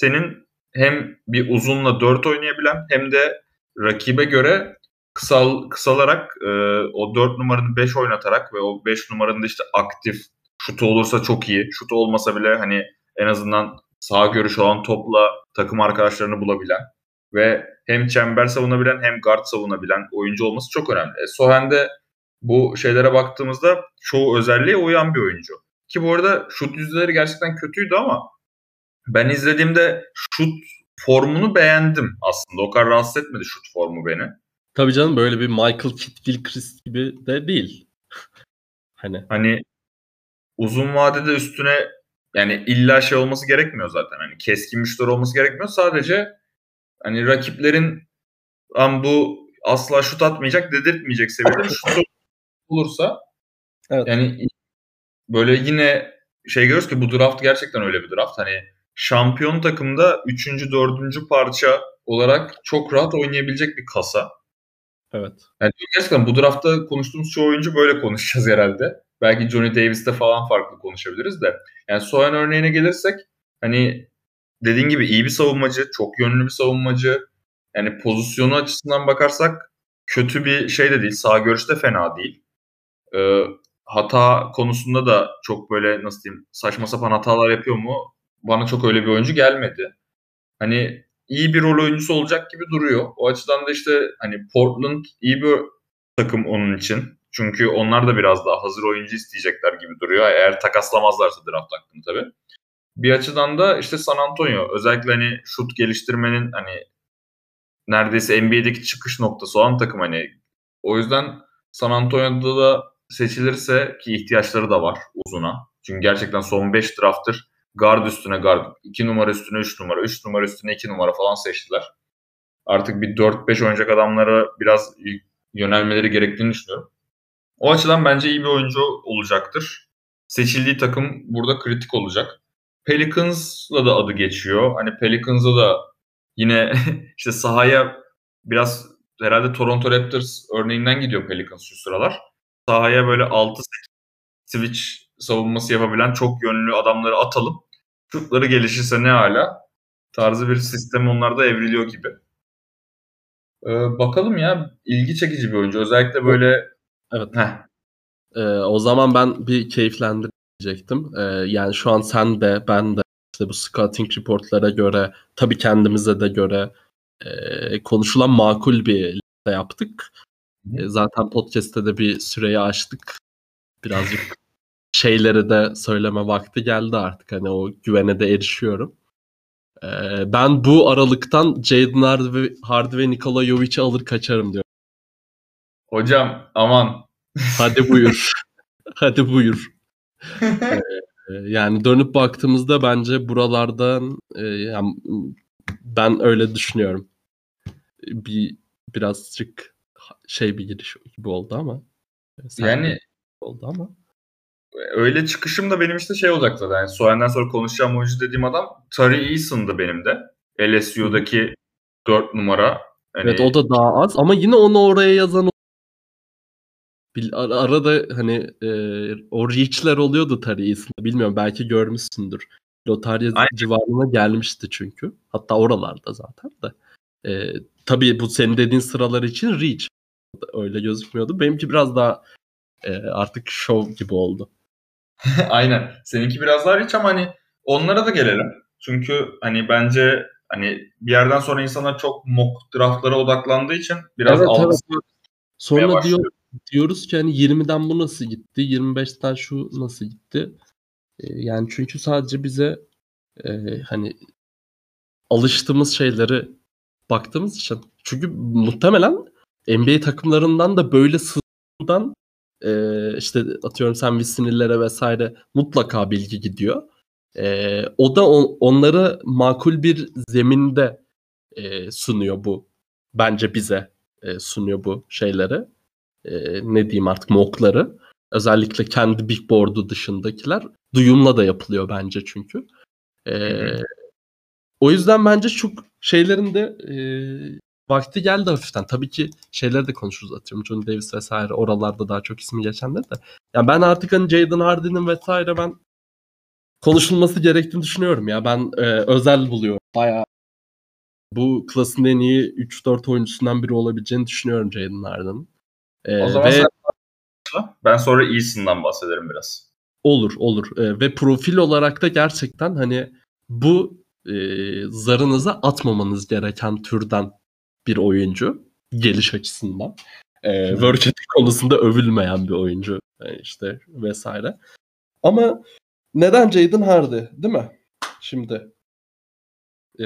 senin hem bir uzunla 4 oynayabilen hem de rakibe göre kısal kısalarak e, o 4 numaranı 5 oynatarak ve o 5 numaranın da işte aktif şutu olursa çok iyi. Şutu olmasa bile hani en azından sağ görüş olan topla takım arkadaşlarını bulabilen ve hem çember savunabilen hem guard savunabilen oyuncu olması çok önemli. E, Sohen'de bu şeylere baktığımızda çoğu özelliğe uyan bir oyuncu. Ki bu arada şut yüzdeleri gerçekten kötüydü ama ben izlediğimde şut formunu beğendim aslında. O kadar rahatsız etmedi şut formu beni. Tabii canım böyle bir Michael Kidd Gilchrist gibi de değil. hani hani uzun vadede üstüne yani illa şey olması gerekmiyor zaten. Hani keskin müşteri olması gerekmiyor. Sadece hani rakiplerin an bu asla şut atmayacak, dedirtmeyecek seviyede şut olursa evet. yani böyle yine şey görüyoruz ki bu draft gerçekten öyle bir draft. Hani şampiyon takımda 3. 4. parça olarak çok rahat oynayabilecek bir kasa. Evet. Yani gerçekten bu draftta konuştuğumuz çoğu oyuncu böyle konuşacağız herhalde. Belki Johnny Davis'te falan farklı konuşabiliriz de. Yani Soyan örneğine gelirsek hani dediğin gibi iyi bir savunmacı, çok yönlü bir savunmacı. Yani pozisyonu açısından bakarsak kötü bir şey de değil. Sağ görüşte fena değil. Ee, hata konusunda da çok böyle nasıl diyeyim saçma sapan hatalar yapıyor mu? Bana çok öyle bir oyuncu gelmedi. Hani iyi bir rol oyuncusu olacak gibi duruyor. O açıdan da işte hani Portland iyi bir takım onun için. Çünkü onlar da biraz daha hazır oyuncu isteyecekler gibi duruyor. Eğer takaslamazlarsa draft hakkını tabii. Bir açıdan da işte San Antonio özellikle hani şut geliştirmenin hani neredeyse NBA'deki çıkış noktası olan takım hani. O yüzden San Antonio'da da seçilirse ki ihtiyaçları da var uzuna. Çünkü gerçekten son 5 drafttır guard üstüne guard, 2 numara üstüne 3 numara, 3 numara üstüne 2 numara falan seçtiler. Artık bir 4-5 oynayacak adamlara biraz yönelmeleri gerektiğini düşünüyorum. O açıdan bence iyi bir oyuncu olacaktır. Seçildiği takım burada kritik olacak. Pelicans'la da adı geçiyor. Hani Pelicans'a da yine işte sahaya biraz herhalde Toronto Raptors örneğinden gidiyor Pelicans şu sıralar. Sahaya böyle 6 switch savunması yapabilen çok yönlü adamları atalım. Şutları gelişirse ne hala tarzı bir sistem onlarda evriliyor gibi. Ee, bakalım ya ilgi çekici bir oyuncu. Özellikle böyle Evet. Ee, o zaman ben bir keyiflendirecektim. Ee, yani şu an sen de ben de işte bu scouting reportlara göre tabii kendimize de göre e, konuşulan makul bir liste yaptık. E, zaten podcast'te de bir süreyi açtık. Birazcık şeyleri de söyleme vakti geldi artık. Hani o güvene de erişiyorum. E, ben bu aralıktan Jaden Hardy, Hardy ve Nikola Jovic'i alır kaçarım diyor. Hocam aman. Hadi buyur. Hadi buyur. ee, yani dönüp baktığımızda bence buralardan e, yani ben öyle düşünüyorum. Bir birazcık şey bir giriş gibi oldu ama. Yani oldu ama. Öyle çıkışım da benim işte şey olacak zaten. Yani Soğan'dan sonra konuşacağım oyuncu dediğim adam Tari Eason'dı benim de. LSU'daki 4 numara. Hani... Evet o da daha az ama yine onu oraya yazan arada hani e, o reach'ler oluyordu Tarihis'inde. Bilmiyorum belki görmüşsündür. Lotarya Aynen. civarına gelmişti çünkü. Hatta oralarda zaten de. E, tabii bu senin dediğin sıralar için reach. Öyle gözükmüyordu. Benimki biraz daha e, artık show gibi oldu. Aynen. Seninki biraz daha reach ama hani onlara da gelelim. Çünkü hani bence hani bir yerden sonra insanlar çok mock draftlara odaklandığı için biraz evet, algısı evet. Sonra diyor diyoruz ki hani 20'den bu nasıl gitti? 25'ten şu nasıl gitti? Ee, yani çünkü sadece bize e, hani alıştığımız şeyleri baktığımız için. Çünkü muhtemelen NBA takımlarından da böyle sızdan e, işte atıyorum sen Visinillere vesaire mutlaka bilgi gidiyor. E, o da on, onlara makul bir zeminde e, sunuyor bu. Bence bize e, sunuyor bu şeyleri e, ne diyeyim artık mockları özellikle kendi big board'u dışındakiler duyumla da yapılıyor bence çünkü. E, o yüzden bence çok şeylerin de e, vakti geldi hafiften. Tabii ki şeyleri de konuşuruz atıyorum. John Davis vesaire oralarda daha çok ismi geçenler de. Yani ben artık hani Jaden Harden'ın vesaire ben konuşulması gerektiğini düşünüyorum ya. Ben e, özel buluyorum. Bayağı bu klasın en iyi 3-4 oyuncusundan biri olabileceğini düşünüyorum Jaden Harden'ın. Ee, o zaman ve... sen ben sonra iyisinden bahsederim biraz. Olur olur ee, ve profil olarak da gerçekten hani bu e, zarınıza atmamanız gereken türden bir oyuncu geliş açısından. E, work ethic konusunda övülmeyen bir oyuncu e, işte vesaire. Ama neden Jaden Hardy değil mi? Şimdi e,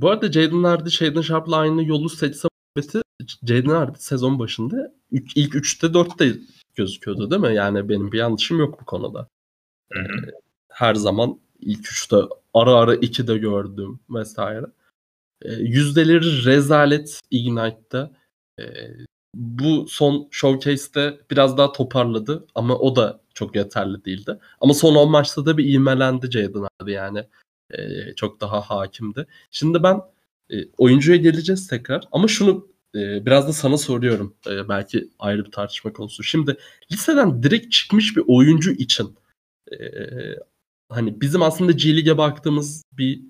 bu arada Jaden Hardy Shaden Sharp'la aynı yolu seçse Jaden Hardy sezon başında ilk 3'te 4'te gözüküyordu değil mi? Yani benim bir yanlışım yok bu konuda. Hı hı. Her zaman ilk üçte ara ara iki de gördüm vesaire. E, yüzdeleri rezalet Ignite'da. E, bu son showcase'te biraz daha toparladı ama o da çok yeterli değildi. Ama son 10 maçta da bir ivmelendi Jaden abi yani. E, çok daha hakimdi. Şimdi ben e, oyuncuya geleceğiz tekrar ama şunu e, biraz da sana soruyorum. E, belki ayrı bir tartışma konusu. Şimdi liseden direkt çıkmış bir oyuncu için e, hani bizim aslında G League'e baktığımız bir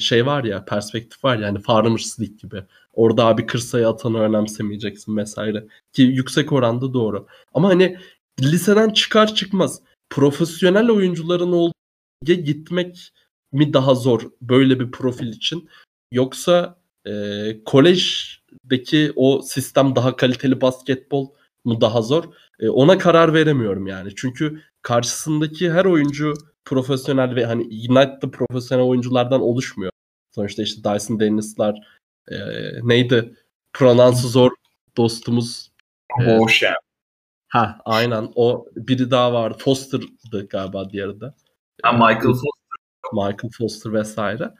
şey var ya perspektif var yani Farmers League gibi. Orada abi kır sayı atanı önemsemeyeceksin vesaire. Ki yüksek oranda doğru. Ama hani liseden çıkar çıkmaz profesyonel oyuncuların olduğu gitmek mi daha zor böyle bir profil için? Yoksa e, kolejdeki o sistem daha kaliteli basketbol mu daha zor? E, ona karar veremiyorum yani. Çünkü karşısındaki her oyuncu profesyonel ve hani Ignite'da profesyonel oyunculardan oluşmuyor. Sonuçta işte Dyson Dennis'lar e, neydi? Pronansı zor dostumuz. Boşem. Ha aynen o biri daha vardı. Foster'dı galiba diğeri de. Ha, Michael Foster. Michael Foster vesaire.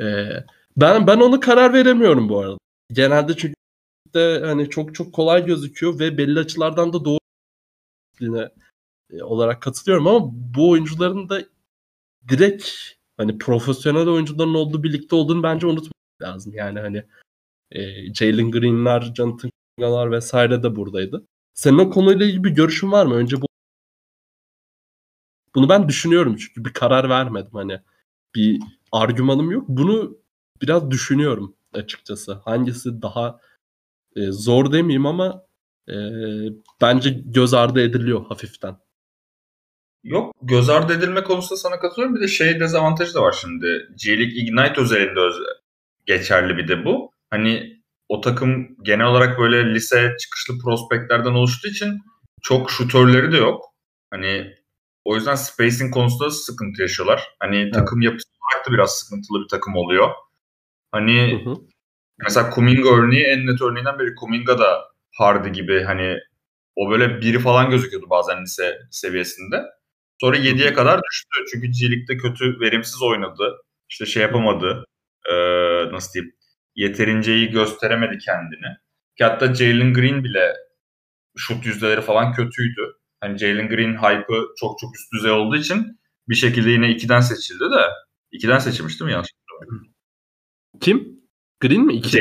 Ee, ben ben onu karar veremiyorum bu arada. Genelde çünkü de hani çok çok kolay gözüküyor ve belli açılardan da doğru olarak katılıyorum ama bu oyuncuların da direkt hani profesyonel oyuncuların olduğu birlikte olduğunu bence unutmak lazım. Yani hani e, Jalen Green'ler, Jonathan Kunga'lar vesaire de buradaydı. Senin o konuyla ilgili bir görüşün var mı? Önce bu bunu ben düşünüyorum çünkü bir karar vermedim hani bir argümanım yok. Bunu biraz düşünüyorum açıkçası. Hangisi daha e, zor demeyeyim ama e, bence göz ardı ediliyor hafiften. Yok göz ardı edilme konusunda sana katılıyorum. Bir de şey dezavantajı da var şimdi. G League Ignite özelinde öz geçerli bir de bu. Hani o takım genel olarak böyle lise çıkışlı prospektlerden oluştuğu için çok şutörleri de yok. Hani o yüzden spacing konusunda sıkıntı yaşıyorlar. Hani evet. takım yapısı olarak da biraz sıkıntılı bir takım oluyor. Hani hı hı. mesela Kuminga örneği en net örneğinden biri. Kuminga da Hardy gibi hani o böyle biri falan gözüküyordu bazen lise seviyesinde. Sonra 7'ye kadar düştü. Çünkü G kötü, verimsiz oynadı. İşte şey yapamadı. Ee, nasıl diyeyim? Yeterince iyi gösteremedi kendini. Ki hatta Jalen Green bile şut yüzdeleri falan kötüydü. Hani Jalen Green hype'ı çok çok üst düzey olduğu için bir şekilde yine 2'den seçildi de. 2'den seçilmiş değil mi yanlış Kim? Green mi? 2.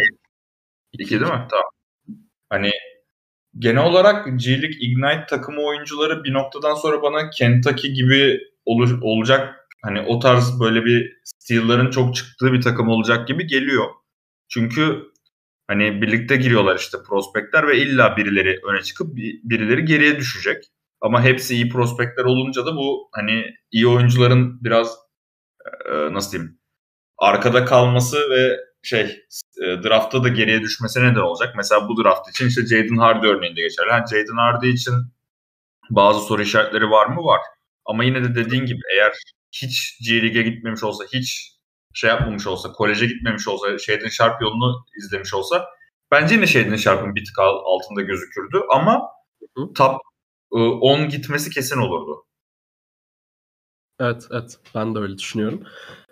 2 değil mi? Tamam. Hani genel olarak G League Ignite takımı oyuncuları bir noktadan sonra bana Kentucky gibi olur, olacak hani o tarz böyle bir steal'ların çok çıktığı bir takım olacak gibi geliyor. Çünkü hani birlikte giriyorlar işte prospektler ve illa birileri öne çıkıp birileri geriye düşecek. Ama hepsi iyi prospektler olunca da bu hani iyi oyuncuların biraz nasıl diyeyim arkada kalması ve şey e, draftta da geriye düşmesi neden olacak. Mesela bu draft için işte Jaden Hardy örneğinde geçerli. Yani Jaden Hardy için bazı soru işaretleri var mı? Var. Ama yine de dediğin gibi eğer hiç G League'e gitmemiş olsa, hiç şey yapmamış olsa, koleje gitmemiş olsa, Shaden Sharp yolunu izlemiş olsa bence yine Shaden Sharp'ın bir tık altında gözükürdü ama Hı. top 10 e, gitmesi kesin olurdu. Evet, evet. Ben de öyle düşünüyorum.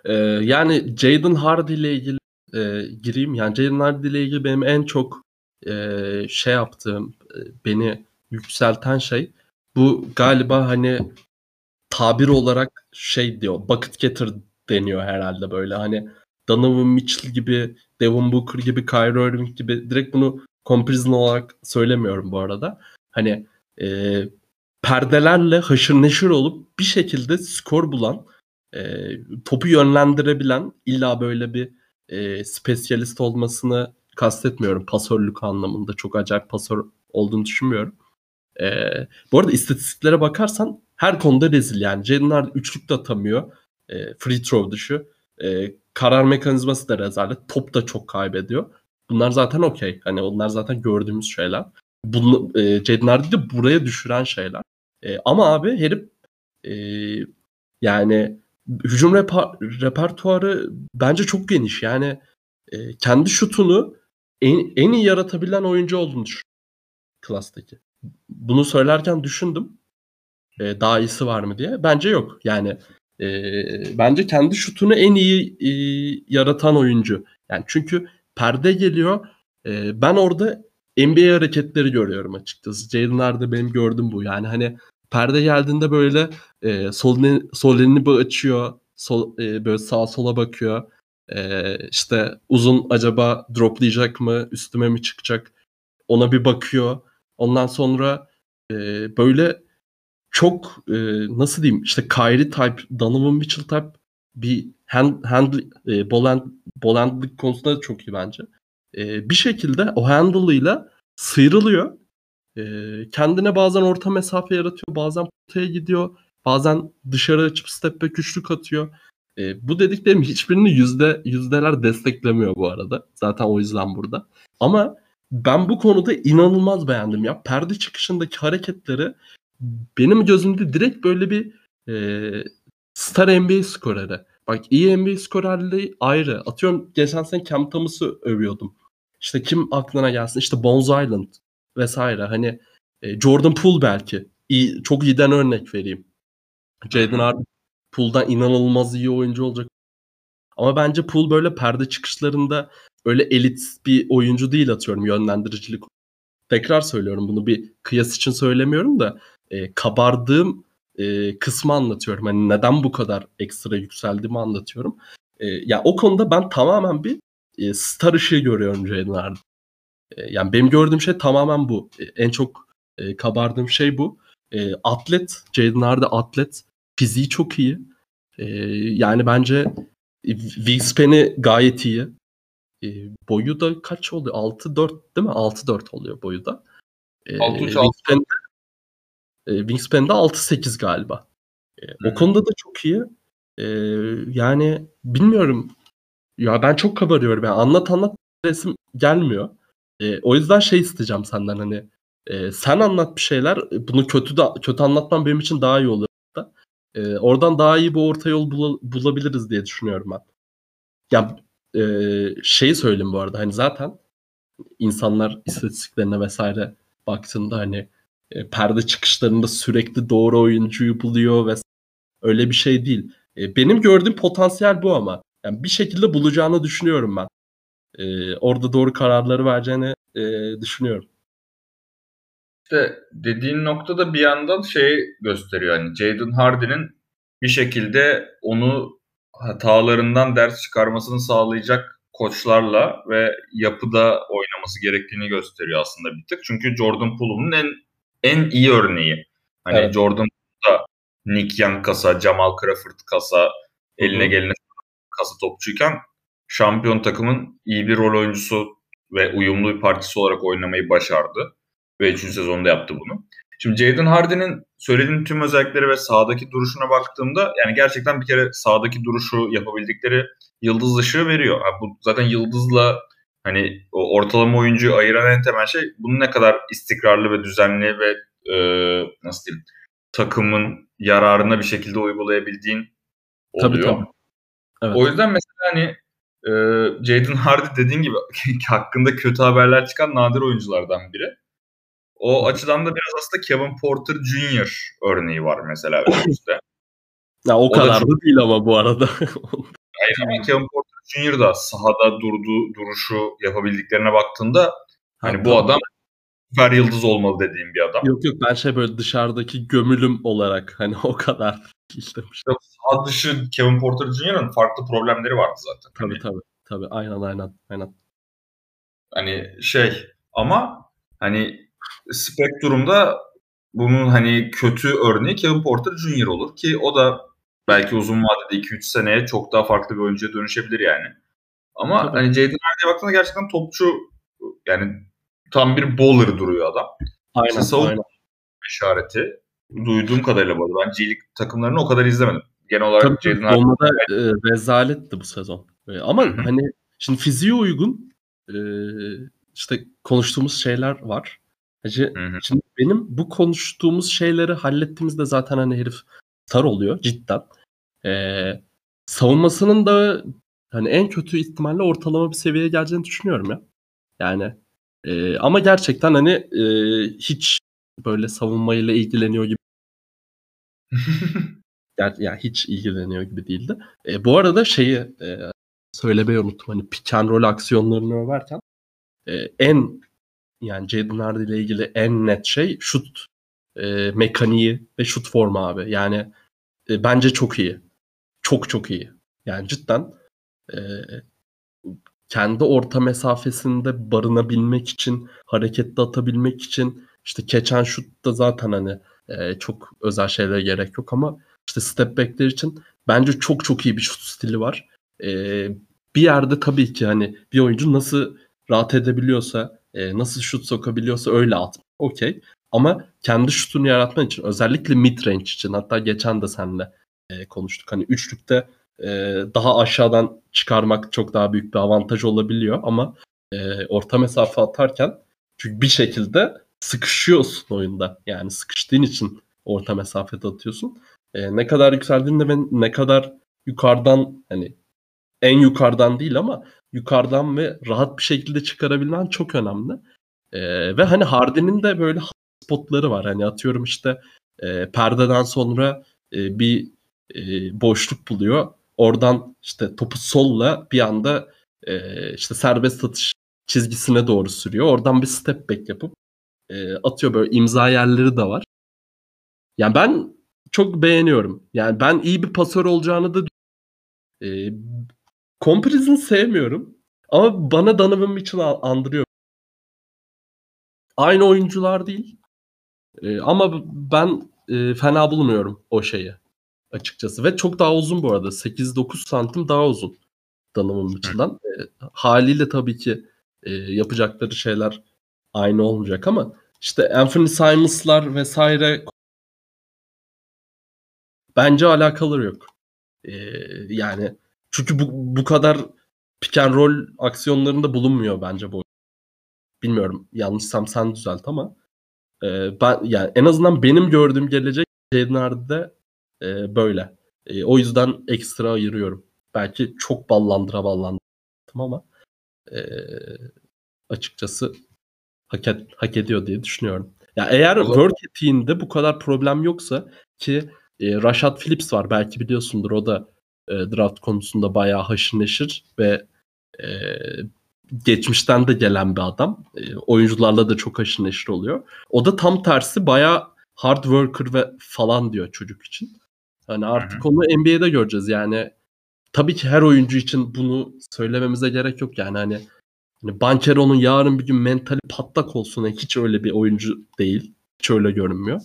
Ee, yani Jaden Hardy ile ilgili e, gireyim. Yani Jalen Hardy ile ilgili benim en çok e, şey yaptığım, e, beni yükselten şey bu galiba hani tabir olarak şey diyor, bucket getter deniyor herhalde böyle. Hani Donovan Mitchell gibi, Devin Booker gibi, Kyrie Irving gibi direkt bunu comparison olarak söylemiyorum bu arada. Hani e, perdelerle haşır neşir olup bir şekilde skor bulan, e, topu yönlendirebilen illa böyle bir e, spesyalist olmasını kastetmiyorum. Pasörlük anlamında çok acayip pasör olduğunu düşünmüyorum. E, bu arada istatistiklere bakarsan her konuda rezil yani. Hardy üçlük de atamıyor. E, free throw dışı. E, karar mekanizması da rezalet. Top da çok kaybediyor. Bunlar zaten okey. Hani onlar zaten gördüğümüz şeyler. Bunu, e, Jaden Hardy buraya düşüren şeyler. E, ama abi herif e, yani hücum reper- repertuarı bence çok geniş. Yani e, kendi şutunu en, en iyi yaratabilen oyuncu olduğunu düşünüyorum klastaki. Bunu söylerken düşündüm. e, daha iyisi var mı diye. Bence yok. Yani e, bence kendi şutunu en iyi e, yaratan oyuncu. Yani çünkü perde geliyor. E, ben orada NBA hareketleri görüyorum açıkçası. Jalen benim gördüğüm bu. Yani hani perde geldiğinde böyle e, sol, sol elini bir açıyor. Sol, e, böyle sağa sola bakıyor. E, işte uzun acaba droplayacak mı? Üstüme mi çıkacak? Ona bir bakıyor. Ondan sonra e, böyle çok e, nasıl diyeyim işte Kyrie type, Donovan Mitchell type bir hand, hand e, ball, hand, ball handling konusunda da çok iyi bence. E, bir şekilde o handle'ıyla sıyrılıyor. E, kendine bazen orta mesafe yaratıyor, bazen potaya gidiyor, bazen dışarı açıp step back üçlük atıyor. E, bu dediklerim hiçbirini yüzde yüzdeler desteklemiyor bu arada. Zaten o yüzden burada. Ama ben bu konuda inanılmaz beğendim ya. Perde çıkışındaki hareketleri benim gözümde direkt böyle bir e, star NBA skoreri. Bak iyi NBA skorerliği ayrı. Atıyorum geçen sene Cam Thomas'ı övüyordum. İşte kim aklına gelsin? İşte Bones Island vesaire. Hani e, Jordan Poole belki. İyi, çok iyiden örnek vereyim. Jaden Harden Poole'dan inanılmaz iyi oyuncu olacak. Ama bence Poole böyle perde çıkışlarında öyle elit bir oyuncu değil atıyorum yönlendiricilik. Tekrar söylüyorum bunu bir kıyas için söylemiyorum da e, kabardığım e, kısmı anlatıyorum. Hani neden bu kadar ekstra yükseldiğimi anlatıyorum. E, ya o konuda ben tamamen bir e, star ışığı görüyorum Jaden Harden. E, yani benim gördüğüm şey tamamen bu. E, en çok e, kabardığım şey bu. E, atlet, Jaden Harden atlet. Fiziği çok iyi. E, yani bence wingspan'i gayet iyi. E, boyu da kaç oluyor? 6-4 değil mi? 6-4 oluyor boyu da. E, 6-3-6. E, Wingspan'de 6-8 galiba. E, hmm. O konuda da çok iyi. E, yani bilmiyorum. Ya ben çok kabarıyorum. Yani anlat anlat resim gelmiyor. E, o yüzden şey isteyeceğim senden hani e, sen anlat bir şeyler. Bunu kötü da kötü anlatman benim için daha iyi olur. Da. E, oradan daha iyi bir orta yol bul- bulabiliriz diye düşünüyorum ben. Ya e, şeyi söyleyeyim bu arada hani zaten insanlar istatistiklerine vesaire baktığında hani e, perde çıkışlarında sürekli doğru oyuncuyu buluyor ve öyle bir şey değil. E, benim gördüğüm potansiyel bu ama. Yani bir şekilde bulacağını düşünüyorum ben. E, orada doğru kararları vereceğini e, düşünüyorum. İşte dediğin noktada bir yandan şey gösteriyor. Hani Jaden Hardy'nin bir şekilde onu hatalarından ders çıkarmasını sağlayacak koçlarla ve yapıda oynaması gerektiğini gösteriyor aslında bir tık. Çünkü Jordan Poole'un en en iyi örneği. Hani evet. Jordan da Nick Young kasa, Jamal Crawford kasa, eline gelene kasa topçuyken şampiyon takımın iyi bir rol oyuncusu ve uyumlu bir partisi olarak oynamayı başardı. Ve 3. sezonda yaptı bunu. Şimdi Jaden Hardy'nin söylediğin tüm özellikleri ve sahadaki duruşuna baktığımda yani gerçekten bir kere sahadaki duruşu yapabildikleri yıldız ışığı veriyor. Yani bu zaten yıldızla hani o ortalama oyuncuyu ayıran en temel şey bunun ne kadar istikrarlı ve düzenli ve e, nasıl diyeyim takımın yararına bir şekilde uygulayabildiğin oluyor. Tabii, tabii. Evet. O yüzden mesela hani e, Jaden Hardy dediğin gibi hakkında kötü haberler çıkan nadir oyunculardan biri. O açıdan da biraz aslında Kevin Porter Jr. örneği var mesela önümüzde. ya o, o kadar da çok... değil ama bu arada. Hayır ama Kevin Porter Jr. da sahada durduğu duruşu yapabildiklerine baktığında hani ha, bu adam süper yıldız olmalı dediğim bir adam. Yok yok ben şey böyle dışarıdaki gömülüm olarak hani o kadar istemiştim. Sağ dışı Kevin Porter Jr.'ın farklı problemleri vardı zaten. Tabii hani, tabii. Tabii aynen aynen aynen. Hani şey ama hani spektrumda bunun hani kötü örneği Kevin Porter Jr. olur ki o da belki uzun vadede 2-3 seneye çok daha farklı bir oyuncuya dönüşebilir yani. Ama Tabii. hani Jaden Hardy'ye baktığında gerçekten topçu yani tam bir bowler duruyor adam. Aynen. İşte aynen. işareti duyduğum kadarıyla bu arada. Ben G takımlarını o kadar izlemedim. Genel olarak Tabii. Olmada e, rezaletti bu sezon. E, ama Hı-hı. hani şimdi fiziğe uygun e, işte konuştuğumuz şeyler var. Hacı, şimdi benim bu konuştuğumuz şeyleri hallettiğimizde zaten hani herif star oluyor cidden. Ee, savunmasının da hani en kötü ihtimalle ortalama bir seviyeye geleceğini düşünüyorum ya. Yani e, ama gerçekten hani e, hiç böyle savunmayla ilgileniyor gibi yani, yani hiç ilgileniyor gibi değildi. E, bu arada şeyi e, söylemeyi unuttum. Hani pick and roll aksiyonlarını överken e, en yani Jaden Hardy ile ilgili en net şey şut e, mekaniği ve şut formu abi. Yani e, bence çok iyi. Çok çok iyi. Yani cidden e, kendi orta mesafesinde barınabilmek için, hareketli atabilmek için işte keçen şut da zaten hani e, çok özel şeylere gerek yok ama işte step back'ler için bence çok çok iyi bir şut stili var. E, bir yerde tabii ki hani bir oyuncu nasıl rahat edebiliyorsa, e, nasıl şut sokabiliyorsa öyle at. Okey. Ama kendi şutunu yaratman için özellikle mid range için hatta geçen de seninle e, konuştuk. Hani üçlükte e, daha aşağıdan çıkarmak çok daha büyük bir avantaj olabiliyor ama e, orta mesafe atarken çünkü bir şekilde sıkışıyorsun oyunda. Yani sıkıştığın için orta mesafede atıyorsun. E, ne kadar yükseldiğinde ve ne kadar yukarıdan hani en yukarıdan değil ama yukarıdan ve rahat bir şekilde çıkarabilmen çok önemli. E, ve hani Harden'in de böyle spotları var. Hani atıyorum işte e, perdeden sonra e, bir e, boşluk buluyor. Oradan işte topu solla bir anda e, işte serbest atış çizgisine doğru sürüyor. Oradan bir step back yapıp e, atıyor böyle imza yerleri de var. Yani ben çok beğeniyorum. Yani ben iyi bir pasör olacağını da e, Comprison'ı sevmiyorum. Ama bana Donovan Mitchell andırıyor. Aynı oyuncular değil. E, ama ben e, fena bulmuyorum o şeyi açıkçası. Ve çok daha uzun bu arada. 8-9 santim daha uzun Donovan Mitchell'dan. E, haliyle tabii ki e, yapacakları şeyler aynı olmayacak ama işte Anthony Simons'lar vesaire bence alakaları yok. Ee, yani çünkü bu, bu kadar pick and roll aksiyonlarında bulunmuyor bence bu. Bilmiyorum yanlışsam sen düzelt ama e, ben yani en azından benim gördüğüm gelecek Jaden e, böyle. E, o yüzden ekstra ayırıyorum. Belki çok ballandıra ballandım ama e, açıkçası hak, et, hak ediyor diye düşünüyorum. Ya eğer o work etiğinde bu kadar problem yoksa ki e, Rashad Phillips var belki biliyorsundur o da e, draft konusunda bayağı haşır neşir ve e, geçmişten de gelen bir adam. E, oyuncularla da çok haşır neşir oluyor. O da tam tersi bayağı hard worker ve falan diyor çocuk için. Hani artık onu NBA'de göreceğiz yani. Tabii ki her oyuncu için bunu söylememize gerek yok yani hani Hani Banchero'nun yarın bir gün mentali patlak olsun. Yani hiç öyle bir oyuncu değil. Hiç öyle görünmüyor.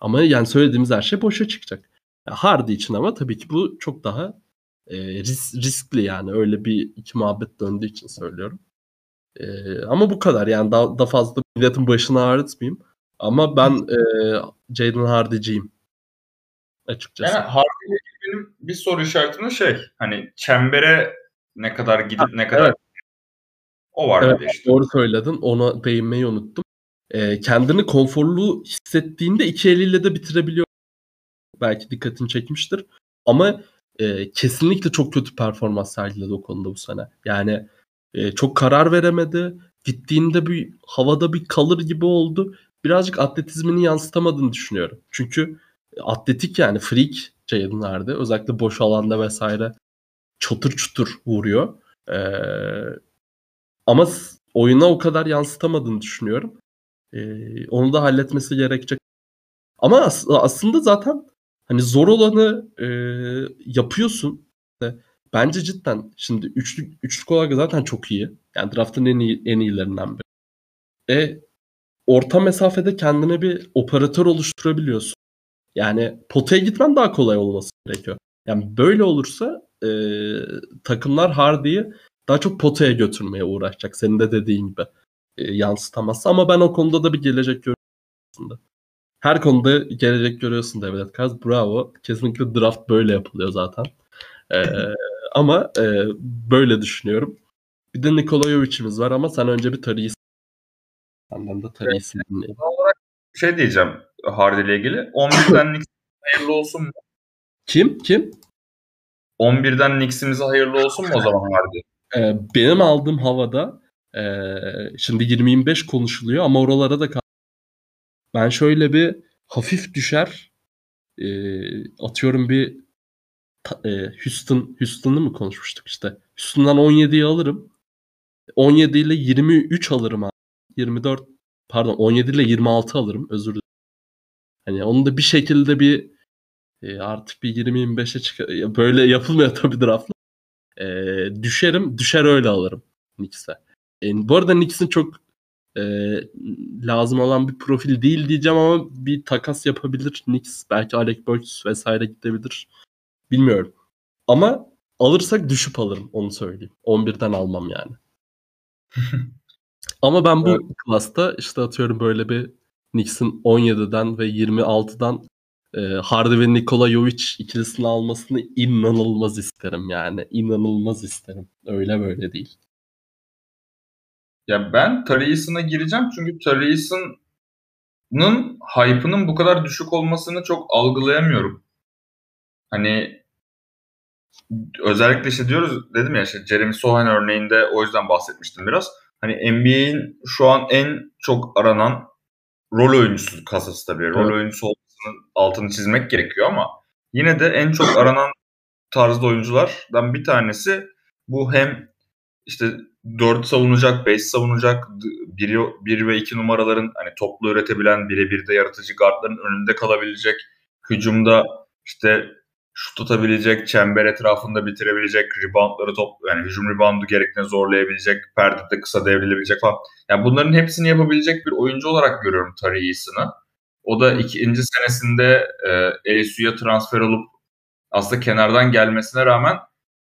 Ama yani söylediğimiz her şey boşa çıkacak. Yani Hardy için ama tabii ki bu çok daha e, ris- riskli yani. Öyle bir iki muhabbet döndüğü için söylüyorum. E, ama bu kadar yani daha, daha fazla milletin başını ağrıtmayayım. Ama ben e, Jaden Hardy'ciyim. Açıkçası. Yani Hardy benim bir soru işaretim şey hani çembere ne kadar gidip ha, ne kadar evet. O var evet, işte. Doğru söyledin. Ona değinmeyi unuttum. Ee, kendini konforlu hissettiğinde iki eliyle de bitirebiliyor. Belki dikkatini çekmiştir. Ama e, kesinlikle çok kötü performans sergiledi o konuda bu sene. Yani e, çok karar veremedi. Gittiğinde bir havada bir kalır gibi oldu. Birazcık atletizmini yansıtamadığını düşünüyorum. Çünkü atletik yani freak Jaden'lerde özellikle boş alanda vesaire çatır çutur vuruyor. Ee, ama oyuna o kadar yansıtamadığını düşünüyorum. Ee, onu da halletmesi gerekecek. Ama as- aslında zaten hani zor olanı e, yapıyorsun. Bence cidden şimdi üçlük, üçlük olarak zaten çok iyi. Yani draftın en iyi en iyilerinden biri. E orta mesafede kendine bir operatör oluşturabiliyorsun. Yani potaya gitmen daha kolay olması gerekiyor. Yani böyle olursa e, takımlar Hardy'yi daha çok potaya götürmeye uğraşacak. Senin de dediğin gibi e, yansıtamazsa. Ama ben o konuda da bir gelecek görüyorum Her konuda gelecek görüyorsun Devlet Kaz. Bravo. Kesinlikle draft böyle yapılıyor zaten. Ee, ama e, böyle düşünüyorum. Bir de Nikola Jovic'imiz var ama sen önce bir Tari'yi Senden de Tari'yi evet. olarak şey diyeceğim Hardy ile ilgili. 11'den hayırlı olsun mu? Kim? Kim? 11'den Knicks'imize hayırlı olsun mu o zaman Hardy? Ee, benim aldığım havada e, şimdi 20-25 konuşuluyor ama oralara da ben şöyle bir hafif düşer e, atıyorum bir e, Houston Houston'ı mı konuşmuştuk işte. Houston'dan 17'yi alırım. 17 ile 23 alırım abi. 24 pardon 17 ile 26 alırım özür dilerim. Hani onu da bir şekilde bir e, artık bir 20-25'e çıkar. Böyle yapılmıyor tabii draftla. E, düşerim. Düşer öyle alırım Knicks'e. E, bu arada Knicks'in çok e, lazım olan bir profil değil diyeceğim ama bir takas yapabilir Knicks. Belki Alec Burks vesaire gidebilir. Bilmiyorum. Ama alırsak düşüp alırım onu söyleyeyim. 11'den almam yani. Ama ben bu evet. klasta işte atıyorum böyle bir Knicks'in 17'den ve 26'dan e, Hardy ve Nikola Jovic ikilisini almasını inanılmaz isterim yani. İnanılmaz isterim. Öyle böyle değil. Ya ben Tarius'una gireceğim çünkü Tarius'un hype'ının bu kadar düşük olmasını çok algılayamıyorum. Hani özellikle işte diyoruz dedim ya işte Jeremy Sohan örneğinde o yüzden bahsetmiştim biraz. Hani NBA'in şu an en çok aranan rol oyuncusu kasası tabii. Evet. Rol oyuncusu olmasının altını çizmek gerekiyor ama yine de en çok aranan tarzda oyunculardan bir tanesi bu hem işte 4 savunacak, 5 savunacak, 1, 1 ve 2 numaraların hani toplu üretebilen birebir de yaratıcı guardların önünde kalabilecek, hücumda işte şut atabilecek, çember etrafında bitirebilecek, reboundları top yani hücum reboundu gerektiğinde zorlayabilecek, perdede kısa devrilebilecek falan. Yani bunların hepsini yapabilecek bir oyuncu olarak görüyorum Tari Eason'ı. O da ikinci senesinde e, LSU'ya transfer olup aslında kenardan gelmesine rağmen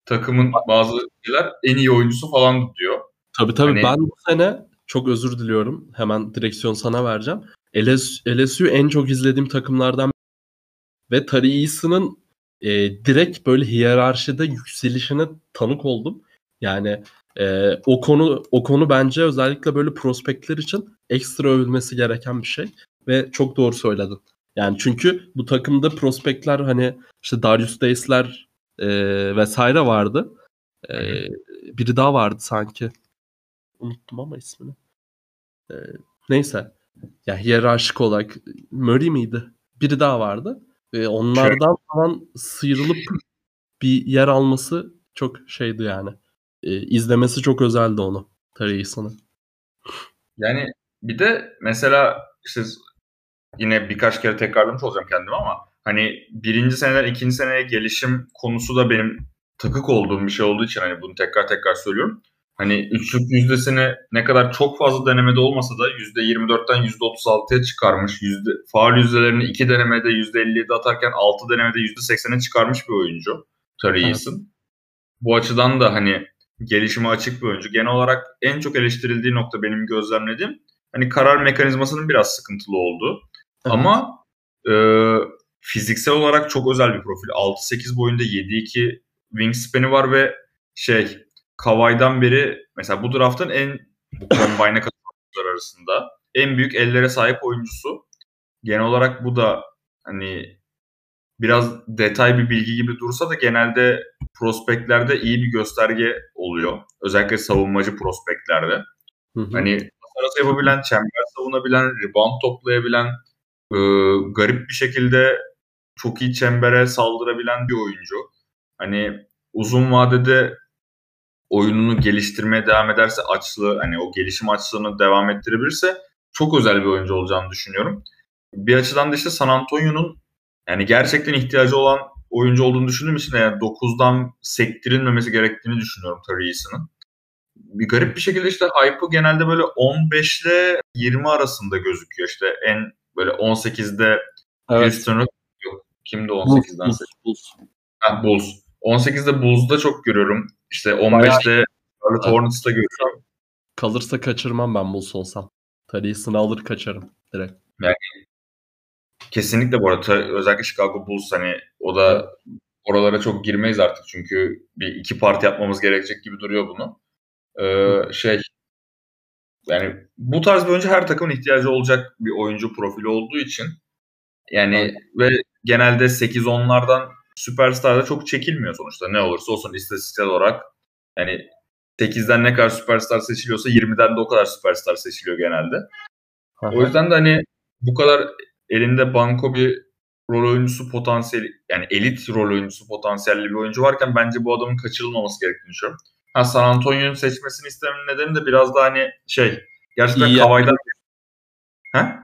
takımın bazı şeyler en iyi oyuncusu falan diyor. Tabii tabii hani... ben bu sene çok özür diliyorum. Hemen direksiyon sana vereceğim. LSU, LSU en çok izlediğim takımlardan ve Tari Eason'ın e, direkt böyle hiyerarşide yükselişine tanık oldum. Yani e, o konu o konu bence özellikle böyle prospektler için ekstra övülmesi gereken bir şey ve çok doğru söyledin. Yani çünkü bu takımda prospektler hani işte Darius Days'ler e, vesaire vardı. E, biri daha vardı sanki. Unuttum ama ismini. E, neyse. Ya hiyerarşik olarak Murray miydi? Biri daha vardı. E, onlardan falan sıyrılıp bir yer alması çok şeydi yani. E, izlemesi çok özeldi onu. Tarayısını. Yani bir de mesela işte yine birkaç kere tekrarlamış olacağım kendimi ama hani birinci seneden ikinci seneye gelişim konusu da benim takık olduğum bir şey olduğu için hani bunu tekrar tekrar söylüyorum. Hani üçlük yüzdesini ne kadar çok fazla denemede olmasa da %24'ten %36'ya çıkarmış. Yüzde, faal yüzdelerini iki denemede %57 atarken 6 denemede %80'e çıkarmış bir oyuncu. Evet. Bu açıdan da hani gelişime açık bir oyuncu. Genel olarak en çok eleştirildiği nokta benim gözlemlediğim hani karar mekanizmasının biraz sıkıntılı olduğu. Evet. Ama e, fiziksel olarak çok özel bir profil. 6-8 boyunda 7-2 wingspan'i var ve şey Kavay'dan beri mesela bu draftın en bu combine'e katılanlar arasında en büyük ellere sahip oyuncusu. Genel olarak bu da hani biraz detay bir bilgi gibi dursa da genelde prospektlerde iyi bir gösterge oluyor. Özellikle savunmacı prospektlerde. Hı hı. Hani arası yapabilen, çember savunabilen, rebound toplayabilen, e, garip bir şekilde çok iyi çembere saldırabilen bir oyuncu. Hani uzun vadede oyununu geliştirmeye devam ederse açlığı hani o gelişim açlığını devam ettirebilirse çok özel bir oyuncu olacağını düşünüyorum. Bir açıdan da işte San Antonio'nun yani gerçekten ihtiyacı olan oyuncu olduğunu düşündüğüm için de yani 9'dan sektirilmemesi gerektiğini düşünüyorum Tarius'ın. Bir garip bir şekilde işte hype'ı genelde böyle 15 ile 20 arasında gözüküyor. İşte en böyle 18'de evet. Houston'ı yok. Kimdi 18'den Bulls. Bulls. Ha, Bulls. 18'de Bulls'da çok görüyorum. İşte 15'te Charlotte Hornets'ta görüyorum. Kalırsa kaçırmam ben Bulls olsam. Tarihisini alır kaçarım direkt. Yani kesinlikle bu arada özellikle Chicago Bulls hani o da oralara çok girmeyiz artık çünkü bir iki parti yapmamız gerekecek gibi duruyor bunu. Ee, şey yani bu tarz bir oyuncu her takımın ihtiyacı olacak bir oyuncu profili olduğu için yani evet. ve genelde 8-10'lardan süperstarda çok çekilmiyor sonuçta. Ne olursa olsun istatistiksel olarak yani 8'den ne kadar süperstar seçiliyorsa 20'den de o kadar süperstar seçiliyor genelde. Aha. O yüzden de hani bu kadar elinde banko bir rol oyuncusu potansiyeli yani elit rol oyuncusu potansiyelli bir oyuncu varken bence bu adamın kaçırılmaması gerektiğini düşünüyorum. Ha, San Antonio'nun seçmesini istememin nedeni de biraz da hani şey gerçekten İyi Kavay'dan ha?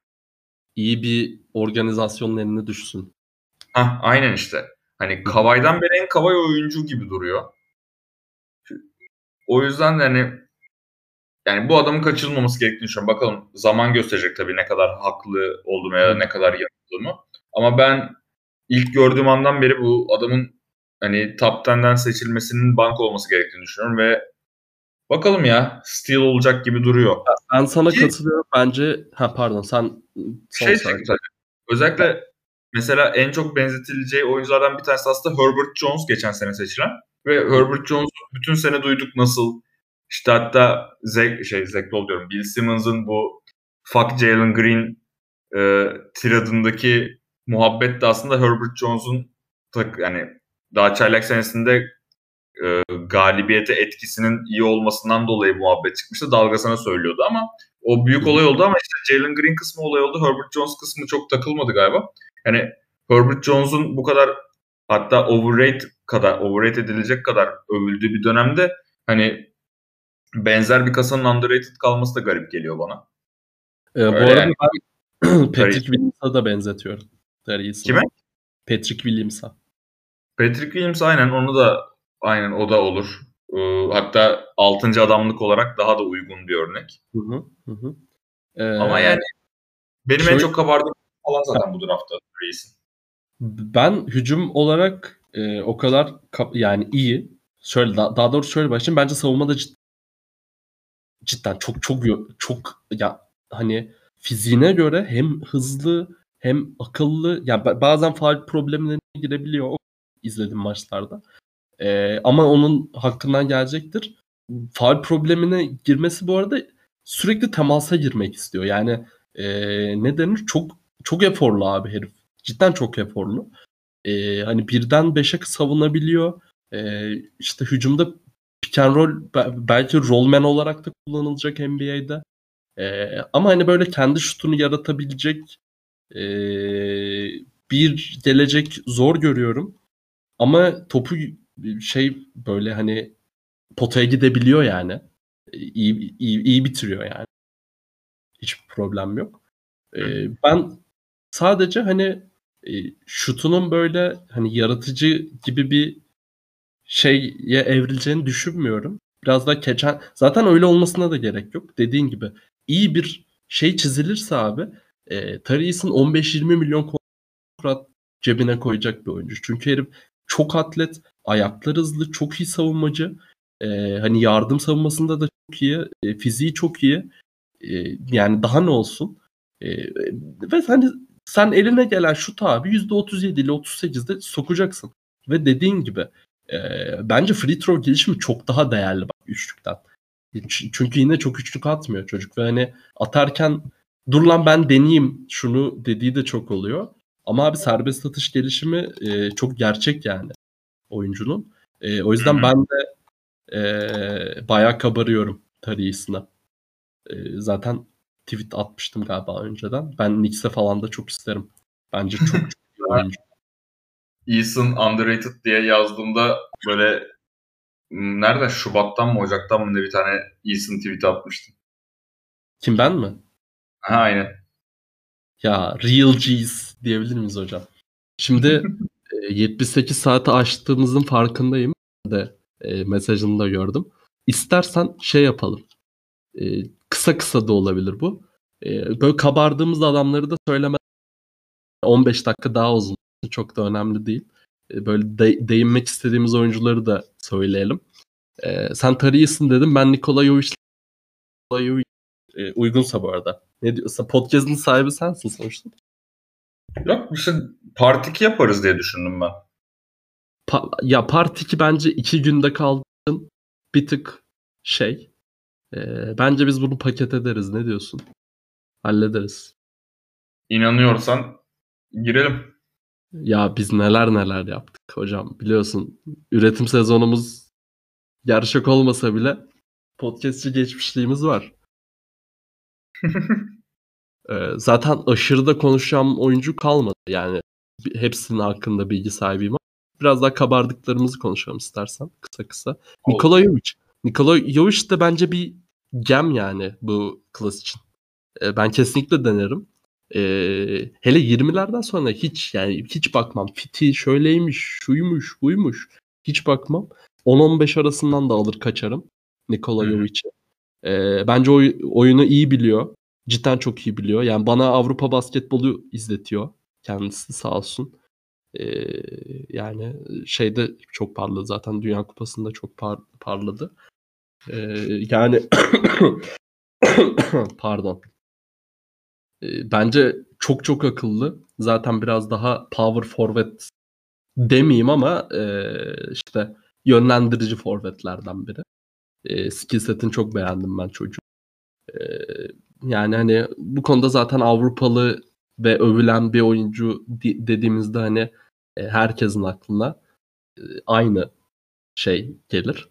İyi bir organizasyonun eline düşsün. Ha, aynen işte. Hani Kavay'dan beri en Kavay oyuncu gibi duruyor. O yüzden de hani yani bu adamın kaçırılmaması gerektiğini düşünüyorum. Bakalım zaman gösterecek tabii ne kadar haklı olduğumu ya da ne kadar yanıldığımı. Ama ben ilk gördüğüm andan beri bu adamın hani top 10'den seçilmesinin bank olması gerektiğini düşünüyorum ve bakalım ya steal olacak gibi duruyor. Ben sana Ki- katılıyorum. Bence ha pardon sen Şey. Özellikle mesela en çok benzetileceği oyunculardan bir tanesi aslında Herbert Jones geçen sene seçilen. Ve Herbert Jones'u bütün sene duyduk nasıl işte hatta Zach, şey Zach Lowe diyorum Bill Simmons'ın bu Fuck Jalen Green e, tiradındaki muhabbet de aslında Herbert Jones'un tak, yani daha çaylak senesinde e, galibiyete etkisinin iyi olmasından dolayı muhabbet çıkmıştı. Dalgasına söylüyordu ama o büyük olay oldu ama işte Jalen Green kısmı olay oldu. Herbert Jones kısmı çok takılmadı galiba. Yani Herbert Jones'un bu kadar hatta overrate kadar overrate edilecek kadar övüldüğü bir dönemde hani benzer bir kasanın underrated kalması da garip geliyor bana. Ee, bu arada yani. ben Patrick. Williams'a da benzetiyorum. Kime? Patrick Williams'a. Patrick Williams aynen onu da aynen o da olur. Ee, hatta 6. adamlık olarak daha da uygun bir örnek. Hı hı, hı. Ee, Ama yani benim en şöyle- çok kabardığım falan zaten bu draftta Reis'in. Ben hücum olarak e, o kadar yani iyi. Şöyle da- daha doğrusu şöyle başlayayım. Bence savunmada cid- cidden çok çok çok ya hani fiziğine göre hem hızlı hem akıllı ya ba- bazen faal problemlerine girebiliyor. O izledim maçlarda. E, ama onun hakkından gelecektir. Faal problemine girmesi bu arada sürekli temasa girmek istiyor. Yani e, ne denir? Çok çok eforlu abi herif. Cidden çok eforlu. Ee, hani birden beşe savunabiliyor. Ee, işte hücumda pick and roll be- belki rollman olarak da kullanılacak NBA'de. Ee, ama hani böyle kendi şutunu yaratabilecek ee, bir gelecek zor görüyorum. Ama topu şey böyle hani potaya gidebiliyor yani. İyi, iyi, iyi bitiriyor yani. Hiçbir problem yok. Ee, ben sadece hani e, şutunun böyle hani yaratıcı gibi bir şeye evrileceğini düşünmüyorum. Biraz daha keçen zaten öyle olmasına da gerek yok. Dediğin gibi iyi bir şey çizilirse abi e, Tarius'un 15-20 milyon kontrat cebine koyacak bir oyuncu. Çünkü herif çok atlet, ayakları hızlı, çok iyi savunmacı. E, hani yardım savunmasında da çok iyi, e, fiziği çok iyi. E, yani daha ne olsun? E, ve hani sen eline gelen şut abi %37 ile 38'de sokacaksın. Ve dediğin gibi e, bence free throw gelişimi çok daha değerli bak üçlükten. Çünkü yine çok üçlük atmıyor çocuk ve hani atarken dur lan ben deneyeyim şunu dediği de çok oluyor. Ama abi serbest atış gelişimi e, çok gerçek yani oyuncunun. E, o yüzden ben de e, bayağı kabarıyorum Tarius'una. E, zaten tweet atmıştım galiba önceden. Ben Knicks'e falan da çok isterim. Bence çok çok iyi oyuncu. Eason underrated diye yazdığımda böyle nerede Şubat'tan mı Ocak'tan mı ne bir tane Eason tweet atmıştım. Kim ben mi? Ha aynen. Ya Real G's diyebilir miyiz hocam? Şimdi e, 78 saati aştığımızın farkındayım. de e, mesajını da gördüm. İstersen şey yapalım. E, kısa kısa da olabilir bu. E, böyle kabardığımız adamları da söyleme 15 dakika daha uzun. Çok da önemli değil. E, böyle de- değinmek istediğimiz oyuncuları da söyleyelim. E, sen Tarius'un dedim. Ben Nikola Jovic e, uygunsa bu arada. Ne diyorsa podcast'ın sahibi sensin sonuçta. Yok işte part 2 yaparız diye düşündüm ben. Pa- ya Part 2 bence iki günde kaldığın bir tık şey. Ee, bence biz bunu paket ederiz. Ne diyorsun? Hallederiz. İnanıyorsan girelim. Ya biz neler neler yaptık hocam. Biliyorsun üretim sezonumuz gerçek olmasa bile podcastçi geçmişliğimiz var. Zaten aşırı da konuşacağım oyuncu kalmadı. Yani hepsinin hakkında bilgi sahibiyim. Biraz daha kabardıklarımızı konuşalım istersen kısa kısa. Nikola Jovic. Nikola Jovic de bence bir gem yani bu klas için. E, ben kesinlikle denerim. E, hele 20'lerden sonra hiç yani hiç bakmam. Fiti şöyleymiş, şuymuş, buymuş. Hiç bakmam. 10-15 arasından da alır kaçarım Nikola Jovic'i. E, bence oy, oyunu iyi biliyor. Cidden çok iyi biliyor. Yani bana Avrupa basketbolu izletiyor kendisi sağ olsun. Ee, yani şeyde çok parladı zaten Dünya Kupası'nda çok par parladı. Ee, yani pardon. Ee, bence çok çok akıllı. Zaten biraz daha power forward demeyeyim ama e, işte yönlendirici forvetlerden biri. E, skill setini çok beğendim ben çocuğu. E, yani hani bu konuda zaten Avrupalı ve övülen bir oyuncu dediğimizde hani e, herkesin aklına e, aynı şey gelir.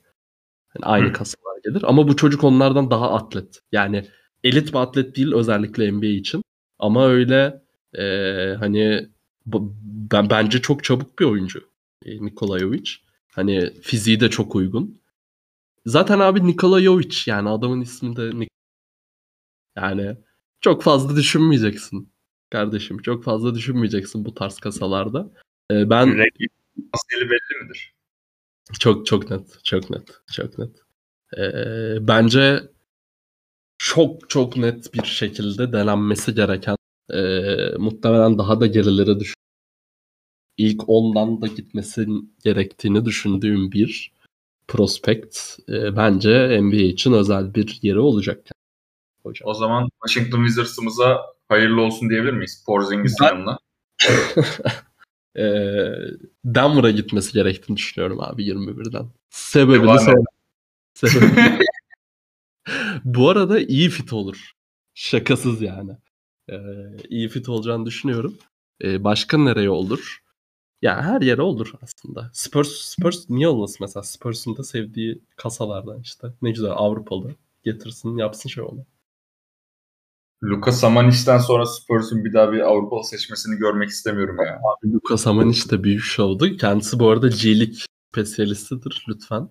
Yani aynı Hı. kasalar gelir. Ama bu çocuk onlardan daha atlet. Yani elit bir atlet değil özellikle NBA için. Ama öyle e, hani ben bence çok çabuk bir oyuncu e, Nikola Jovic. Hani fiziği de çok uygun. Zaten abi Nikola Jovic yani adamın ismi de Nik yani çok fazla düşünmeyeceksin kardeşim. Çok fazla düşünmeyeceksin bu tarz kasalarda. Ee, ben Rakip askeri belli midir? Çok çok net, çok net, çok net. Ee, bence çok çok net bir şekilde denenmesi gereken e, muhtemelen daha da gerilere düş ilk ondan da gitmesi gerektiğini düşündüğüm bir prospect e, bence NBA için özel bir yeri olacak. Hocam. O zaman Washington Wizards'ımıza hayırlı olsun diyebilir miyiz? Porzingis'in ben... yanına. e, Denver'a gitmesi gerektiğini düşünüyorum abi 21'den. Sebebini söyle. Sebebi... Bu arada iyi fit olur. Şakasız yani. Ee, iyi fit olacağını düşünüyorum. Ee, başka nereye olur? Ya her yere olur aslında. Spurs, Spurs niye olmasın mesela? Spurs'un da sevdiği kasalardan işte. Ne güzel Avrupalı. Getirsin yapsın şey onu. Luka Samanis'ten sonra Spurs'un bir daha bir Avrupalı seçmesini görmek istemiyorum ya. Abi Luka Samanis de büyük şovdu. Kendisi bu arada G-League spesiyalistidir lütfen.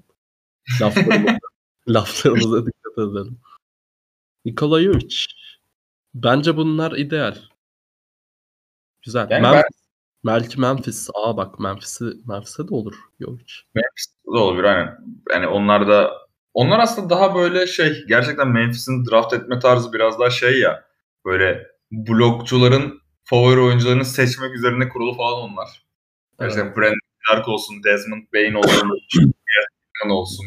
Laflarımıza, laflarımıza dikkat edelim. Nikola Jovic. Bence bunlar ideal. Güzel. Yani Memphis, ben... Belki Memphis. Aa bak Memphis'e Memphis'e de olur Jovic. Memphis'e de olur aynen. Yani onlar da onlar aslında daha böyle şey gerçekten Memphis'in draft etme tarzı biraz daha şey ya böyle blokçuların favori oyuncularını seçmek üzerine kurulu falan onlar. Evet. İşte Brandon Clark olsun, Desmond Bain olsun, olsun.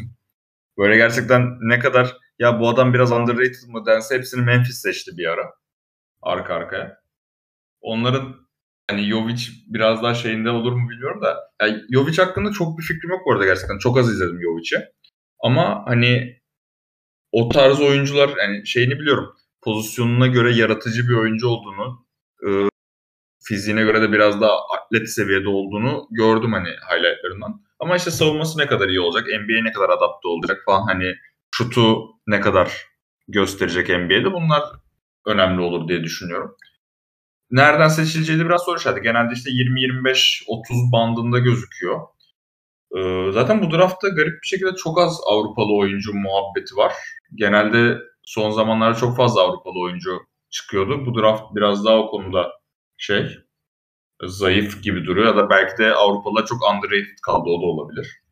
Böyle gerçekten ne kadar ya bu adam biraz underrated mı dense hepsini Memphis seçti bir ara. Arka arkaya. Onların hani Jovic biraz daha şeyinde olur mu bilmiyorum da yani Jovic hakkında çok bir fikrim yok bu arada gerçekten. Çok az izledim Jovic'i. Ama hani o tarz oyuncular yani şeyini biliyorum. Pozisyonuna göre yaratıcı bir oyuncu olduğunu, e, fiziğine göre de biraz daha atlet seviyede olduğunu gördüm hani highlightlarından. Ama işte savunması ne kadar iyi olacak, NBA'ye ne kadar adapte olacak falan hani şutu ne kadar gösterecek NBA'de bunlar önemli olur diye düşünüyorum. Nereden seçileceği de biraz soru işareti. Genelde işte 20-25-30 bandında gözüküyor. Ee, zaten bu draftta garip bir şekilde çok az Avrupalı oyuncu muhabbeti var. Genelde son zamanlarda çok fazla Avrupalı oyuncu çıkıyordu. Bu draft biraz daha o konuda şey zayıf gibi duruyor ya da belki de Avrupalılar çok underrated kaldı o da olabilir.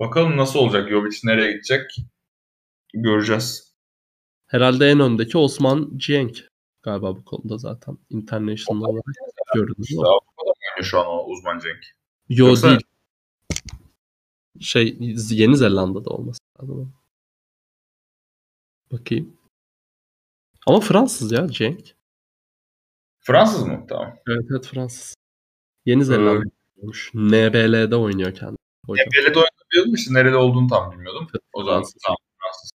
Bakalım nasıl olacak? Jovic nereye gidecek? Göreceğiz. Herhalde en öndeki Osman Cienk galiba bu konuda zaten international olarak görünüyor. Avrupa'da mı şu an o uzman Cenk? Yo Yoksa... değil. Şey Yeni Zelanda'da olması lazım. Bakayım. Ama Fransız ya Cenk. Fransız mı? Tamam. Evet evet Fransız. Yeni Zelanda olmuş. NBL'de oynuyor kendi. NBL'de oynadığını işte nerede olduğunu tam bilmiyordum. Evet, o zaman Fransız. tamam Fransız.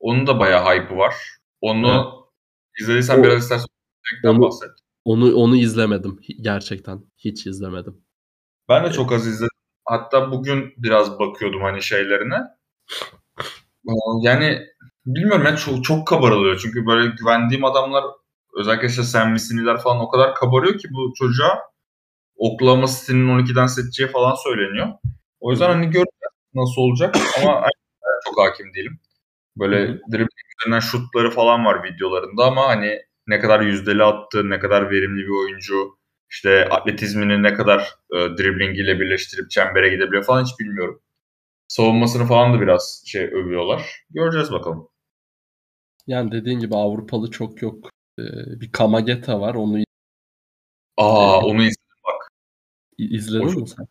Onun da bayağı hype'ı var. Onu evet. izlediysen o, biraz istersen onu, bahset. Onu, onu izlemedim. Gerçekten. Hiç izlemedim. Ben de çok az izledim. Hatta bugün biraz bakıyordum hani şeylerine. Yani bilmiyorum yani çok, çok kabarılıyor. Çünkü böyle güvendiğim adamlar özellikle işte Sam Missini'ler falan o kadar kabarıyor ki bu çocuğa. Oklahoma City'nin 12'den seçeceği falan söyleniyor. O yüzden hani göreceğiz nasıl olacak ama çok hakim değilim. Böyle dribbling üzerinden şutları falan var videolarında ama hani ne kadar yüzdeli attı, ne kadar verimli bir oyuncu, işte atletizmini ne kadar e, dribbling ile birleştirip çembere gidebiliyor falan hiç bilmiyorum. Savunmasını falan da biraz şey övüyorlar. Göreceğiz bakalım. Yani dediğin gibi Avrupalı çok yok. Ee, bir Kamageta var. Onu Aa ee, onu izledim bak. İzledin mi sen?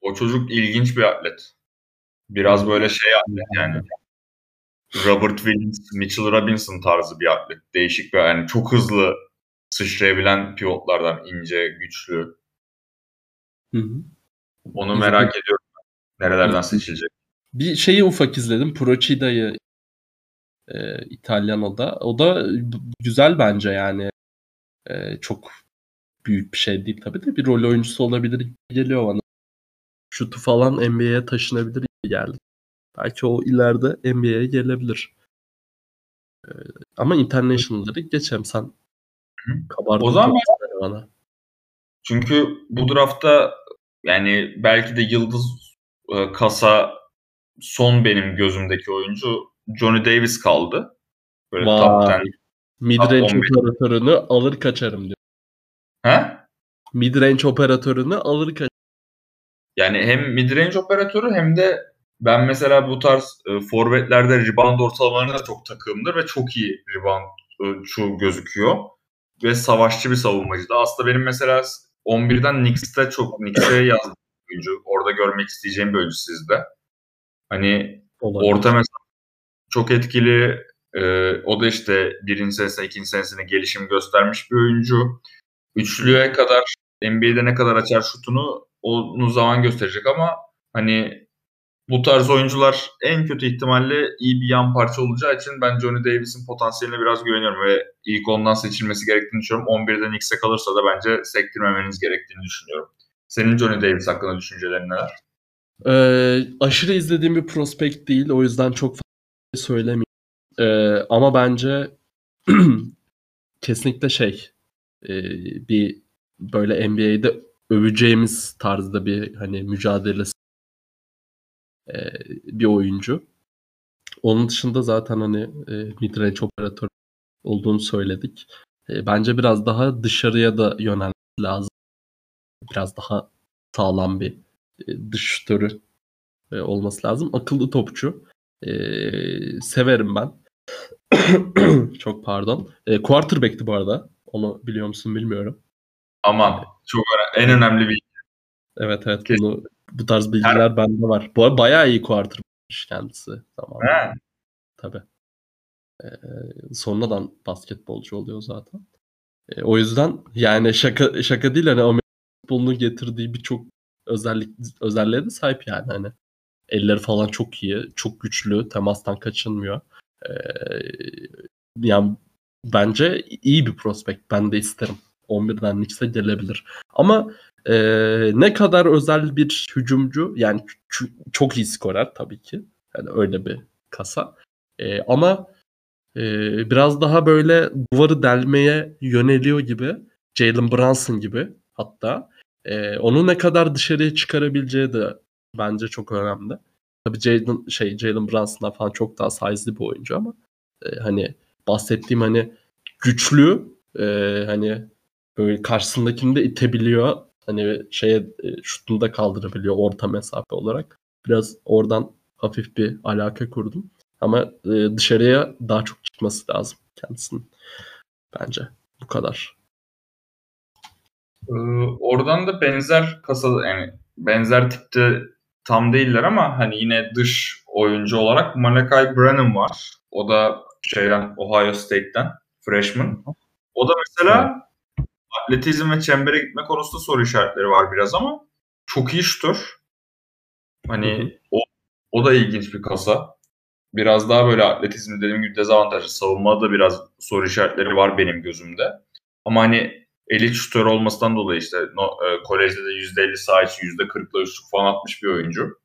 O çocuk ilginç bir atlet. Biraz böyle şey atlet yani. Robert Williams, Mitchell Robinson tarzı bir atlet. Değişik bir yani çok hızlı sıçrayabilen pivotlardan ince, güçlü. Hı hı. Onu İzledim. merak ediyorum. Nerelerden seçilecek? Bir şeyi ufak izledim. Procida'yı e, İtalyano'da. O da güzel bence yani. E, çok büyük bir şey değil tabii de bir rol oyuncusu olabilir geliyor bana. Şutu falan NBA'ye taşınabilir geldi. Belki o ileride NBA'ye gelebilir. Ee, ama international'ları geçelim sen. Kabardın o zaman bana. Çünkü bu draftta yani belki de yıldız e, kasa son benim gözümdeki oyuncu Johnny Davis kaldı. Böyle Vay. top 10. Midrange operatörünü alır kaçarım diyor. He? Midrange operatörünü alır kaçarım. Yani hem midrange operatörü hem de ben mesela bu tarz e, forvetlerde rebound ortalamalarına çok takığımdır ve çok iyi rebound e, şu gözüküyor. Ve savaşçı bir savunmacı da. Aslında benim mesela 11'den Knicks'te çok Knicks'e yazdım oyuncu. Orada görmek isteyeceğim bir oyuncu sizde. Hani Olabilir. orta mesela çok etkili. E, o da işte birinci senesine, ikinci senesine gelişim göstermiş bir oyuncu. Üçlüye kadar NBA'de ne kadar açar şutunu onu zaman gösterecek ama hani bu tarz oyuncular en kötü ihtimalle iyi bir yan parça olacağı için ben Johnny Davis'in potansiyeline biraz güveniyorum ve ilk ondan seçilmesi gerektiğini düşünüyorum. 11'den X'e kalırsa da bence sektirmemeniz gerektiğini düşünüyorum. Senin Johnny Davis hakkında düşüncelerin neler? Ee, aşırı izlediğim bir prospekt değil. O yüzden çok fazla şey söylemeyeyim. Ee, ama bence kesinlikle şey e, bir böyle NBA'de öveceğimiz tarzda bir hani mücadelesi e, bir oyuncu. Onun dışında zaten hani e, midrange operatör olduğunu söyledik. E, bence biraz daha dışarıya da yönelmesi lazım. Biraz daha sağlam bir e, dış şutörü e, olması lazım. Akıllı topçu. E, severim ben. Çok pardon. E, quarterback'ti bu arada. Onu biliyor musun bilmiyorum. Aman çok. En önemli bir Evet evet Kesin. bunu bu tarz bilgiler Her... bende var. Bu arada bayağı iyi quarterback kendisi. Tamam. He. Tabii. Ee, sonradan basketbolcu oluyor zaten. Ee, o yüzden yani şaka şaka değil hani Amerika futbolunun getirdiği birçok özellik özelliğe de sahip yani hani. Elleri falan çok iyi, çok güçlü, temastan kaçınmıyor. Ee, yani bence iyi bir prospekt. Ben de isterim. 11'den Knicks'e gelebilir. Ama e, ne kadar özel bir hücumcu yani çok iyi skorer tabii ki. Yani öyle bir kasa. E, ama e, biraz daha böyle duvarı delmeye yöneliyor gibi. Jalen Brunson gibi hatta. E, onu ne kadar dışarıya çıkarabileceği de bence çok önemli. Tabii Jalen şey Jalen Brunson'dan falan çok daha size'li bir oyuncu ama e, hani bahsettiğim hani güçlü e, hani böyle karşısındakini de itebiliyor. Hani şeye e, şutunu da kaldırabiliyor orta mesafe olarak. Biraz oradan hafif bir alaka kurdum. Ama e, dışarıya daha çok çıkması lazım kendisinin. Bence bu kadar. Ee, oradan da benzer kasa yani benzer tipte tam değiller ama hani yine dış oyuncu olarak Malachi Brennan var. O da şeyden Ohio State'ten freshman. O da mesela atletizm ve çembere gitme konusunda soru işaretleri var biraz ama çok iyi şutör. Hani o o da ilginç bir kasa. Biraz daha böyle atletizm dediğim gibi dezavantajlı. Savunmada da biraz soru işaretleri var benim gözümde. Ama hani elit şutör olmasından dolayı işte no, e, kolejde de %50 sağ içi %40'la üçlük falan atmış bir oyuncu.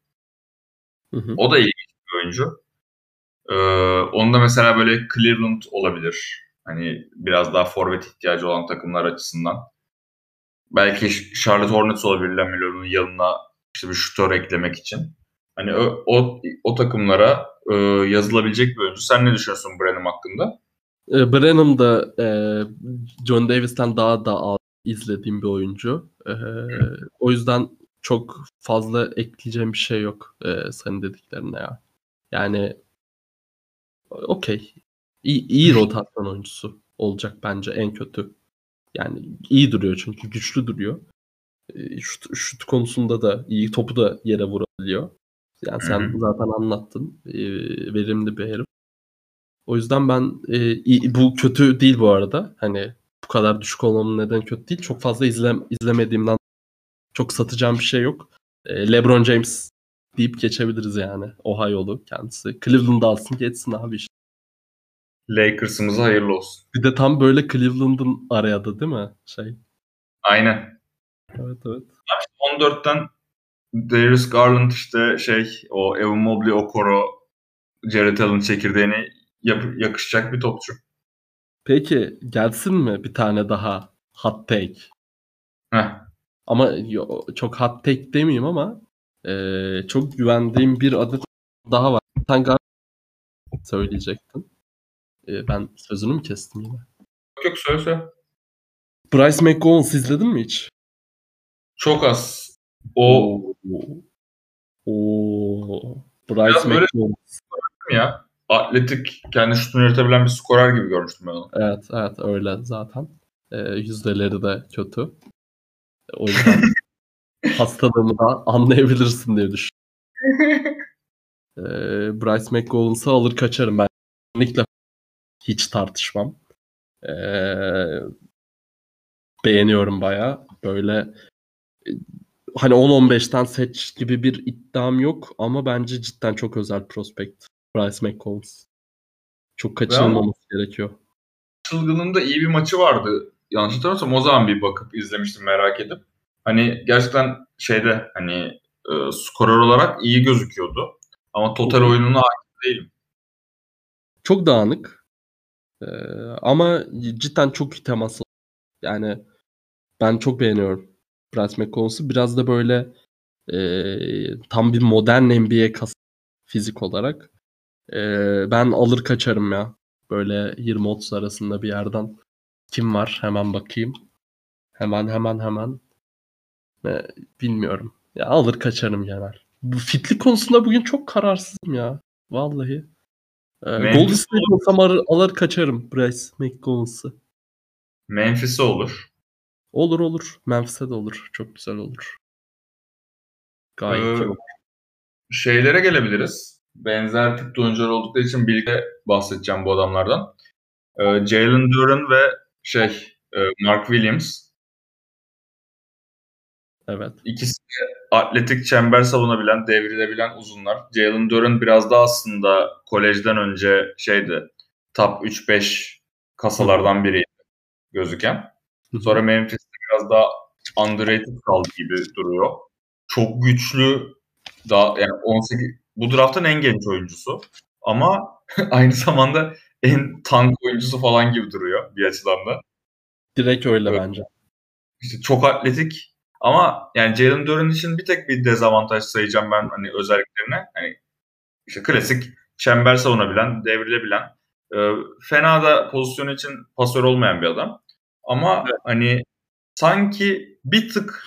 Hı hı. O da ilginç bir oyuncu. Ee, onda mesela böyle Cleveland olabilir. Hani biraz daha forvet ihtiyacı olan takımlar açısından. belki Charlotte Hornets olabilir Lamelo'nun yanına işte bir şutör eklemek için. Hani o, o, o takımlara e, yazılabilecek bir oyuncu. Sen ne düşünüyorsun Branham hakkında? E, Branham da e, John Davis'ten daha da az izlediğim bir oyuncu. E, o yüzden çok fazla ekleyeceğim bir şey yok e, senin dediklerine ya. Yani okey. İyi, iyi rotasyon oyuncusu olacak bence en kötü. Yani iyi duruyor çünkü güçlü duruyor. E, şut, şut konusunda da iyi topu da yere vurabiliyor. Yani sen Hı-hı. zaten anlattın. E, verimli bir herif. O yüzden ben e, bu kötü değil bu arada. Hani bu kadar düşük olmamın neden kötü değil. Çok fazla izle, izlemediğimden çok satacağım bir şey yok. E, LeBron James deyip geçebiliriz yani. Ohio'lu kendisi. Cleveland'da alsın geçsin abi işte. Lakers'ımıza hayırlı olsun. Bir de tam böyle Cleveland'ın araya da değil mi? Şey. Aynen. Evet evet. 14'ten Darius Garland işte şey o Evan Mobley, Okoro, Jared Allen çekirdeğini yap- yakışacak bir topçu. Peki gelsin mi bir tane daha hot take? Heh. Ama yo, çok hot take demeyeyim ama e, çok güvendiğim bir adet daha var. Sen galiba söyleyecektin. E, ben sözünü mü kestim yine? Yok yok söyle söyle. Bryce McGowens izledin mi hiç? Çok az. O Oo. Bryce McGowens. ya. Atletik, kendi şutunu yürütebilen bir skorer gibi görmüştüm ben onu. Evet, evet öyle zaten. E, yüzdeleri de kötü. O yüzden hastalığımı da anlayabilirsin diye düşünüyorum. e, Bryce McGowens'ı alır kaçarım ben. Kesinlikle hiç tartışmam. E, beğeniyorum baya. Böyle hani 10-15'ten seç gibi bir iddiam yok ama bence cidden çok özel prospekt. Bryce McCollins. Çok kaçırılmaması gerekiyor. Çılgın'ın iyi bir maçı vardı. Yanlış hatırlamıyorsam o zaman bir bakıp izlemiştim merak edip. Hani gerçekten şeyde hani e, skorer olarak iyi gözüküyordu. Ama total oyununa hakim değilim. Çok dağınık. Ee, ama cidden çok iyi temaslı. Yani ben çok beğeniyorum. Bryce McCollins'ı. Biraz da böyle e, tam bir modern NBA kas fizik olarak. E, ben alır kaçarım ya. Böyle 20-30 arasında bir yerden. Kim var? Hemen bakayım. Hemen hemen hemen. E, bilmiyorum. Ya alır kaçarım genel. Bu fitlik konusunda bugün çok kararsızım ya. Vallahi. Ee, Golden State olsam alır, alır kaçarım Bryce McCollins'ı. Memphis'e olur. Olur olur. Memphis'e de olur. Çok güzel olur. Gayet ee, iyi Şeylere gelebiliriz. Benzer tip oyuncular oldukları için birlikte bahsedeceğim bu adamlardan. Ee, Jalen Duran ve şey e, Mark Williams. Evet. İkisi atletik çember savunabilen, devrilebilen uzunlar. Jalen Duran biraz da aslında kolejden önce şeydi. Top 3-5 kasalardan biriydi gözüken. Sonra Memphis'te biraz daha underrated kaldı gibi duruyor. Çok güçlü daha yani 18 bu draftın en genç oyuncusu ama aynı zamanda en tank oyuncusu falan gibi duruyor bir açıdan da. Direkt öyle evet. bence. İşte çok atletik ama yani Jalen Duran için bir tek bir dezavantaj sayacağım ben hani özelliklerine. Hani işte klasik çember savunabilen, devrilebilen, e, fena da pozisyonu için pasör olmayan bir adam. Ama evet. hani sanki bir tık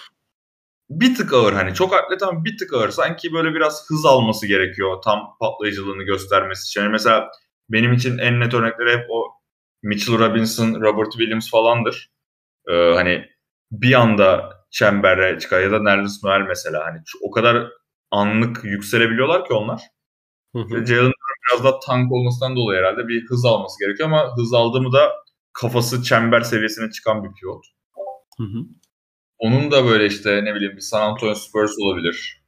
bir tık ağır hani çok atlet ama bir tık ağır. Sanki böyle biraz hız alması gerekiyor tam patlayıcılığını göstermesi için. Yani mesela benim için en net örnekleri hep o Mitchell Robinson, Robert Williams falandır. Ee, hani bir anda çembere çıkar ya da Nerlens Noel mesela hani o kadar anlık yükselebiliyorlar ki onlar. Jalen biraz da tank olmasından dolayı herhalde bir hız alması gerekiyor ama hız aldı mı da kafası çember seviyesine çıkan bir pivot. Hı hı. Onun da böyle işte ne bileyim bir San Antonio Spurs olabilir.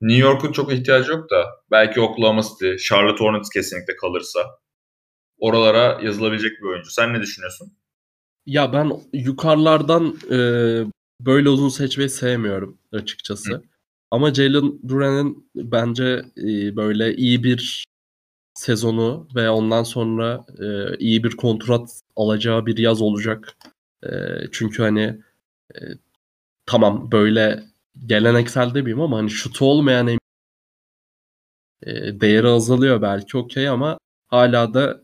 New York'un çok ihtiyacı yok da belki Oklahoma City, Charlotte Hornets kesinlikle kalırsa oralara yazılabilecek bir oyuncu. Sen ne düşünüyorsun? Ya ben yukarılardan e, böyle uzun seçmeyi sevmiyorum açıkçası. Hı. Ama Jalen Duran'ın bence e, böyle iyi bir sezonu ve ondan sonra e, iyi bir kontrat alacağı bir yaz olacak. E, çünkü hani e, tamam böyle geleneksel demeyeyim ama hani şutu olmayan e, değeri azalıyor belki okey ama hala da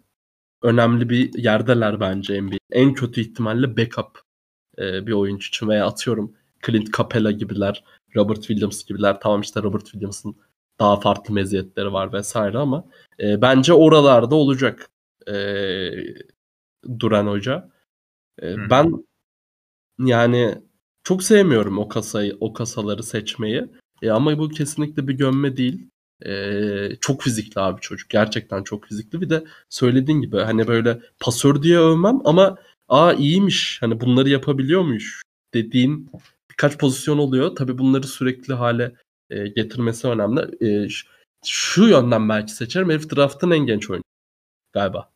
önemli bir yerdeler bence NBA. En kötü ihtimalle backup e, bir oyuncu için veya atıyorum Clint Capela gibiler, Robert Williams gibiler. Tamam işte Robert Williams'ın daha farklı meziyetleri var vesaire ama e, bence oralarda olacak e, Duran Hoca. E, ben yani çok sevmiyorum o kasayı, o kasaları seçmeyi. E, ama bu kesinlikle bir gömme değil. E, çok fizikli abi çocuk. Gerçekten çok fizikli. Bir de söylediğin gibi hani böyle pasör diye övmem ama aa iyiymiş. Hani bunları yapabiliyormuş dediğin birkaç pozisyon oluyor. Tabii bunları sürekli hale e, getirmesi önemli. E, şu yönden belki seçerim. Herif draft'ın en genç oyuncu galiba.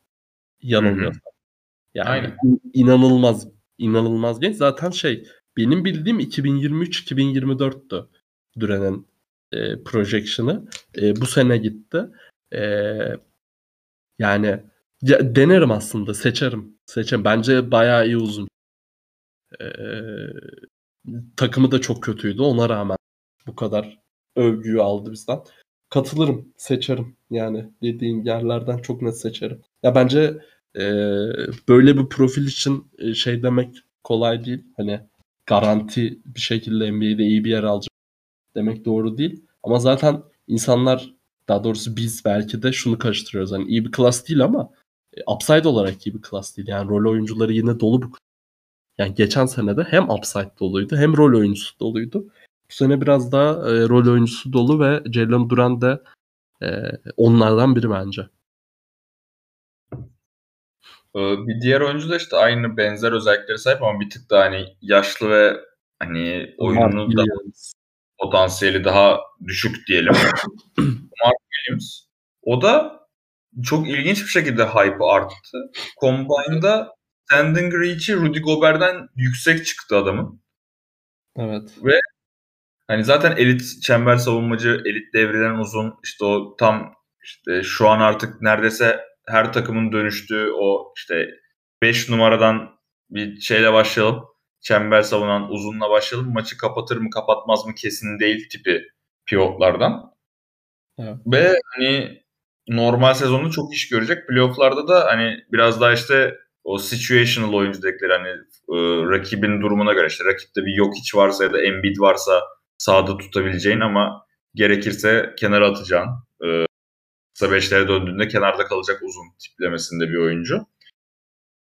Yanılmıyorsam. Yani Aynen. inanılmaz inanılmaz genç. Zaten şey benim bildiğim 2023-2024'tü Duran'ın e, projection'ı. E, bu sene gitti. E, yani ya, denerim aslında. Seçerim. Seçerim. Bence bayağı iyi uzun. E, takımı da çok kötüydü. Ona rağmen bu kadar övgüyü aldı bizden. Katılırım. Seçerim. Yani dediğin yerlerden çok net seçerim. Ya bence e, böyle bir profil için e, şey demek kolay değil. Hani garanti bir şekilde NBA'de iyi bir yer alacak demek doğru değil. Ama zaten insanlar daha doğrusu biz belki de şunu karıştırıyoruz. Hani iyi bir klas değil ama upside olarak iyi bir klas değil. Yani rol oyuncuları yine dolu bu. Yani geçen sene de hem upside doluydu hem rol oyuncusu doluydu. Bu sene biraz daha e, rol oyuncusu dolu ve Jalen Duran da e, onlardan biri bence. Ee, bir diğer oyuncu da işte aynı benzer özelliklere sahip ama bir tık daha hani yaşlı ve hani oyununu da potansiyeli daha düşük diyelim. Mark Williams. O da çok ilginç bir şekilde hype arttı. Combine'da standing reach'i Rudy Gobert'den yüksek çıktı adamın. Evet. Ve hani zaten elit çember savunmacı, elit devrilen uzun işte o tam işte şu an artık neredeyse her takımın dönüştüğü o işte 5 numaradan bir şeyle başlayalım. Çember savunan uzunla başlayalım. Maçı kapatır mı kapatmaz mı kesin değil tipi pivotlardan. Evet. Ve hani normal sezonda çok iş görecek. Playoff'larda da hani biraz daha işte o situational oyuncu dedikleri hani e, rakibin durumuna göre işte rakipte bir yok hiç varsa ya da Embiid varsa sağda tutabileceğin ama gerekirse kenara atacağın e, kısa beşlere döndüğünde kenarda kalacak uzun tiplemesinde bir oyuncu.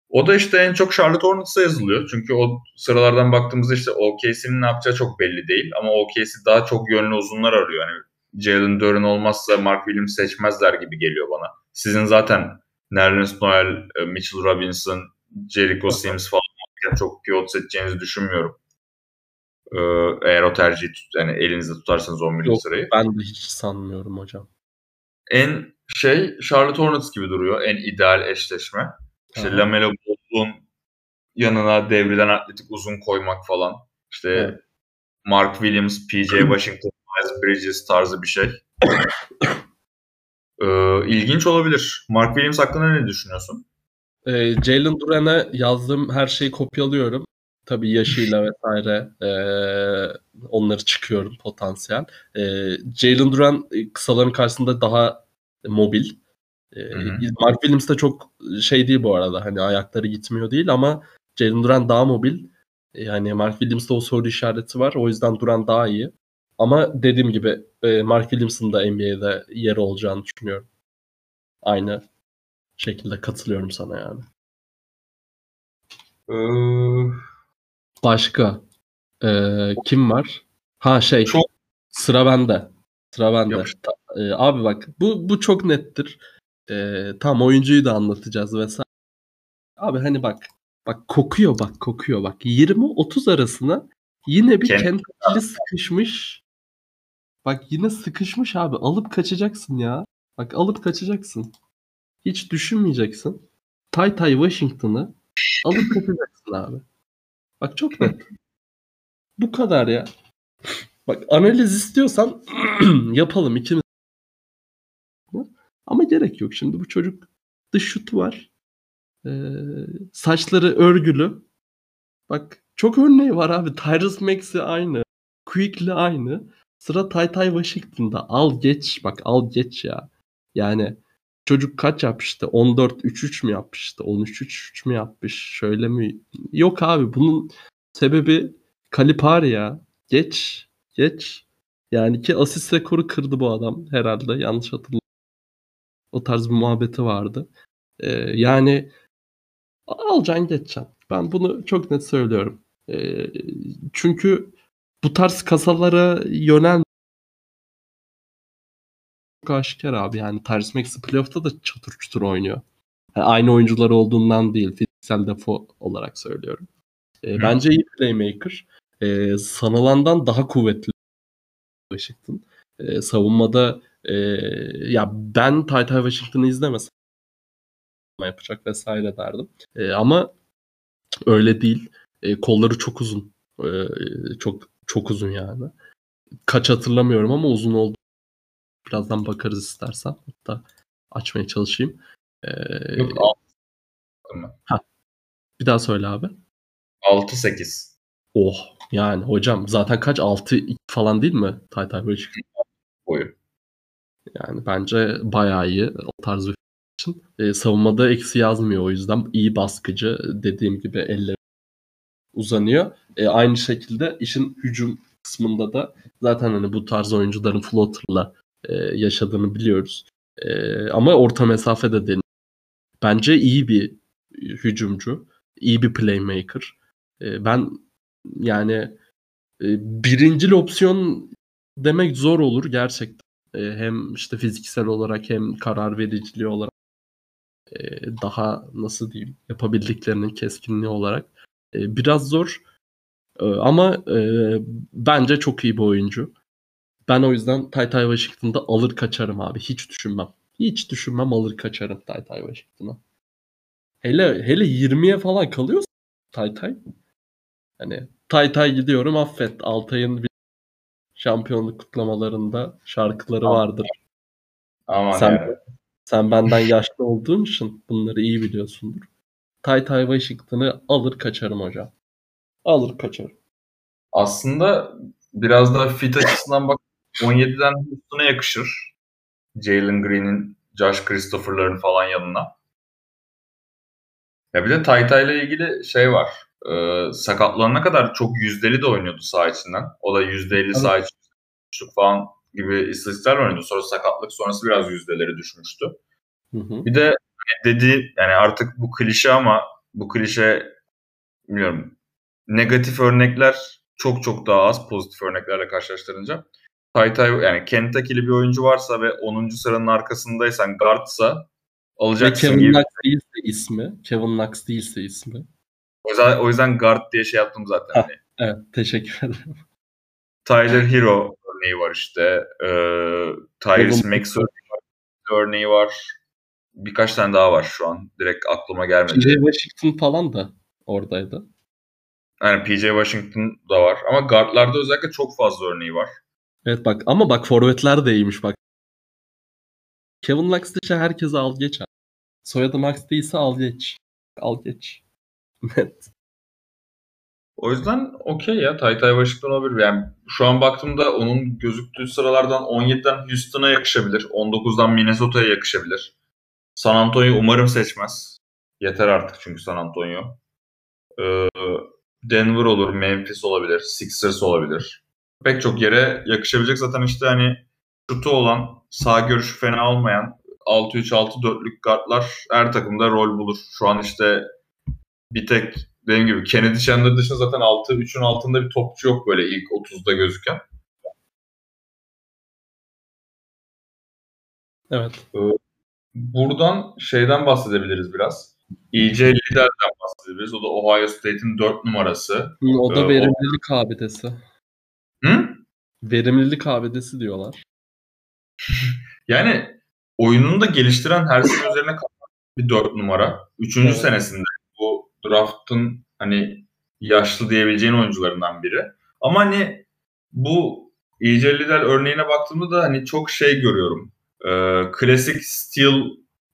O da işte en çok Charlotte Hornets'a yazılıyor. Çünkü o sıralardan baktığımızda işte OKC'nin ne yapacağı çok belli değil. Ama OKC daha çok yönlü uzunlar arıyor. Yani Jalen Duren olmazsa Mark Williams seçmezler gibi geliyor bana. Sizin zaten Nerlens Noel, e, Mitchell Robinson, Jericho Sims falan çok pivot seçeceğinizi düşünmüyorum. Ee, eğer o tercihi tut, yani elinizde tutarsanız 10 milyon sırayı. Ben de hiç sanmıyorum hocam en şey Charlotte Hornets gibi duruyor. En ideal eşleşme. İşte Aha. Lamelo Ball'un yanına devrilen atletik uzun koymak falan. İşte evet. Mark Williams, PJ Washington, Miles Bridges tarzı bir şey. ee, ilginç olabilir. Mark Williams hakkında ne düşünüyorsun? Ee, Jalen Duran'a yazdığım her şeyi kopyalıyorum. Tabii yaşıyla vesaire e, onları çıkıyorum potansiyel. E, Jalen Duran e, kısaların karşısında daha mobil. E, Mark Williams da çok şey değil bu arada. Hani ayakları gitmiyor değil ama Jalen Duran daha mobil. Yani Mark Williams'da o soru işareti var. O yüzden Duran daha iyi. Ama dediğim gibi Mark Williams'ın da NBA'de yeri olacağını düşünüyorum. Aynı şekilde katılıyorum sana yani. Ee, Başka ee, kim var? Ha şey çok... sıra bende. Sıra bende. Ee, abi bak bu bu çok nettir. Ee, tam oyuncuyu da anlatacağız vesaire. Abi hani bak bak kokuyor bak kokuyor bak 20-30 arasına yine bir Kentucky'li sıkışmış. Bak yine sıkışmış abi alıp kaçacaksın ya. Bak alıp kaçacaksın. Hiç düşünmeyeceksin. Tay Tay Washington'ı alıp kaçacaksın abi. Bak çok net. Bu kadar ya. Bak analiz istiyorsan yapalım ikimiz. Ama gerek yok. Şimdi bu çocuk dış şutu var. Ee, saçları örgülü. Bak çok örneği var abi. Tyrus Maxey aynı. Quickly aynı. Sıra Tay Tay Washington'da. Al geç bak al geç ya. Yani çocuk kaç yapmıştı? 14-3-3 mü yapmıştı? 13-3-3 mü yapmış? Şöyle mi? Yok abi bunun sebebi Kalipari ya. Geç. Geç. Yani ki asist rekoru kırdı bu adam herhalde. Yanlış hatırlamıyorum. O tarz bir muhabbeti vardı. Ee, yani alacaksın geçeceksin. Ben bunu çok net söylüyorum. Ee, çünkü bu tarz kasalara yönel çok aşikar abi. Yani Tyrese Maxey playoff'ta da çatır çutur oynuyor. Yani aynı oyuncular olduğundan değil. Fiziksel defo olarak söylüyorum. E, bence iyi playmaker. E, sanılandan daha kuvvetli Washington. E, savunmada e, ya ben Ty Ty Washington'ı izlemesem yapacak vesaire derdim. E, ama öyle değil. E, kolları çok uzun. E, çok çok uzun yani. Kaç hatırlamıyorum ama uzun oldu. Birazdan bakarız istersen. Hatta açmaya çalışayım. Ee, Yok, ha, bir daha söyle abi. 6-8. Oh yani hocam zaten kaç 6 falan değil mi? Tay Tay böyle Boyu. Yani bence bayağı iyi o tarz bir için. Ee, savunmada eksi yazmıyor o yüzden iyi baskıcı dediğim gibi eller uzanıyor. Ee, aynı şekilde işin hücum kısmında da zaten hani bu tarz oyuncuların floater'la e, yaşadığını biliyoruz. E, ama orta mesafede deniyor. Bence iyi bir hücumcu, iyi bir playmaker. E, ben yani e, birincil opsiyon demek zor olur gerçekten. E, hem işte fiziksel olarak hem karar vericiliği olarak e, daha nasıl diyeyim yapabildiklerinin keskinliği olarak e, biraz zor. E, ama e, bence çok iyi bir oyuncu. Ben o yüzden Tay Tay Washington'da alır kaçarım abi. Hiç düşünmem. Hiç düşünmem alır kaçarım Tay Tay Washington'a. Hele hele 20'ye falan kalıyorsa Tay Tay. Hani Tay Tay gidiyorum affet. Altay'ın bir şampiyonluk kutlamalarında şarkıları vardır. Aman sen, yani. sen benden yaşlı olduğun için bunları iyi biliyorsundur. Tay Tay Washington'ı alır kaçarım hocam. Alır kaçarım. Aslında biraz daha fit açısından bak 17'den Houston'a yakışır. Jalen Green'in, Josh Christopher'ların falan yanına. Ya bir de Tayta ile ilgili şey var. E, sakatlanana kadar çok yüzdeli de oynuyordu sağ içinden. O da %50 evet. sağ içi falan gibi istatistikler oynuyordu. Sonra sakatlık sonrası biraz yüzdeleri düşmüştü. Hı hı. Bir de dedi yani artık bu klişe ama bu klişe bilmiyorum negatif örnekler çok çok daha az pozitif örneklerle karşılaştırınca. Tay yani Kentucky'li bir oyuncu varsa ve 10. sıranın arkasındaysan guardsa alacaksın ve Kevin gibi. Knox değilse ismi. Kevin Knox değilse ismi. O yüzden, o yüzden guard diye şey yaptım zaten. Ha, hani. Evet teşekkür ederim. Tyler Hero örneği var işte. Ee, Tyrese Maxey örneği var. Birkaç tane daha var şu an. Direkt aklıma gelmedi. PJ Washington falan da oradaydı. Yani PJ Washington da var. Ama guardlarda özellikle çok fazla örneği var. Evet bak ama bak forvetler de iyiymiş bak. Kevin Knox dışı herkese al geç abi. Soyadı Max değilse al geç. Al geç. Net. O yüzden okey ya Tay Tay Washington olabilir. Yani şu an baktığımda onun gözüktüğü sıralardan 17'den Houston'a yakışabilir. 19'dan Minnesota'ya yakışabilir. San Antonio umarım seçmez. Yeter artık çünkü San Antonio. Ee, Denver olur, Memphis olabilir, Sixers olabilir pek çok yere yakışabilecek. Zaten işte hani şutu olan, sağ görüşü fena olmayan 6-3-6-4'lük guardlar her takımda rol bulur. Şu an işte bir tek dediğim gibi Kennedy Chandler dışında zaten 6-3'ün altında bir topçu yok böyle ilk 30'da gözüken. Evet. Ee, buradan şeyden bahsedebiliriz biraz. EJ Lider'den bahsedebiliriz. O da Ohio State'in 4 numarası. O da ee, verimlilik o... abidesi. Hı? Verimlilik abidesi diyorlar. yani oyununu da geliştiren her sene üzerine bir dört numara. Üçüncü evet. senesinde bu draft'ın hani yaşlı diyebileceğin oyuncularından biri. Ama hani bu EJ Liddell örneğine baktığımda da hani çok şey görüyorum. Ee, klasik steel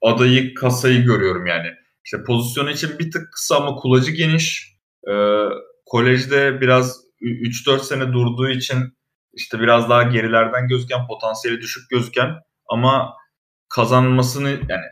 adayı kasayı görüyorum yani. İşte pozisyonu için bir tık kısa ama kulacı geniş. Ee, kolejde biraz 3-4 sene durduğu için işte biraz daha gerilerden gözüken, potansiyeli düşük gözüken ama kazanmasını yani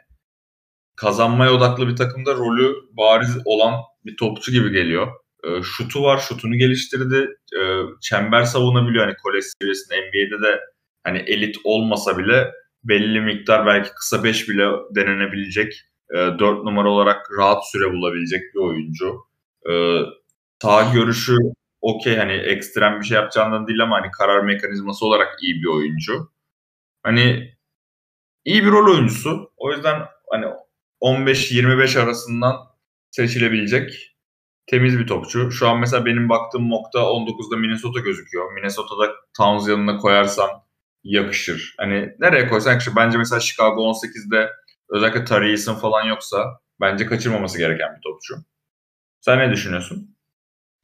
kazanmaya odaklı bir takımda rolü bariz olan bir topçu gibi geliyor. E, şutu var, şutunu geliştirdi. E, çember savunabiliyor hani kolej seviyesinde. NBA'de de hani elit olmasa bile belli miktar belki kısa 5 bile denenebilecek. E, 4 numara olarak rahat süre bulabilecek bir oyuncu. E, sağ görüşü okey hani ekstrem bir şey yapacağından değil ama hani karar mekanizması olarak iyi bir oyuncu. Hani iyi bir rol oyuncusu. O yüzden hani 15-25 arasından seçilebilecek temiz bir topçu. Şu an mesela benim baktığım mock'ta 19'da Minnesota gözüküyor. Minnesota'da Towns yanına koyarsan yakışır. Hani nereye koysan yakışır. Bence mesela Chicago 18'de özellikle Tarihis'in falan yoksa bence kaçırmaması gereken bir topçu. Sen ne düşünüyorsun?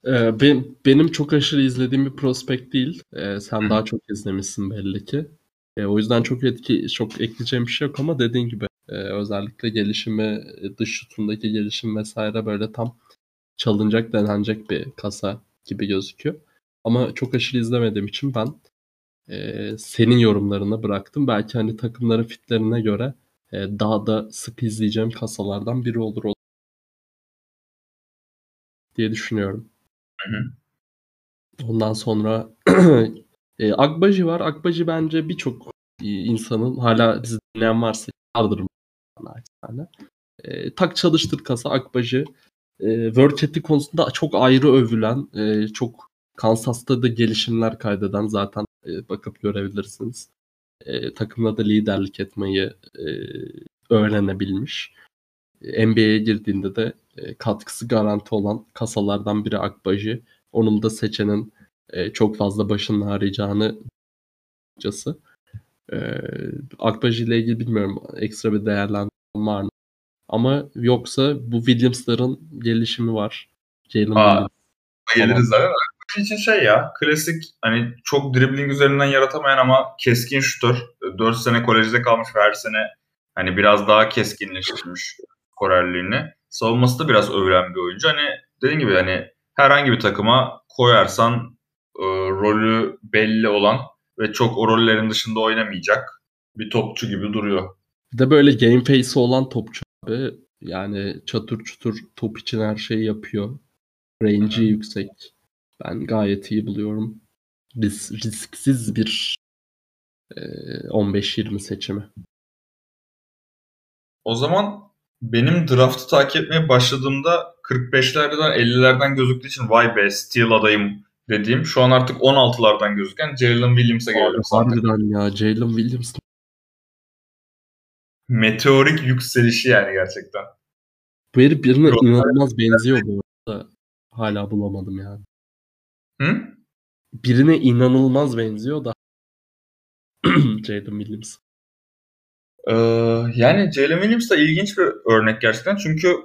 Ee, ben, benim çok aşırı izlediğim bir prospekt değil. Ee, sen daha çok izlemişsin belli ki. Ee, o yüzden çok etki, çok ekleyeceğim bir şey yok ama dediğin gibi e, özellikle gelişimi, dış şutundaki gelişim vesaire böyle tam çalınacak, denenecek bir kasa gibi gözüküyor. Ama çok aşırı izlemediğim için ben e, senin yorumlarına bıraktım. Belki hani takımların fitlerine göre e, daha da sık izleyeceğim kasalardan biri olur diye düşünüyorum. Hı hı. Ondan sonra e, Akbaji var. Akbaji bence birçok insanın hala bizi dinleyen varsa vardır yani. E, tak çalıştır kasa Akbaji. E, ethic konusunda çok ayrı övülen, e, çok Kansas'ta da gelişimler kaydeden zaten e, bakıp görebilirsiniz. E, takımla da liderlik etmeyi e, öğrenebilmiş. E, NBA'ye girdiğinde de e, katkısı garanti olan kasalardan biri Akbaji. Onun da seçenin e, çok fazla başını harcayacağını açıkçası. E, Akbaji ile ilgili bilmiyorum ekstra bir değerlendirme var mı? Ama yoksa bu Williams'ların gelişimi var. Jalen Williams. Geliriz zaten. için şey ya klasik hani çok dribbling üzerinden yaratamayan ama keskin şutör. 4 sene kolejde kalmış ve her sene hani biraz daha keskinleştirmiş korerliğini. Savunması da biraz övülen bir oyuncu. Hani dediğim gibi hani herhangi bir takıma koyarsan e, rolü belli olan ve çok o rollerin dışında oynamayacak bir topçu gibi duruyor. Bir de böyle game face'i olan topçu abi. Yani çatır çutur top için her şeyi yapıyor. Range'i yüksek. Ben gayet iyi buluyorum. Ris risksiz bir e, 15-20 seçimi. O zaman benim draftı takip etmeye başladığımda 45'lerden 50'lerden gözüktüğü için vay be Steel adayım dediğim şu an artık 16'lardan gözüken Jalen Williams'a geliyorum. Harbiden ya Jalen Williams. Meteorik yükselişi yani gerçekten. Bu herif birine Yok, inanılmaz benziyor bu arada. Hala bulamadım yani. Hı? Birine inanılmaz benziyor da Jalen Williams. Ee, yani Jalen Williams da ilginç bir örnek gerçekten. Çünkü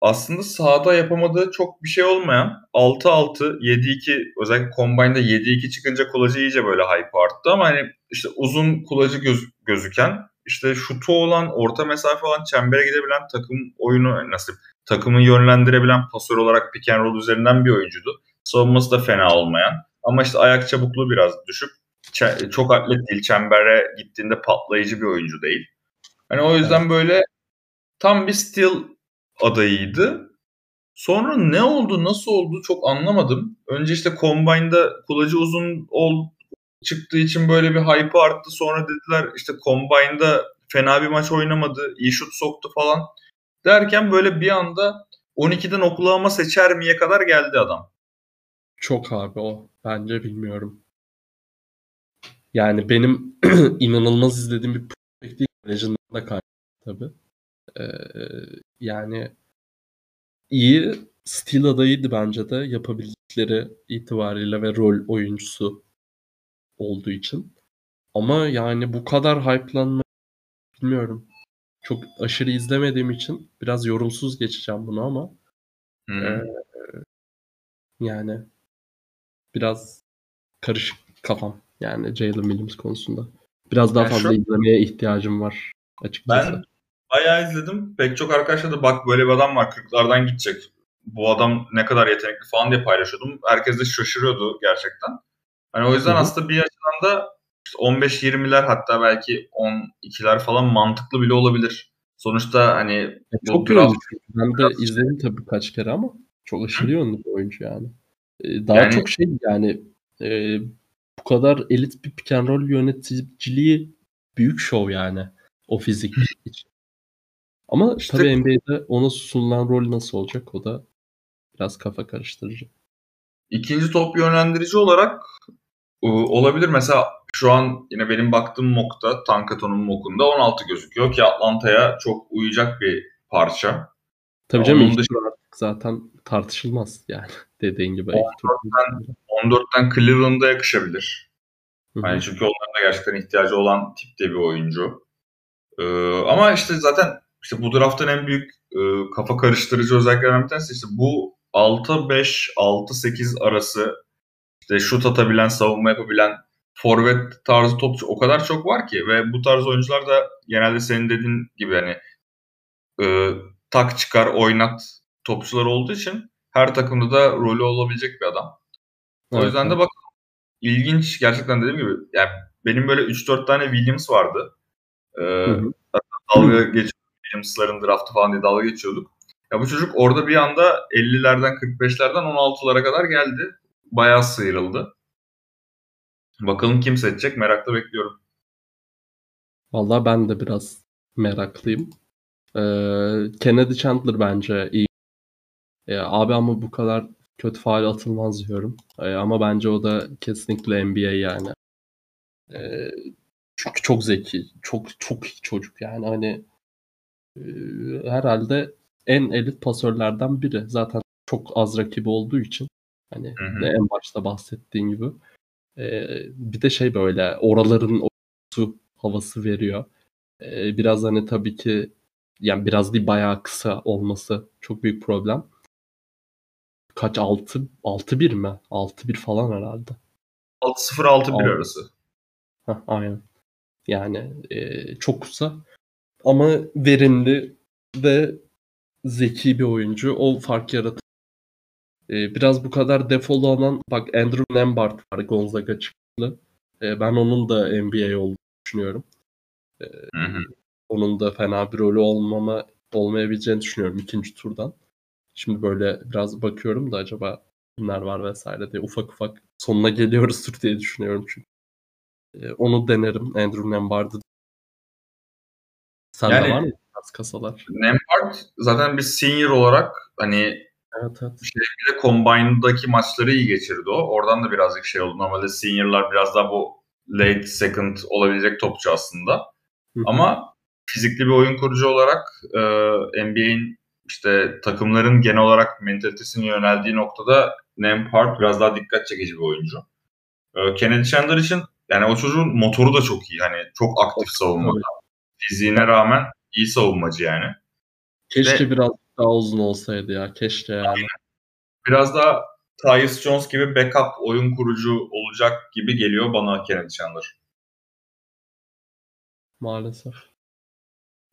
aslında sahada yapamadığı çok bir şey olmayan 6-6, 7-2 özellikle Combine'da 7-2 çıkınca kulacı iyice böyle hype arttı ama hani işte uzun kulacı göz, gözüken işte şutu olan, orta mesafe olan, çembere gidebilen takım oyunu nasıl takımı yönlendirebilen pasör olarak pick and roll üzerinden bir oyuncuydu. Savunması da fena olmayan ama işte ayak çabukluğu biraz düşük. Çok atlet değil. Çembere gittiğinde patlayıcı bir oyuncu değil. Hani o yüzden evet. böyle tam bir steal adayıydı. Sonra ne oldu, nasıl oldu çok anlamadım. Önce işte Combine'da kulacı uzun ol, çıktığı için böyle bir hype arttı. Sonra dediler işte Combine'da fena bir maç oynamadı, iyi şut soktu falan. Derken böyle bir anda 12'den okulağıma seçer miye kadar geldi adam. Çok abi o. Bence bilmiyorum. Yani benim inanılmaz izlediğim bir project değil. da kaydı tabii. Ee, yani iyi stil adayıydı bence de yapabildikleri itibariyle ve rol oyuncusu olduğu için. Ama yani bu kadar hype'lanma bilmiyorum. Çok aşırı izlemediğim için biraz yorumsuz geçeceğim bunu ama hmm. e, yani biraz karışık kafam yani Jalen Williams konusunda. Biraz daha yani fazla şu... izlemeye ihtiyacım var açıkçası. Ben bayağı izledim. Pek çok arkadaşlar da bak böyle bir adam var 40'lardan gidecek. bu adam ne kadar yetenekli falan diye paylaşıyordum. Herkes de şaşırıyordu gerçekten. Hani o yüzden Hı-hı. aslında bir açıdan da işte 15-20'ler hatta belki 12'ler falan mantıklı bile olabilir. Sonuçta hani e, çok draft... Ben de izledim tabii kaç kere ama çok aşırı yönlü bir oyuncu yani. Ee, daha yani... çok şey yani e, bu kadar elit bir pick and roll yöneticiliği büyük şov yani o fizik için. Ama işte, tabii NBA'de ona sunulan rol nasıl olacak o da biraz kafa karıştırıcı. İkinci top yönlendirici olarak olabilir. Mesela şu an yine benim baktığım mock'ta, Tankaton'un mock'unda 16 gözüküyor ki Atlanta'ya çok uyacak bir parça. Tabii canım dışında... zaten tartışılmaz yani dediğin gibi. 14'ten, 14'ten Cleveland'a yakışabilir. Yani çünkü onların da gerçekten ihtiyacı olan tipte bir oyuncu. Ee, ama işte zaten işte bu draftın en büyük e, kafa karıştırıcı özelliklerinden bir tanesi işte bu 6-5, 6-8 arası işte şut atabilen, savunma yapabilen forvet tarzı topçu o kadar çok var ki ve bu tarz oyuncular da genelde senin dediğin gibi hani e, tak çıkar oynat topçular olduğu için her takımda da rolü olabilecek bir adam. O evet, yüzden de bak ilginç gerçekten dediğim gibi yani benim böyle 3-4 tane Williams vardı. Ee, dalga geç Williams'ların draftı falan diye dalga geçiyorduk. Ya bu çocuk orada bir anda 50'lerden 45'lerden 16'lara kadar geldi. Bayağı sıyrıldı. Bakalım kim seçecek merakla bekliyorum. Vallahi ben de biraz meraklıyım. Ee, Kennedy Chandler bence iyi. Ee, abi ama bu kadar kötü faal atılmaz diyorum. Ee, ama bence o da kesinlikle NBA yani. Ee, çünkü çok zeki, çok çok iyi çocuk yani hani e, herhalde en elit pasörlerden biri. Zaten çok az rakibi olduğu için hani hı hı. en başta bahsettiğin gibi. Ee, bir de şey böyle oraların su havası veriyor. Ee, biraz hani tabii ki yani biraz değil bayağı kısa olması çok büyük problem. Kaç 6 6 1 mi? 6 1 falan herhalde. 6 0 6 1 arası. Heh, aynen. Yani e, çok kısa ama verimli ve zeki bir oyuncu. O fark yaratır. E, biraz bu kadar defolu olan bak Andrew Nembhard var Gonzaga çıktı. E, ben onun da NBA olduğunu düşünüyorum. E, hı hı. Onun da fena bir rolü olmama olmayabileceğini düşünüyorum ikinci turdan. Şimdi böyle biraz bakıyorum da acaba kimler var vesaire diye ufak ufak sonuna geliyoruzdur diye düşünüyorum çünkü. E, onu denerim Andrew Nembhard'ı. Sen yani, de var mı biraz kasalar? Nembhard zaten bir senior olarak hani Evet, evet. Şey, bir de Combine'daki maçları iyi geçirdi o. Oradan da birazcık şey oldu. Normalde seniorlar biraz daha bu late second olabilecek topçu aslında. Hı-hı. Ama fizikli bir oyun kurucu olarak e, NBA'in işte takımların genel olarak mentalitesinin yöneldiği noktada Nembhard biraz daha dikkat çekici bir oyuncu. E, Kennedy Chandler için yani o çocuğun motoru da çok iyi. Hani çok aktif savunmada. Fiziğine rağmen iyi savunmacı yani. Keşke Ve, biraz daha uzun olsaydı ya. Keşke yani. Biraz daha Tyus Jones gibi backup oyun kurucu olacak gibi geliyor bana Kennedy Chandler. Maalesef.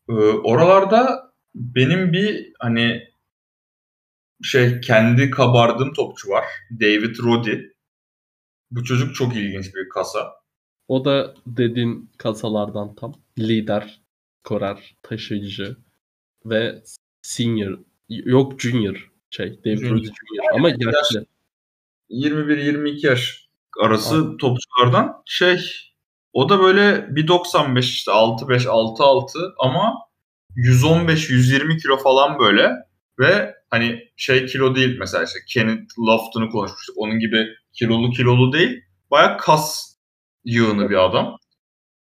Ee, oralarda benim bir hani şey kendi kabardığım topçu var. David Roddy. Bu çocuk çok ilginç bir kasa. O da dediğin kasalardan tam. Lider, korar, taşıyıcı ve senior. Yok junior şey. David junior. Roddy junior. Ama yaşlı. 21-22 yaş arası Aynen. topçulardan şey o da böyle 1.95 işte 6.5 6.6 ama 115-120 kilo falan böyle ve hani şey kilo değil mesela işte Kenneth Lofton'u konuşmuştuk. Onun gibi kilolu kilolu değil. Baya kas yığını bir adam.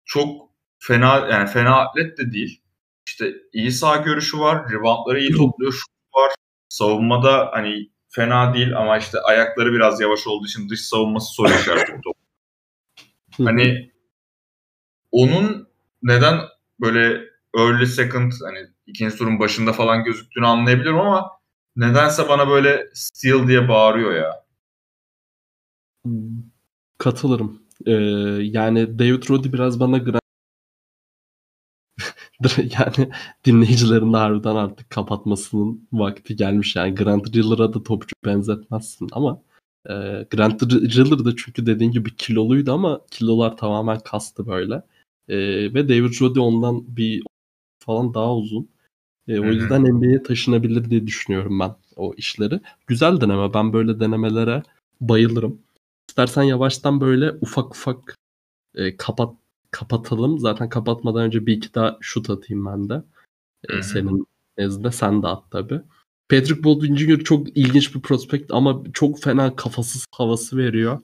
Çok fena yani fena atlet de değil. İşte iyi sağ görüşü var. Reboundları iyi topluyor. Şut var. Savunmada hani fena değil ama işte ayakları biraz yavaş olduğu için dış savunması soru işareti. hani onun neden böyle early second hani ikinci turun başında falan gözüktüğünü anlayabiliyorum ama nedense bana böyle steal diye bağırıyor ya. Katılırım. Ee, yani David Roddy biraz bana yani dinleyicilerin de harbiden artık kapatmasının vakti gelmiş. Yani Grant Riller'a da topçu benzetmezsin ama e, Grant Riller da çünkü dediğin gibi kiloluydu ama kilolar tamamen kastı böyle. E, ve David Roddy ondan bir falan daha uzun. E, o yüzden NBA'ye taşınabilir diye düşünüyorum ben o işleri. Güzel deneme. Ben böyle denemelere bayılırım. İstersen yavaştan böyle ufak ufak e, kapat kapatalım. Zaten kapatmadan önce bir iki daha şut atayım ben de. E, senin nezdinde sen de at tabi. Patrick Baldwin Jr. çok ilginç bir prospekt ama çok fena kafasız havası veriyor.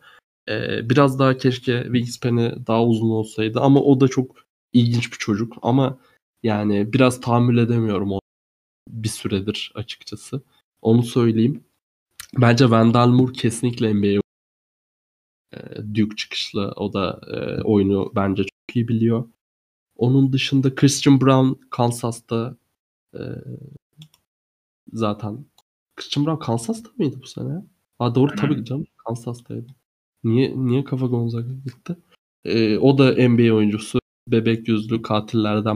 Ee, biraz daha keşke Wingspan'i daha uzun olsaydı ama o da çok ilginç bir çocuk ama yani biraz tahammül edemiyorum o bir süredir açıkçası. Onu söyleyeyim. Bence Wendell Moore kesinlikle NBA e, Duke çıkışlı. O da e, oyunu bence çok iyi biliyor. Onun dışında Christian Brown Kansas'ta e, zaten Christian Brown Kansas'ta mıydı bu sene? Aa doğru tabii canım Kansas'taydı. Niye niye kafa Gonzaga gitti? E, o da NBA oyuncusu. Bebek yüzlü katillerden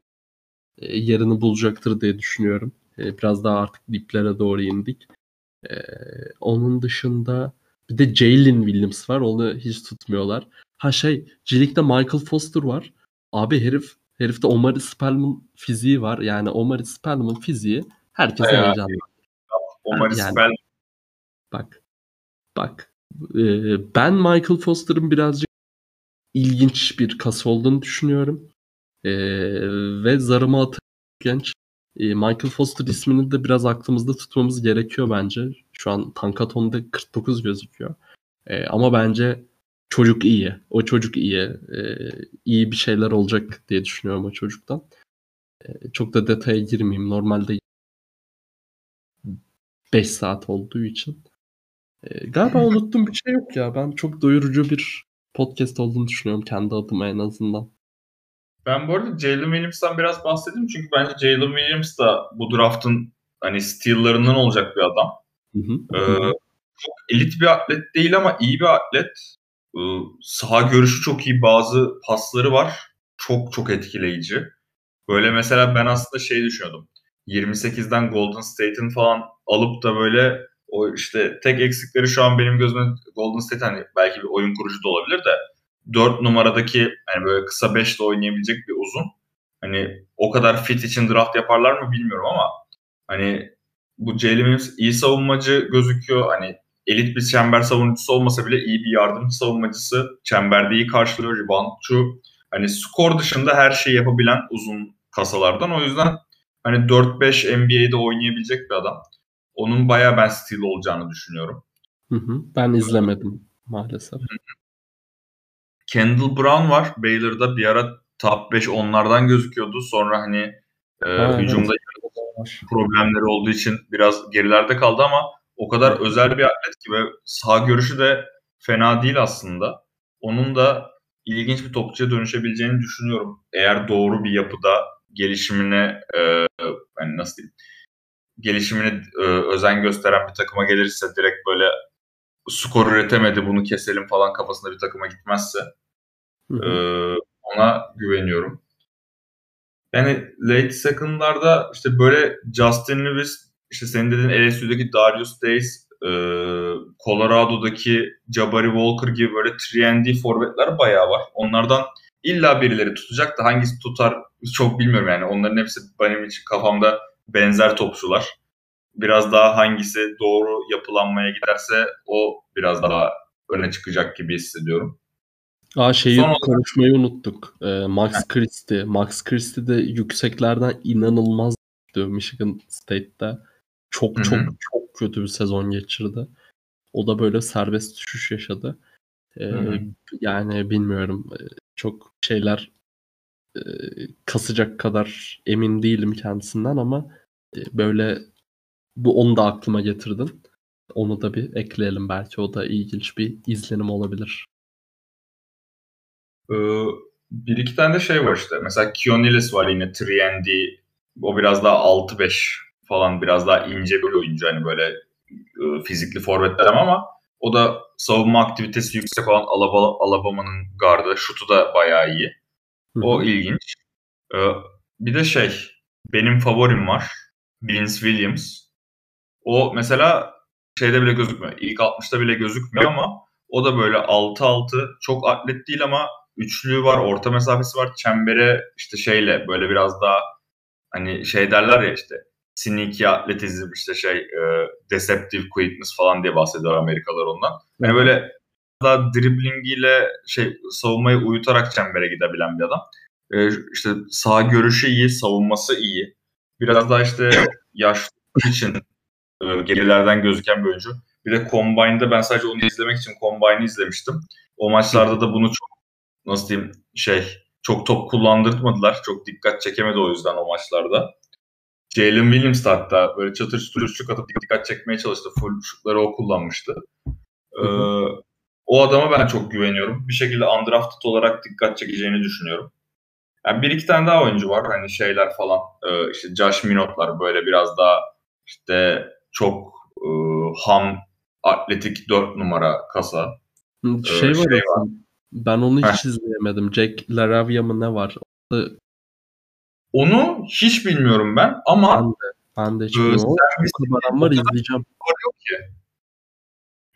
e, yerini bulacaktır diye düşünüyorum. E, biraz daha artık diplere doğru indik. E, onun dışında bir de Jalen Williams var. Onu hiç tutmuyorlar. Ha şey, Cilik'te Michael Foster var. Abi herif herifte Omar Spellman fiziği var. Yani Omar Spellman fiziği herkese heyecanlı. Omar yani, Spellman. Bak. Bak. Ee, ben Michael Foster'ın birazcık ilginç bir kas olduğunu düşünüyorum. Ee, ve zarıma atan genç. Ee, Michael Foster ismini de biraz aklımızda tutmamız gerekiyor bence. Şu an Tankaton'da 49 gözüküyor. Ee, ama bence çocuk iyi. O çocuk iyi. Ee, iyi bir şeyler olacak diye düşünüyorum o çocuktan. Ee, çok da detaya girmeyeyim. Normalde 5 saat olduğu için. Ee, galiba unuttum bir şey yok ya. Ben çok doyurucu bir podcast olduğunu düşünüyorum kendi adıma en azından. Ben bu arada Jalen Williams'tan biraz bahsedeyim çünkü bence Jalen Williams da bu draftın hani steal'larından olacak bir adam. Hı hı. Ee, çok elit bir atlet değil ama iyi bir atlet. Ee, saha görüşü çok iyi. Bazı pasları var. Çok çok etkileyici. Böyle mesela ben aslında şey düşünüyordum. 28'den Golden State'in falan alıp da böyle o işte tek eksikleri şu an benim gözüme Golden State hani belki bir oyun kurucu da olabilir de 4 numaradaki hani böyle kısa 5 de oynayabilecek bir uzun. Hani o kadar fit için draft yaparlar mı bilmiyorum ama hani bu Jalen Williams iyi savunmacı gözüküyor. Hani elit bir çember savunucusu olmasa bile iyi bir yardımcı savunmacısı. Çemberde iyi karşılıyor, reboundçu. Hani skor dışında her şeyi yapabilen uzun kasalardan. O yüzden hani 4-5 NBA'de oynayabilecek bir adam. Onun bayağı ben stil olacağını düşünüyorum. Hı hı. Ben izlemedim maalesef. Hı hı. Kendall Brown var. Baylor'da bir ara top 5 onlardan gözüküyordu. Sonra hani e, ha, hücumda evet. problemleri olduğu için biraz gerilerde kaldı ama o kadar evet. özel bir atlet ki ve sağ görüşü de fena değil aslında. Onun da ilginç bir topçuya dönüşebileceğini düşünüyorum. Eğer doğru bir yapıda gelişimine e, yani nasıl diyeyim gelişimine e, özen gösteren bir takıma gelirse direkt böyle skor üretemedi bunu keselim falan kafasında bir takıma gitmezse e, ona güveniyorum. Yani late second'larda işte böyle Justin Lewis, işte senin dediğin LSU'daki Darius Days, e, Colorado'daki Jabari Walker gibi böyle 3 forvetler bayağı var. Onlardan illa birileri tutacak da hangisi tutar çok bilmiyorum yani. Onların hepsi benim için kafamda benzer topçular. Biraz daha hangisi doğru yapılanmaya giderse o biraz daha öne çıkacak gibi hissediyorum. Aa şeyi Son konuşmayı unuttuk. Ee, Max Heh. Christie. Max Christie de yükseklerden inanılmaz Michigan State'te. Çok Hı-hı. çok çok kötü bir sezon geçirdi. O da böyle serbest düşüş yaşadı. Ee, yani bilmiyorum. Çok şeyler e, kasacak kadar emin değilim kendisinden ama e, böyle bu onu da aklıma getirdin. Onu da bir ekleyelim belki. O da ilginç bir izlenim olabilir. Ee, bir iki tane de şey var işte. Mesela Kionilis var yine 3 O biraz daha 6-5 falan biraz daha ince bir oyuncu. Hani böyle e, fizikli forvetler ama o da savunma aktivitesi yüksek olan Alabama'nın gardı. Şutu da bayağı iyi. O ilginç. Ee, bir de şey benim favorim var. Vince Williams. O mesela şeyde bile gözükmüyor. İlk 60'ta bile gözükmüyor ama o da böyle 6-6 çok atlet değil ama üçlüğü var, orta mesafesi var. Çembere işte şeyle böyle biraz daha hani şey derler ya işte sneaky atletizm işte şey e, deceptive quickness falan diye bahsediyor Amerikalılar ondan. Yani böyle daha driblingiyle şey savunmayı uyutarak çembere gidebilen bir adam. E, işte sağ görüşü iyi, savunması iyi. Biraz daha işte yaşlı için gerilerden gözüken bir oyuncu. Bir de Combine'da ben sadece onu izlemek için Combine'ı izlemiştim. O maçlarda da bunu çok nasıl diyeyim şey çok top kullandırtmadılar. Çok dikkat çekemedi o yüzden o maçlarda. Jalen Williams da hatta böyle çatır çatır üçlük atıp dikkat çekmeye çalıştı. Full şutları o kullanmıştı. Ee, o adama ben çok güveniyorum. Bir şekilde undrafted olarak dikkat çekeceğini düşünüyorum. Yani bir iki tane daha oyuncu var. Hani şeyler falan. E, işte Josh Minot'lar böyle biraz daha işte çok e, ham atletik dört numara kasa. Şey, ee, var, şey var. Ben onu hiç Heh. izleyemedim. Jack LaRavia mı ne var? Onu hiç bilmiyorum ben ama ben de, ben de hiç bilmiyorum. Kabaran var izleyeceğim. Yok ki.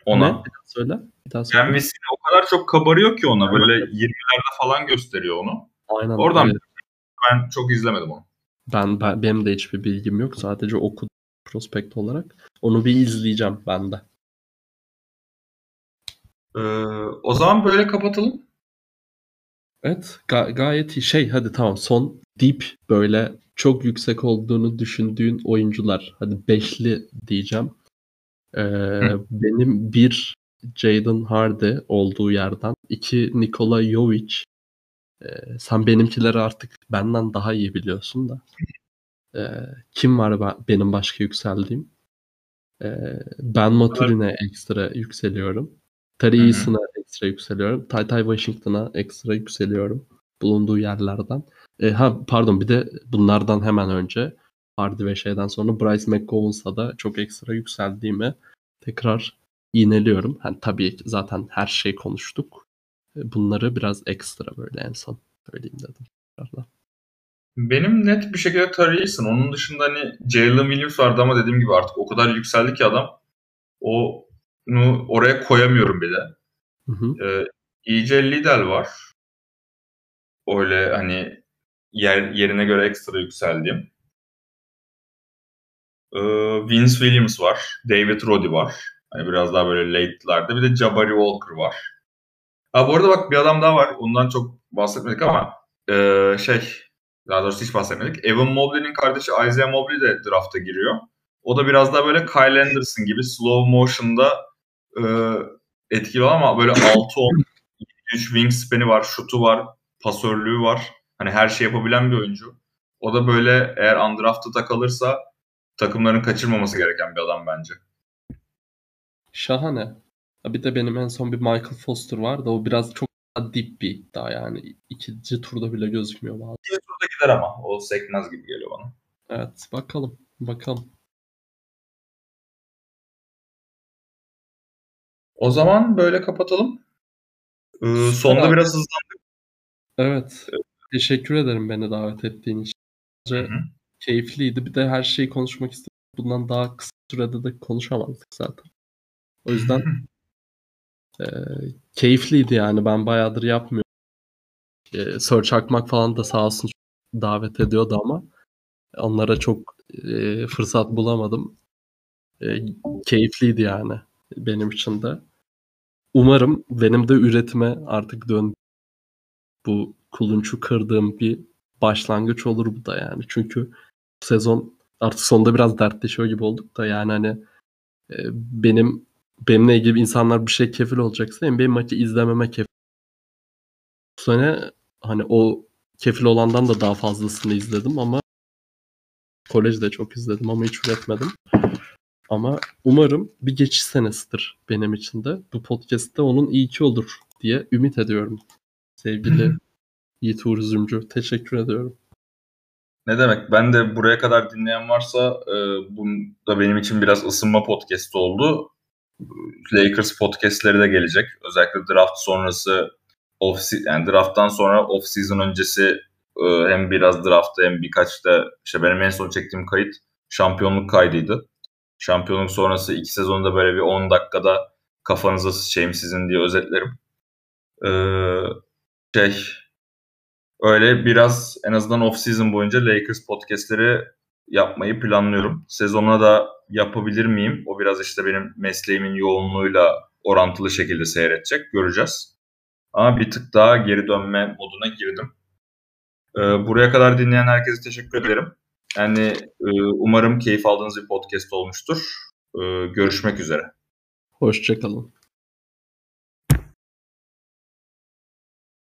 Ona. Ne? Bir daha söyle. Bir daha söyle. Yani o kadar çok kabarıyor ki ona. Böyle 20'lerde falan gösteriyor onu. Aynen. Oradan öyle. ben çok izlemedim onu. Ben, ben benim de hiçbir bilgim yok. Sadece okudum prospekt olarak. Onu bir izleyeceğim ben de. Ee, o zaman böyle kapatalım. Evet ga- gayet iyi. Şey hadi tamam son deep böyle çok yüksek olduğunu düşündüğün oyuncular. Hadi beşli diyeceğim. Ee, benim bir Jaden Hardy olduğu yerden. iki Nikola Jovic. Ee, sen benimkileri artık benden daha iyi biliyorsun da. Ee, kim var ba- benim başka yükseldiğim? Ee, ben Maturin'e ekstra yükseliyorum. Tari Eason'a ekstra yükseliyorum. Tay Tay Washington'a ekstra yükseliyorum. Bulunduğu yerlerden. E, ha pardon bir de bunlardan hemen önce Hardy ve şeyden sonra Bryce McGowans'a da çok ekstra yükseldiğimi tekrar iğneliyorum. Yani tabii ki zaten her şey konuştuk. E, bunları biraz ekstra böyle en son söyleyeyim dedim. Benim net bir şekilde Tari Onun dışında hani Jalen Williams vardı ama dediğim gibi artık o kadar yükseldi ki adam. O onu oraya koyamıyorum bile. Hı hı. Ee, EJ Liddell var. Öyle hani yer yerine göre ekstra yükseldiğim. Ee, Vince Williams var. David Roddy var. Hani biraz daha böyle late'lerde. Bir de Jabari Walker var. Ha bu arada bak bir adam daha var. Ondan çok bahsetmedik ama e, şey daha doğrusu hiç bahsetmedik. Evan Mobley'nin kardeşi Isaiah Mobley de drafta giriyor. O da biraz daha böyle Kyle Anderson gibi slow motion'da e, etkili ama böyle 6-10 3 wingspan'i var, şutu var, pasörlüğü var. Hani her şey yapabilen bir oyuncu. O da böyle eğer undrafted'a kalırsa takımların kaçırmaması gereken bir adam bence. Şahane. Bir de benim en son bir Michael Foster vardı. O biraz çok dip bir iddia yani. ikinci turda bile gözükmüyor bazen. İkinci turda gider ama. O sekmez gibi geliyor bana. Evet bakalım. Bakalım. O zaman böyle kapatalım. Ee, sonda biraz hızlandık. Evet. Teşekkür ederim beni davet ettiğin için. Bence keyifliydi. Bir de her şeyi konuşmak istedim. Bundan daha kısa sürede de konuşamazdık zaten. O yüzden e, keyifliydi yani. Ben bayağıdır yapmıyorum. E, search akmak falan da sağ olsun davet ediyordu ama onlara çok e, fırsat bulamadım. E, keyifliydi yani benim için de. Umarım benim de üretime artık dön bu kulunçu kırdığım bir başlangıç olur bu da yani. Çünkü sezon artık sonunda biraz dertleşiyor gibi olduk da yani hani e, benim benimle ilgili insanlar bir şey kefil olacaksa NBA maçı izlememe kefil. Bu sene hani o kefil olandan da daha fazlasını izledim ama kolejde çok izledim ama hiç üretmedim. Ama umarım bir geçiş senesidir benim için de. Bu podcast'te onun iyi ki olur diye ümit ediyorum. Sevgili Yiğit Uğur Üzümcü. Teşekkür ediyorum. Ne demek? Ben de buraya kadar dinleyen varsa e, bu da benim için biraz ısınma podcast oldu. Lakers podcastleri de gelecek. Özellikle draft sonrası off yani drafttan sonra off season öncesi e, hem biraz draftta hem birkaç da işte benim en son çektiğim kayıt şampiyonluk kaydıydı. Şampiyonluk sonrası iki sezonda böyle bir 10 dakikada kafanıza sıçayım sizin diye özetlerim. Ee, şey öyle biraz en azından off season boyunca Lakers podcastleri yapmayı planlıyorum. Sezona da yapabilir miyim? O biraz işte benim mesleğimin yoğunluğuyla orantılı şekilde seyredecek. Göreceğiz. Ama bir tık daha geri dönme moduna girdim. Ee, buraya kadar dinleyen herkese teşekkür ederim. Yani e, umarım keyif aldığınız bir podcast olmuştur. Ee, görüşmek üzere. Hoşçakalın.